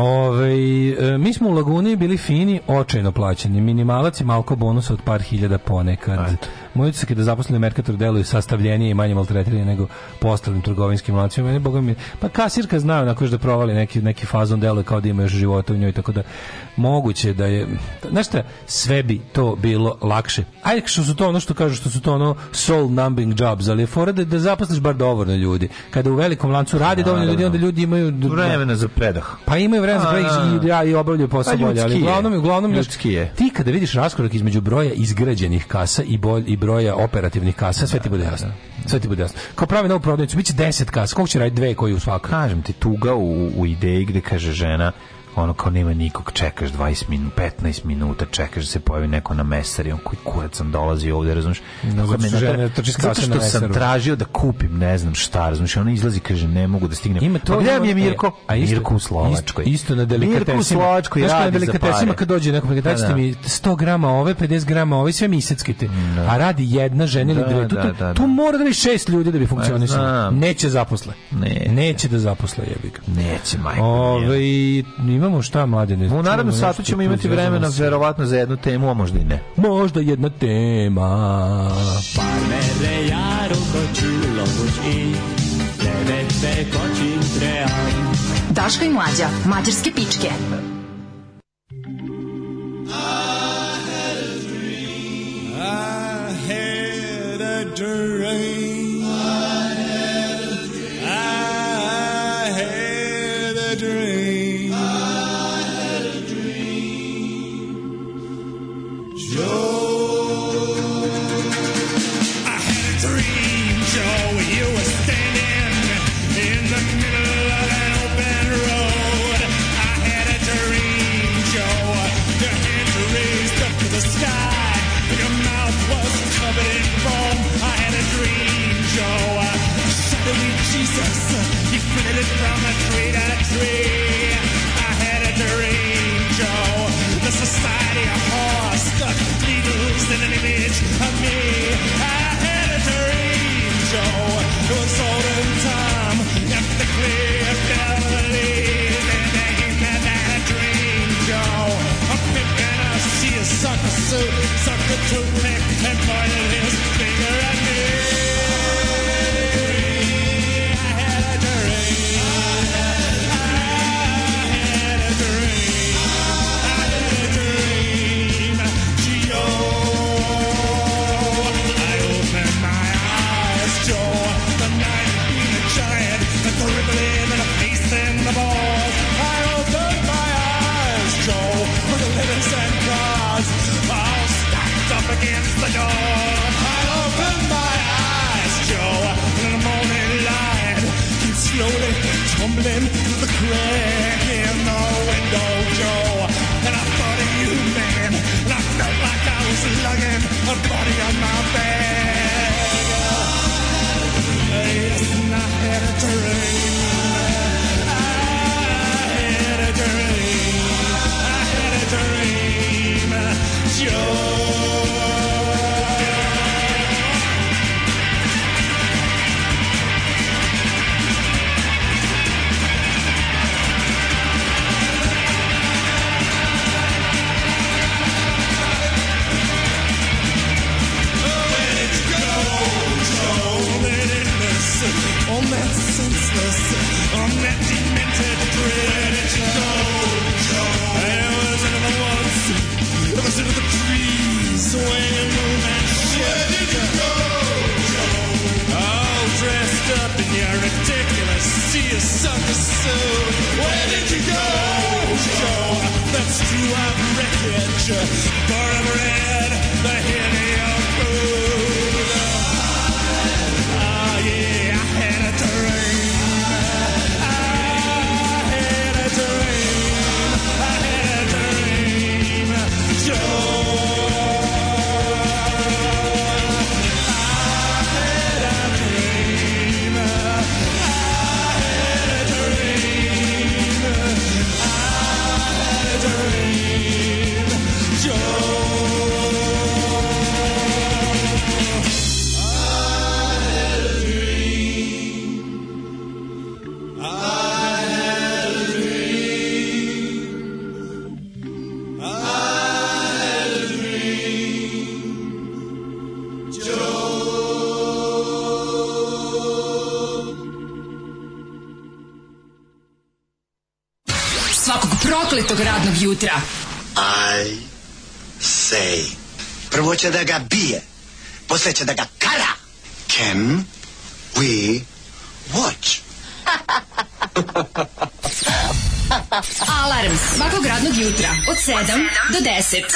Ove, e, mi smo u Laguni bili fini, očajno plaćeni. Minimalac i malko bonusa od par hiljada ponekad. Moji se da zaposleni Merkator deluju sastavljenije i manje maltretiranje nego po ostalim trgovinskim lancima. Mene, boga mi, pa kasirka znaju na da provali neki, neki fazon deluje kao da ima još života u njoj, tako da moguće da je... Znaš šta, sve bi to bilo lakše. Ajde što su to ono što kažu, što su to ono soul numbing jobs, ali je fora da, da zaposliš bar dovoljno ljudi. Kada u velikom lancu radi dovoljno ljudi, onda ljudi imaju... Vremena za predah. Pa imaju vremenski preg da, da, da. i ja i obavljaju posao pa, bolje, ali uglavnom uglavnom ljudski je. Ti kada vidiš raskorak između broja izgrađenih kasa i bolj, i broja operativnih kasa, sve ti bude jasno. Sve ti bude jasno. Kao pravi novu prodavnicu biće 10 kasa, koliko će raditi dve koji u svakoj. Kažem ti tuga u, u ideji gde kaže žena ono kao nema nikog, čekaš 20 minuta, 15 minuta, čekaš da se pojavi neko na mesari, on koji kurac sam dolazi ovde, razumiješ? No, da zato, što, sam tražio da kupim, ne znam šta, razumiješ, ona izlazi, kaže, ne mogu da stigne. Ima to, pa gde je Mirko? E, a isto, Mirko u Slovačkoj. Isto, isto na delikatesima. Mirko u Slovačkoj radi na delikatesima kad dođe nekom, pa da, da. mi 100 grama ove, 50 grama ove, sve mi Da. A radi jedna žena ili da, dve. Tu, da, tu, tu mora da bi šest ljudi da bi pa funkcionisalo. Neće zaposle. Ne, neće da zaposle, jebiga. Neće, majko. Ove, ima imamo šta mlade ne. U narednom satu ćemo imati vremena verovatno za jednu temu, a možda i ne. Možda jedna tema. Pa Parmere jaro kočilo buć i Levete kočin trean Daška i mlađa, mađarske pičke. I had a dream painted an image of me. I had a dream show. It was sold in time. Ethically, a Sucker suit, sucker toothpick, and boy, trembling the crack in the oh, window, oh, Joe. And I thought of you, man, and I felt like I was lugging a body on my back. Yes, and I had a dream. I had a dream. I had a dream, Joe. of the that Where did you go, All dressed up in your ridiculous sea of summer suit. Where did you go, That's true, i the hideous food. Sej. Prvo će da ga bije. Posle će da ga kara. Can we watch? Alarm svakog radnog jutra od 7 do 10. Do 10.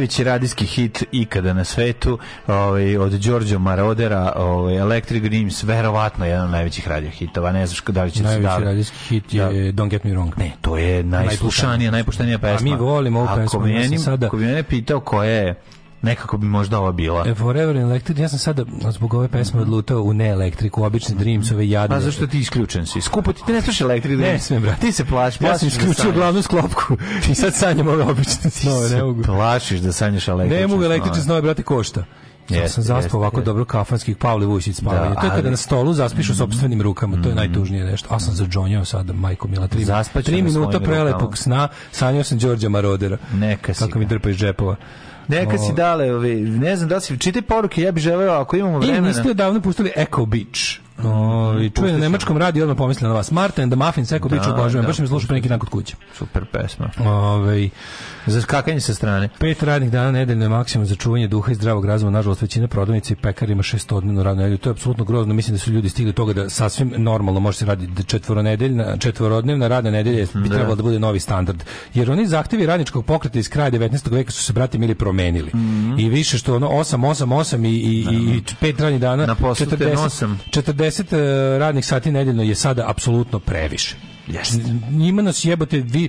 najveći radijski hit ikada na svetu, ovaj od Đorđo Marodera, ovaj Electric Dreams, verovatno jedan od najvećih radio hitova, ne znaš da li će Najveći da... radijski hit da. je da. Don't Get Me Wrong. Ne, to je najslušanija, najpoštenija pesma. A mi volimo ovu pesmu. Ako mene pitao ko je nekako bi možda ova bila. E, Forever Electric, ja sam sada zbog ove pesme odlutao u neelektriku, obične Dreams, ove jadne. Pa zašto ti isključen si? Skupo ti, te ne slušaš Electric Dreams? Ne smijem, brate. Ti se plaš, ja sam da isključio glavnu sklopku i sad sanjam ove obične snove, ne mogu. Plašiš da sanjaš električne Ne mogu električne snove, brate, košta. Ja sam zaspao ovako dobro kafanskih Pavle Vujšić da, spavanje. to je kada na stolu zaspiš u sopstvenim rukama, to je mm. najtužnije nešto. A sam za zadžonjao sada, majko mila, tri, tri minuta prelepog sna, sanjao sam Đorđa Marodera. Neka si Kako mi drpa iz džepova. Neka si dale, ove, ne znam da si, čitaj poruke, ja bih želeo ako imamo vremena. I niste davno pustili Echo Beach. No, i čujem na nemačkom radiju odmah pomislila na vas. Martin and the Muffin, Echo da, Beach, obožavam, baš da. mi slušao neki dan kod kuće. Super pesma. Ove, Za skakanje sa strane. Pet radnih dana nedeljno je maksimum za čuvanje duha i zdravog razuma. Nažalost, većina prodavnica i pekara ima šestodnevno radno nedelju. To je apsolutno grozno. Mislim da su ljudi stigli do toga da sasvim normalno može se raditi da četvoronedeljna, četvorodnevna radna nedelja bi da. trebala da bude novi standard. Jer oni zahtevi radničkog pokreta iz kraja 19. veka su se brati mili promenili. Mm -hmm. I više što ono 8 i i da, da. i pet radnih dana 40 40 eh, radnih sati nedeljno je sada apsolutno previše. Jeste. Njima nas jebate vi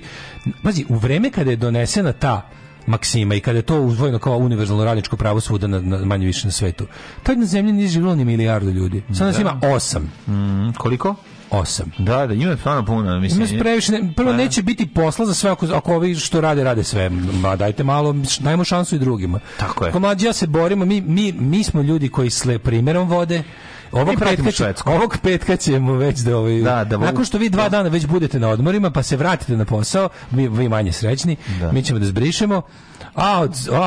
pazi u vreme kada je donesena ta maksima i kada je to uzvojeno kao univerzalno radničko pravo svuda na, na manje više na svetu. Tad na zemlji nije živjelo ni milijardu ljudi. Sad nas da. ima osam. Mm, koliko? osam. Da, da, ima stvarno puno, mislim. Ima previše, ne, prvo pa da. neće biti posla za sve ako, ako ovi što rade, rade sve. Ma dajte malo, dajmo šansu i drugima. Tako je. Ako mlađi ja se borimo, mi, mi, mi smo ljudi koji sle primjerom vode, Ovog petka, će, ovog petka ćemo već da ovaj... Da, da, nakon što vi dva da. dana već budete na odmorima, pa se vratite na posao, mi, vi manje srećni, da. mi ćemo da zbrišemo a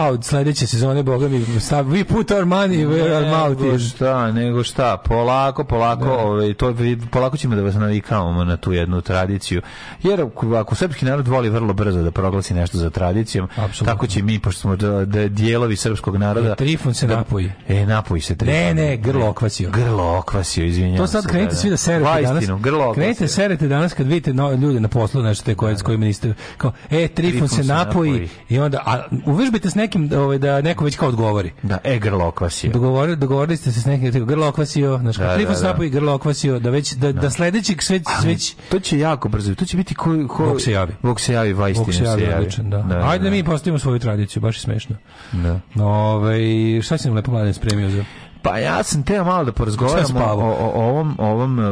od, sledeće sezone, boga mi, we put our money where our mouth is. šta, nego šta, polako, polako, da. ovaj, to, polako ćemo da vas navikavamo na tu jednu tradiciju. Jer ako srpski narod voli vrlo brzo da proglasi nešto za tradicijom, Absolutno. tako će mi, pošto smo da, da dijelovi srpskog naroda... E, trifun se da, napoji. E, napoji se trifun. Ne, ne, grlo okvasio. Grlo okvasio, izvinjam To sad krenite da, svi da, da. serete Vajstinu, danas. grlo okvasio. Krenite serete danas kad vidite no, ljude na poslu, nešto te koje, s kojima niste... Kao, e, trifun, trifun se, napoji, se napoji i onda... A, uvežbajte s nekim ovaj, da neko već kao odgovori. Da, e, grlo okvasio. Dogovorili, dogovorili ste se s nekim, tako, grlo okvasio, znaš, da, priput da, da. i grlo okvasio, da već, da, da. da sledećeg sve, sveć... To će jako brzo, to će biti ko... ko Bog se javi. Bog se javi, Vajstina se javi. Odličan, da. da. Ajde da, da mi da. postavimo svoju tradiciju, baš je smešno. Da. Ove, ovaj, šta si nam lepo mladen spremio za... Pa ja sam teo malo da porazgovaram o, o, o, ovom, ovom eh,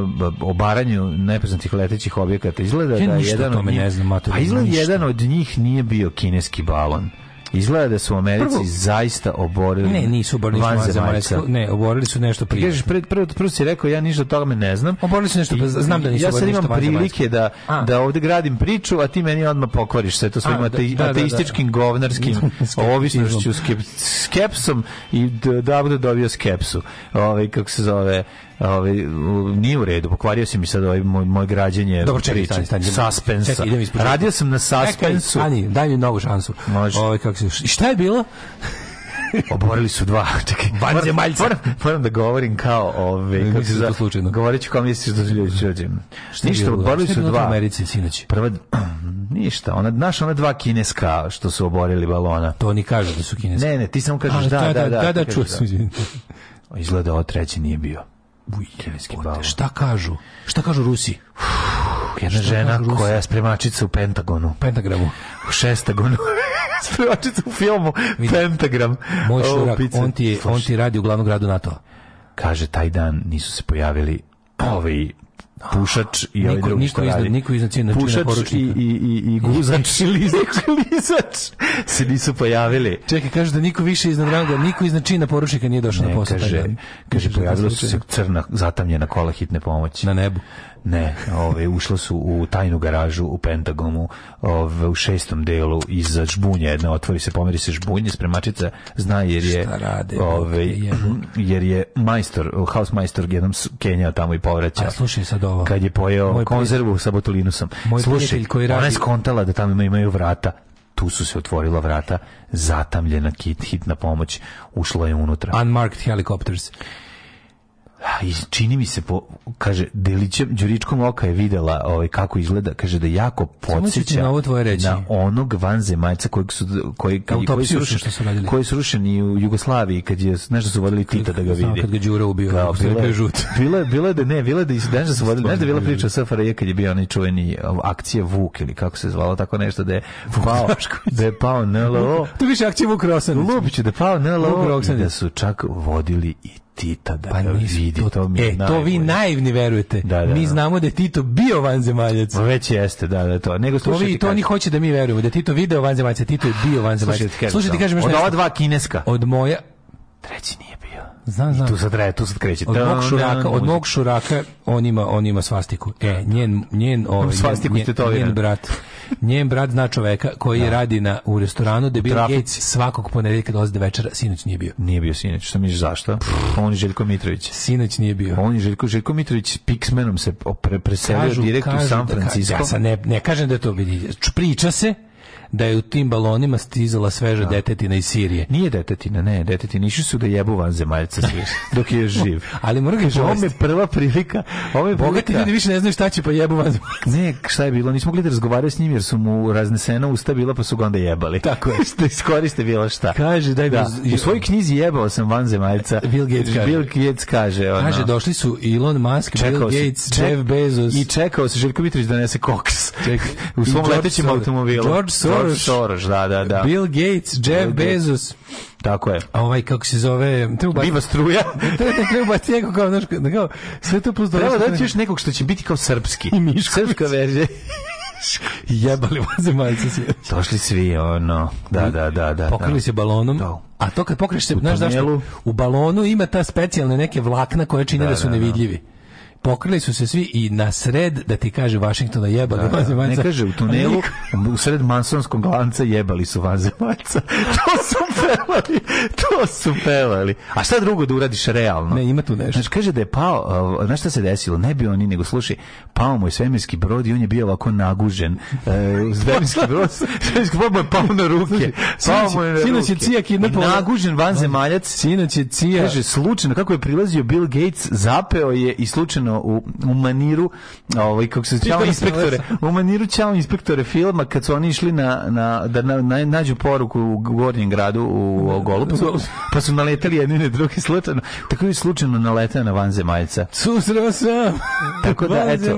obaranju nepoznatih letećih objekata. Izgleda ja da jedan od njih, ne znam, pa izgleda jedan od njih nije bio kineski balon. Izgleda da su u Americi prvo, zaista oborili. Ne, nisu oborili vanzemaljca. Ne, oborili su nešto prije. Kažeš pre, prvo, prvo si rekao ja ništa od toga me ne znam. Oborili su nešto, I, znam da nisu ja oborili ništa Ja sad imam prilike da da ovde gradim priču, a ti meni odmah pokvariš sve to svojim a, da, ate, da, da, da, ateističkim da, govnarskim ovisnošću skepsom i da da dobio skepsu. Ovaj kako se zove ovaj nije u redu, pokvario se mi sad ovaj moj, moje građenje. Dobro, čekaj, stani, stani. Suspens. Radio sam na suspensu. Ani, daj mi novu šansu. Može. Ovaj kako se šta je bilo? oborili su dva. Čekaj, vanzemaljca. Moram, moram, da govorim kao ove, ovaj, kako da se za slučajno. Govoreći kao misliš da su ljudi čuđe. Ništa, oborili su dva. U Americi sinoć. Prva ništa, ona naša ona dva kineska što su oborili balona. To ni kažu da su kineska. Ne, ne, ti samo kažeš da, da, da. Da, da, da, da čuo sam. Izgleda ovo treći nije bio. Uj, kineski balon. Šta kažu? Šta kažu Rusi? Uf, jedna šta žena koja je spremačica u Pentagonu. Pentagramu. U šestagonu. spremačica u filmu Vidim. Pentagram. Moj šurak, on ti, on ti radi u glavnom gradu NATO. Kaže, taj dan nisu se pojavili ovi pušač i ovaj drugi niko što iznad, radi. Niko iznad cina pušač i, i, i, i guzač i lizač se nisu pojavili. Čekaj, kaže da niko više iznad ranga, niko iznad čina poručnika nije došao na posao. Kaže, kaže, pojavilo su se crna, zatamljena kola hitne pomoći. Na nebu. Ne, ove, ušle su u tajnu garažu u Pentagonu ove, u šestom delu iza žbunja jedna, otvori se, pomeri se žbunje, spremačica zna jer je rade, ove, mhm, jer je majstor, house majstor jednom Kenja tamo i povraća. A slušaj sad ovo. Kad je pojeo moj konzervu prijatelj, sa botulinusom. Moj slušaj, koji radi... ona je skontala da tamo imaju vrata tu su se otvorila vrata, zatamljena kit, hitna pomoć, ušla je unutra. Unmarked helicopters i čini mi se po kaže Delićem Đuričkom oka je videla ovaj kako izgleda kaže da jako podsjeća na ovo tvoje reči na onog vanzemajca kojeg su koji koji, koji su rušen, što su radili koji su u Jugoslaviji kad je nešto su vodili Tita da ga vidi kad ga Đura ubio da, bilo, je, žut bilo je bilo da ne bila je da da su vodili ne da bila priča SFRJ kad je bio onaj čuveni akcije Vuk ili kako se zvalo tako nešto da je pao da je pao Nelo to više akcija Vuk Rosan Lupić da je pao NLO da su čak vodili i Tita da pa vidi. To, to mi e, najbolje. to vi naivni verujete. Da, da, mi da. znamo da je Tito bio vanzemaljac. Već jeste, da, da, to. Nego to, vi, to oni hoće da mi verujemo, da Tito video vanzemaljac, Tito je bio vanzemaljac. Slušajte, kažem još Od ova dva kineska. Od moja... Treći nije bio. Znam, znam. I tu sad traje, tu sad kreće. Od da, mog da, šuraka, da, od mog šuraka on ima, on ima svastiku. E, njen, njen, on ovaj, svastiku njen, njen brat. Njen brat zna čoveka koji da. radi na u restoranu da bi svakog ponedeljka dolazi do večera, sinoć nije bio. Nije bio sinoć, što misliš zašto? Pff, on je Željko Mitrović. Sinoć nije bio. On je Željko, Željko Mitrović Pixmenom se pre, preselio direkt u San Francisco. Da, ja sam ne, ne kažem da je to vidi. Priča se da je u tim balonima stizala sveža da. detetina iz Sirije. Nije detetina, ne, detetina išli su da jebu van zemaljca dok je živ. Ali mora ga Ovo je prva prilika. Ovo Bogati ljudi više ne znaju šta će pa jebu van Ne, šta je bilo, nismo gledali da razgovaraju s njim jer su mu raznesena usta bila pa su ga onda jebali. Tako je. da iskoriste bilo šta. Kaže, daj da. Bez... U svojoj knjizi jebao sam van zemaljca. Bill Gates kaže. Bill Gates kaže. Ono. Kaže, došli su Elon Musk, čekao Bill Gates, ček... Jeff Bezos. I čekao se Željko Mitrović da donese koks. Ček... U svom letećem automobilu. George Soros. Soros, Soros, da, da, da. Bill Gates, Jeff Bill Bezos. Tako je. A ovaj kako se zove, treba Biva struja. treba baciti nekog kao, znaš, kao, sve to plus Treba da još nekog što će biti kao srpski. I Mišković. Srpska verzija. Jebali vazemaljci svi. Došli svi, ono, da, da, da. da Pokrili da. se balonom. Da. A to kad pokriš se, znaš zašto, u balonu ima ta specijalne neke vlakna koje čine da, da su da, da. nevidljivi pokrili su se svi i na sred, da ti kaže Vašingtona jebali da, da, Ne kaže, u tunelu, u sred mansonskog glanca jebali su vanzemaljca. to su pevali, to su pevali. A šta drugo da uradiš realno? Ne, ima tu nešto. Znači, kaže da je pao, znaš šta se desilo? Ne bi oni, nego slušaj, pao mu je svemirski brod i on je bio ovako nagužen. E, svemirski brod, svemirski brod mu je pao na ruke. Pao mu je na sinoć je Cija kidnapovan. Nagužen vanzemaljac. Sinoć je Cija. Kaže, slučajno, kako je prilazio Bill Gates, zapeo je i slučajno ono u, u maniru ovaj kako se čao inspektore u maniru čao inspektore filma kad su oni išli na, na da na, na, nađu poruku u gornjem gradu u, u Golubu pa su naletali jedni na drugi slučajno tako je slučajno naletao na vanzemaljca susreo sam tako da eto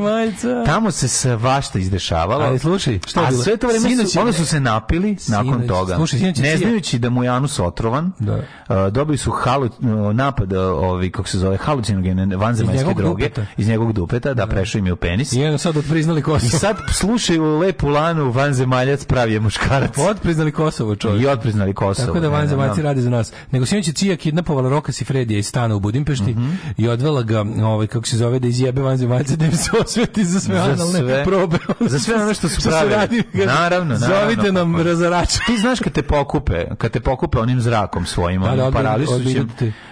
tamo se svašta izdešavalo ali slušaj šta a sve to vreme sinoć, su, onda su se napili sinoć, nakon toga slušaj, sinoć, ne znajući da mu je anus otrovan da. Uh, dobili su halu, napad ovi kako se zove halucinogene vanzemaljske droge dupeta iz njegovog dupeta, da, da. prešao im je u penis. I jedno sad odpriznali Kosovo. I sad slušaju lepu lanu, vanzemaljac pravi je muškarac. Odpriznali Kosovo, čovjek. I odpriznali Kosovo. Tako da vanzemaljci radi za nas. Nego sinoć je Cija kidnapovala Roka Sifredija iz stana u Budimpešti mm -hmm. i odvela ga, ovaj, kako se zove, da izjebe vanzemaljace da im se osveti za sve analne probe. za sve ono što su pravili. Naravno, naravno. Zovite nam pa, pa. razarača. Ti znaš kad te pokupe, kad te pokupe onim zrakom svojim, da, da, paralisu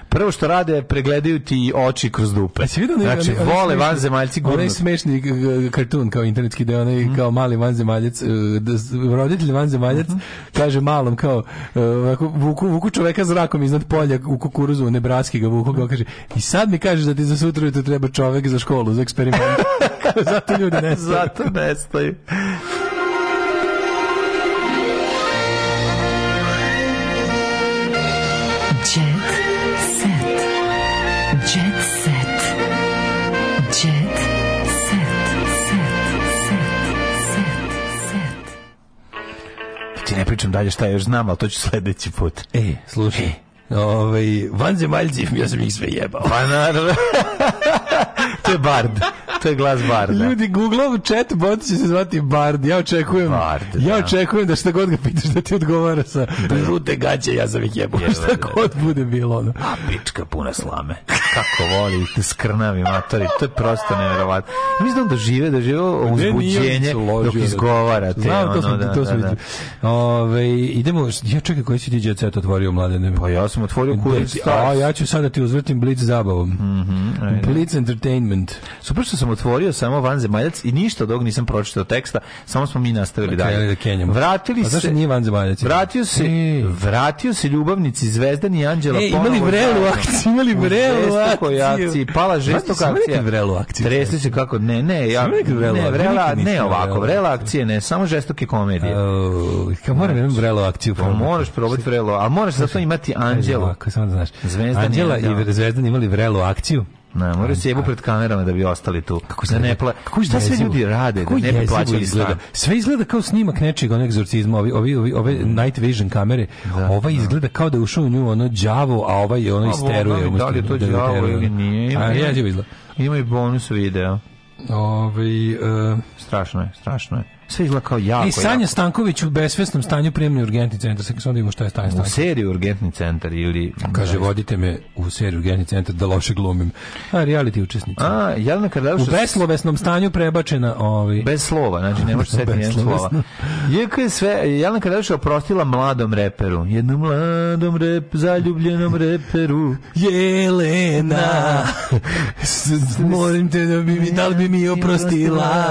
prvo što rade pregledaju ti oči kroz dupe. Jesi vidio znači, vole vanzemaljci gurnut. Onaj smešni kartun kao internetski deo, onaj kao mali vanzemaljac, uh, roditelj vanzemaljac mm. kaže malom kao e, vuku, vuku čoveka zrakom iznad polja u kukuruzu, ne braski ga vuku, kao kaže i sad mi kažeš da ti za sutra treba čovek za školu, za eksperiment. Zato ljudi nestaju. Zato nestaju. ti ne pričam dalje šta još znam, ali to ću sledeći put. E, slušaj. E. Ovaj vanzemaljci, ja sam ih sve jebao. Pa naravno. to je Bard. To je glas Barda. Ljudi, Google chat bot će se zvati Bard. Ja očekujem. Bard, ja da. očekujem da šta god ga pitaš da ti odgovara sa da. žute gaće, ja sam ih jebao. Šta god bude bilo ono. A pička puna slame. Kako voli te skrnavi matori. To je prosto neverovatno. mislim da žive, da žive uzbuđenje dok izgovara te. Znam, to smo, da, to smo da, da. Ove, idemo, ja čekaj koji si ti djecet otvorio mladene. Pa ja sam otvorio kurac. A ja ću sada ti uzvrtim Blitz zabavom. Mm -hmm, Blitz Entertainment moment. Super što sam otvorio samo vanzemaljac i ništa od ovog nisam pročitao teksta, samo smo mi nastavili da, dalje. Da vratili se... nije vanzemaljac? Vratio se, e. vratio se ljubavnici Zvezdan i Anđela e, imali vrelu akciju, imali vrelu akciju. akciji, pala žestoka akcija. vrelu akciju? Trese se kako, ne, ne, ja, vrelu, ne, vrela, ne ovako, vrela akcija, ne, samo žestoke komedije. Uh, kao moram imati znači, vrelu akciju. Pa, pa- moraš probati vrelo, ali moraš zato imati Anđelu. Kako sam da znaš. Zvezdan Anđela i Zvezdan imali vrelu akciju. Na, moraju se jebu pred kamerama da bi ostali tu. Kako se da ne pla... kako šta sve ljudi rade, da kako da ne bi plaćali izgleda. Sve izgleda kao snimak nečeg onog egzorcizma, ovi, ovi, ovi, ove mm. night vision kamere. Da, ova da. izgleda kao da je ušao u nju ono đavo, a ova je ono isteruje. Da li je to đavo ili nije? A, ja, izgleda. Ima i bonus video. Ove, ovaj, uh, strašno je, strašno je sve izgleda kao jako. I Sanja jako. Stanković u besvesnom stanju primljeni urgentni centar. Sve onda vidimo šta je taj stan. U seriju urgentni centar ili kaže vodite me u seriju urgentni centar da loše glumim. A reality učesnica. A Jelena Kardavić u beslovesnom stanju prebačena, ovaj. Bez slova, znači ne može se setiti slova. Je sve Jelena Kardavić oprostila mladom reperu, jednom mladom rep zaljubljenom reperu. Jelena. Molim te da bi mi da li bi mi oprostila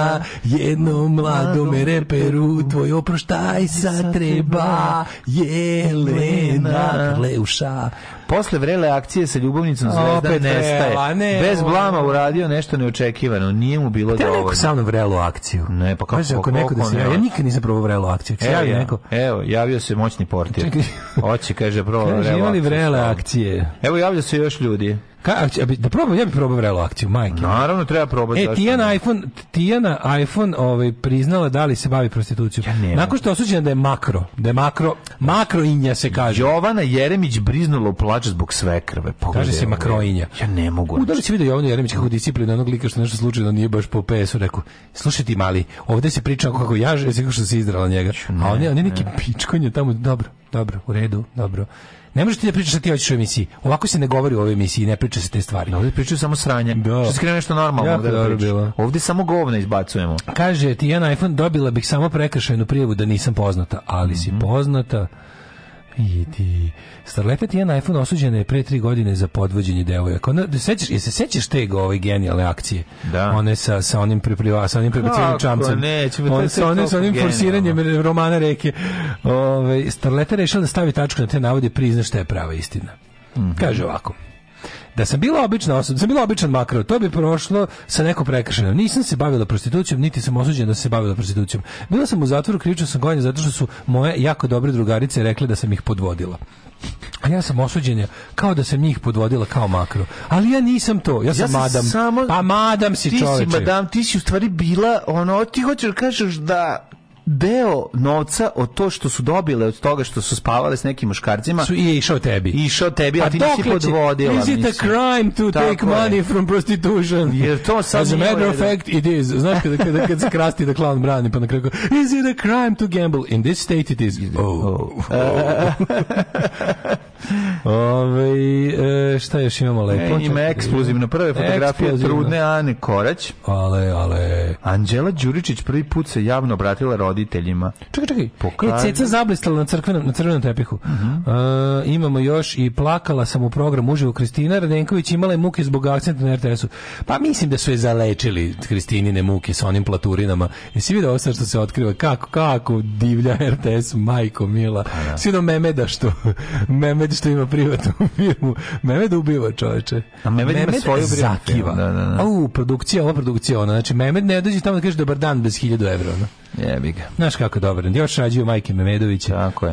jednom mladom mere Peru, tvoj oproštaj sa treba, Jelena Kleuša. Posle vrele akcije sa ljubavnicom Zvezda Opet nestaje. Ne, Bez blama uradio nešto neočekivano, nije mu bilo dovoljno. Te neko sa mnom vrelu akciju. Ne, pa kako? Pazi, ako neko da se ja nikad nisam probao vrelu akciju. Evo, ja, neko. evo, javio se moćni portir. Hoće, kaže, probao vrelo akciju. Imali vrele akcije. Evo, javlja se još ljudi. Ka, da probam, ja bih probao vrelo akciju, majke. Naravno, treba probati. E, Tijana iPhone, Tijana iPhone ovaj, priznala da li se bavi prostitucijom. Ja Nakon što je osuđena da je makro, da je makro, makroinja se kaže. Jovana Jeremić briznula u plač zbog svekrve. Pogledaj, kaže se makroinja. Ja ne mogu. U, da li znači. si vidio Jovana Jeremić kako disciplina onog lika što nešto slučajno nije baš po PS-u rekao, slušaj ti mali, ovde se priča kako ja, kako što se izdrala njega. A on je, on je neki pičkonje tamo, dobro, dobro, u redu, dobro. Ne možeš ti da pričaš šta da ti hoćeš u emisiji. Ovako se ne govori u ovoj emisiji, ne priča se te stvari. Ovde pričaju samo sranje. Da. Što skrive nešto normalno ja, da, da, bilo. Ovde samo govna izbacujemo. Kaže, ti jedan iPhone dobila bih samo prekršajnu prijavu da nisam poznata, ali mm -hmm. si mhm. poznata. Idi. Starleta na iPhone osuđena je pre tri godine za podvođenje devojaka. Ona, da sećaš, je se sećaš te ove genijalne akcije? Da. One sa, sa onim prepliva, sa onim prebacivanjem čamcem. Ne, On, sa onim, sa onim forsiranjem romana reke. Ove, Starleta rešila da stavi tačku na te navode i prizna šta je prava istina. Mm -hmm. Kaže ovako. Da sam bila obična osoba, sam bila običan makro, to bi prošlo sa nekom prekršajom. Nisam se bavila prostitucijom, niti sam osuđena da se bavila prostitucijom. Bila sam u zatvoru, krivično sam gonjena zato što su moje jako dobre drugarice rekle da sam ih podvodila. A ja sam osuđena kao da sam njih podvodila kao makro. Ali ja nisam to. Ja sam, ja sam madam. Samo... Pa madam si, ti čoveče. Ti si madam, ti si u stvari bila ono, ti hoćeš da kažeš da deo novca od to što su dobile od toga što su spavale s nekim muškarcima su i išao tebi. Išao tebi, a, a ti nisi podvodila. Is it a crime to Tako take je. money from prostitution? Jer to sad As a matter of fact, it is. Znaš kada, kada, kad se krasti da klan brani, pa na kraju is it a crime to gamble? In this state it is. Oh. oh. Ove, e, šta još imamo lepo? E, ima eksplozivno. Prve fotografije trudne Ane Korać. Ale, ale. Anđela Đuričić prvi put se javno obratila roditeljima. Čekaj, čekaj. Pokaži. E, ceca zablistala na crkvenom, na crvenom tepihu. Uh mhm. -huh. e, imamo još i plakala sam u programu uživo Kristina Radenković imala je muke zbog akcenta na RTS-u. Pa mislim da su je zalečili Kristinine muke sa onim platurinama. Jesi vidio ovo što se otkriva? Kako, kako divlja RTS, majko mila. Pa da. Svi do Memeda što, Memed što ima privatnu firmu. Memed ubiva čoveče. A Memed, Memed ima svoju zakiva. Da, da, da. Au, produkcija, ova produkcija, ona. Znači, Memed ne dođe tamo da kaže dobar dan bez 1000 evra. Ona. Jebi ga. Znaš kako dobro. Još rađuju majke Memedovića. Tako je.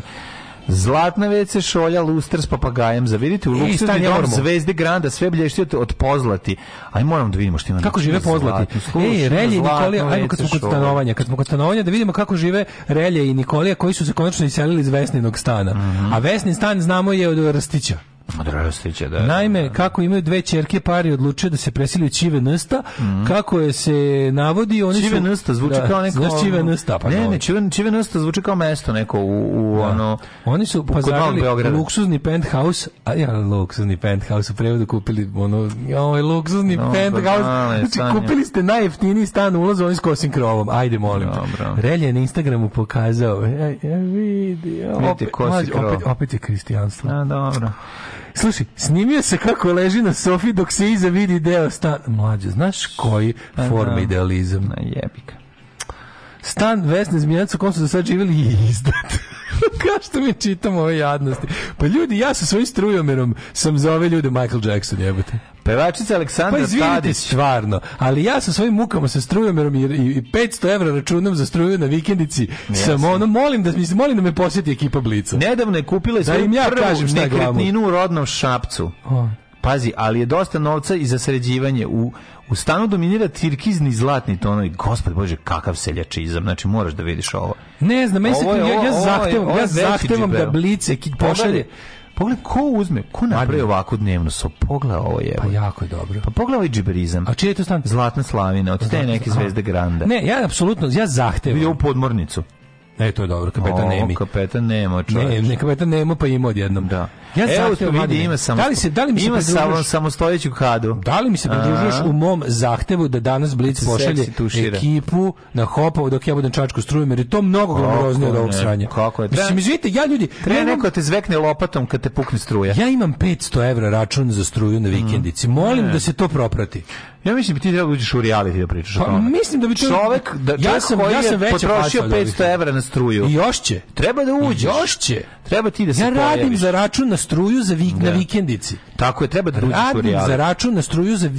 Zlatna WC šolja, luster s papagajem, zavidite u luksuzni dom zvezde Granda, sve blješti od, od pozlati. Aj moram da vidimo što ima. Kako žive pozlati? Ej, Relje i Nikolija, ajmo kad smo kod stanovanja, kad smo kod stanovanja da vidimo kako žive Relje i Nikolija koji su se konačno iselili iz Vesninog stana. Mm -hmm. A Vesni stan znamo je od Rstića. Od da. Naime, da, da. kako imaju dve čerke, pari je da se preseli u Čive Nsta, mm. kako je se navodi, oni Čive su... Nsta zvuči da, kao neko... Znaš Čive Nsta, pa ne, ne, Čive, Čive Nsta zvuči kao mesto neko u, u da. ono... Oni su pazarili luksuzni penthouse, a ja luksuzni penthouse, u prevodu kupili ono, ovaj luksuzni no, penthouse, banale, znači kupili ste najjeftiniji stan u ulazu, oni s kosim krovom, ajde molim Dobro. te. Relje na Instagramu pokazao, ja, e, ja e, vidi, opet, opet, opet je kristijanstvo. A, dobro. Slušaj, snimio se kako leži na sofi dok se iza vidi deo stan. Mlađe, znaš koji pa forma da. idealizam? Na jebika. Stan Vesne Zmijanac u kom su do sad živjeli je izdat. Kao što mi čitamo ove jadnosti. Pa ljudi, ja sa svojim strujomerom sam za ove ljude Michael Jackson, jebate. Pevačica Aleksandra pa izvinite, Tadić. stvarno, ali ja sa svojim mukama sa strujomerom i, i 500 evra računam za struju na vikendici sam ono, molim da, mislim, molim da me posjeti ekipa Blica. Nedavno je kupila da svoju da ja prvu kažem šta nekretninu u rodnom Šapcu. O. Pazi, ali je dosta novca i za sređivanje. U, u stanu dominira tirkizni zlatni tonovi. Gospod Bože, kakav seljačizam. Znači, moraš da vidiš ovo. Ne znam, meni ja, ja, zahtevam, ja zahtevam da Blice pošalje Pogledaj ko uzme, ko napravi ovako dnevno so, pogledaj ovo je. Pa jako je dobro. Pa pogledaj ovaj džiberizam. A čije to stan? Zlatna slavina, od te neke zvezde Granda. Ne, ja apsolutno, ja zahtevam. Vidio u podmornicu. E, to je dobro, kapetan Nemo. Kapetan Nemo, čovječ. Ne, ne, kapetan Nemo, pa ima odjednom. Da. Ja zahtev vidi ima samo. Da li se da li mi se ima samo samostojeću kadu? Da li mi se pridružuješ u mom zahtevu da danas Blic pošalje ekipu na hopov dok ja budem čačku strujem jer je to mnogo glamoroznije od ovog sranja. Kako je? Mislim izvinite, ja ljudi, treba neko te zvekne lopatom kad te pukne struja. Ja imam 500 evra račun za struju na mhm. vikendici. Molim da se to proprati. Ja mislim da ti treba da uđeš u reality da pričaš pa, o tome. Mislim da bi Čovek, da, ja sam, koji ja sam je potrošio 500 evra na struju. I još će. Treba da uđeš. Još će. Treba ti da se Ja radim za račun na struju za vik, da. na vikendici. Tako je, treba da Radnik za račun na struju za...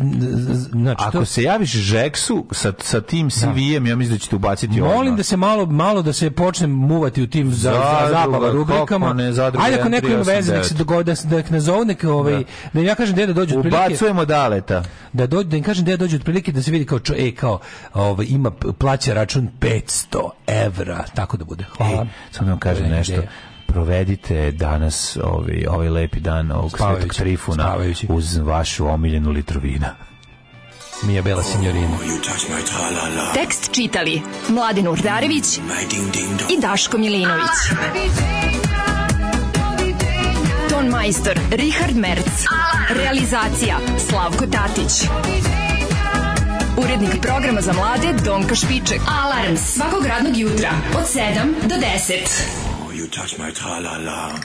Znači, Ako to... se javiš Žeksu sa, sa tim da. CV-em, ja mislim da ćete ubaciti Molim odmah. da se malo, malo da se počne muvati u tim za, za zabava rubrikama. Ne, Ajde ako neko ima veze, nek se dogodi, da, da, nek nazove, nek ovaj, da. da im ja kažem da dođe otprilike... Ubacujemo daleta. Da, dođe, da im kažem da dođe otprilike da se vidi kao, čo, e, kao, ovaj, ima plaća račun 500 evra, tako da bude. Hvala. E, samo da vam kažem nešto. Ideja provedite danas ovaj, ovaj lepi dan ovog spavajući, svetog trifuna spavajući. uz vašu omiljenu litru vina. Mija Bela Signorina. Oh, Tekst čitali Mladin Urdarević mm, i Daško Milinović. Ton majstor Richard Merc. Realizacija Slavko Tatić. Urednik programa za mlade Donka Špiček. Alarms svakog radnog jutra od 7 do 10. touch my tra-la-la.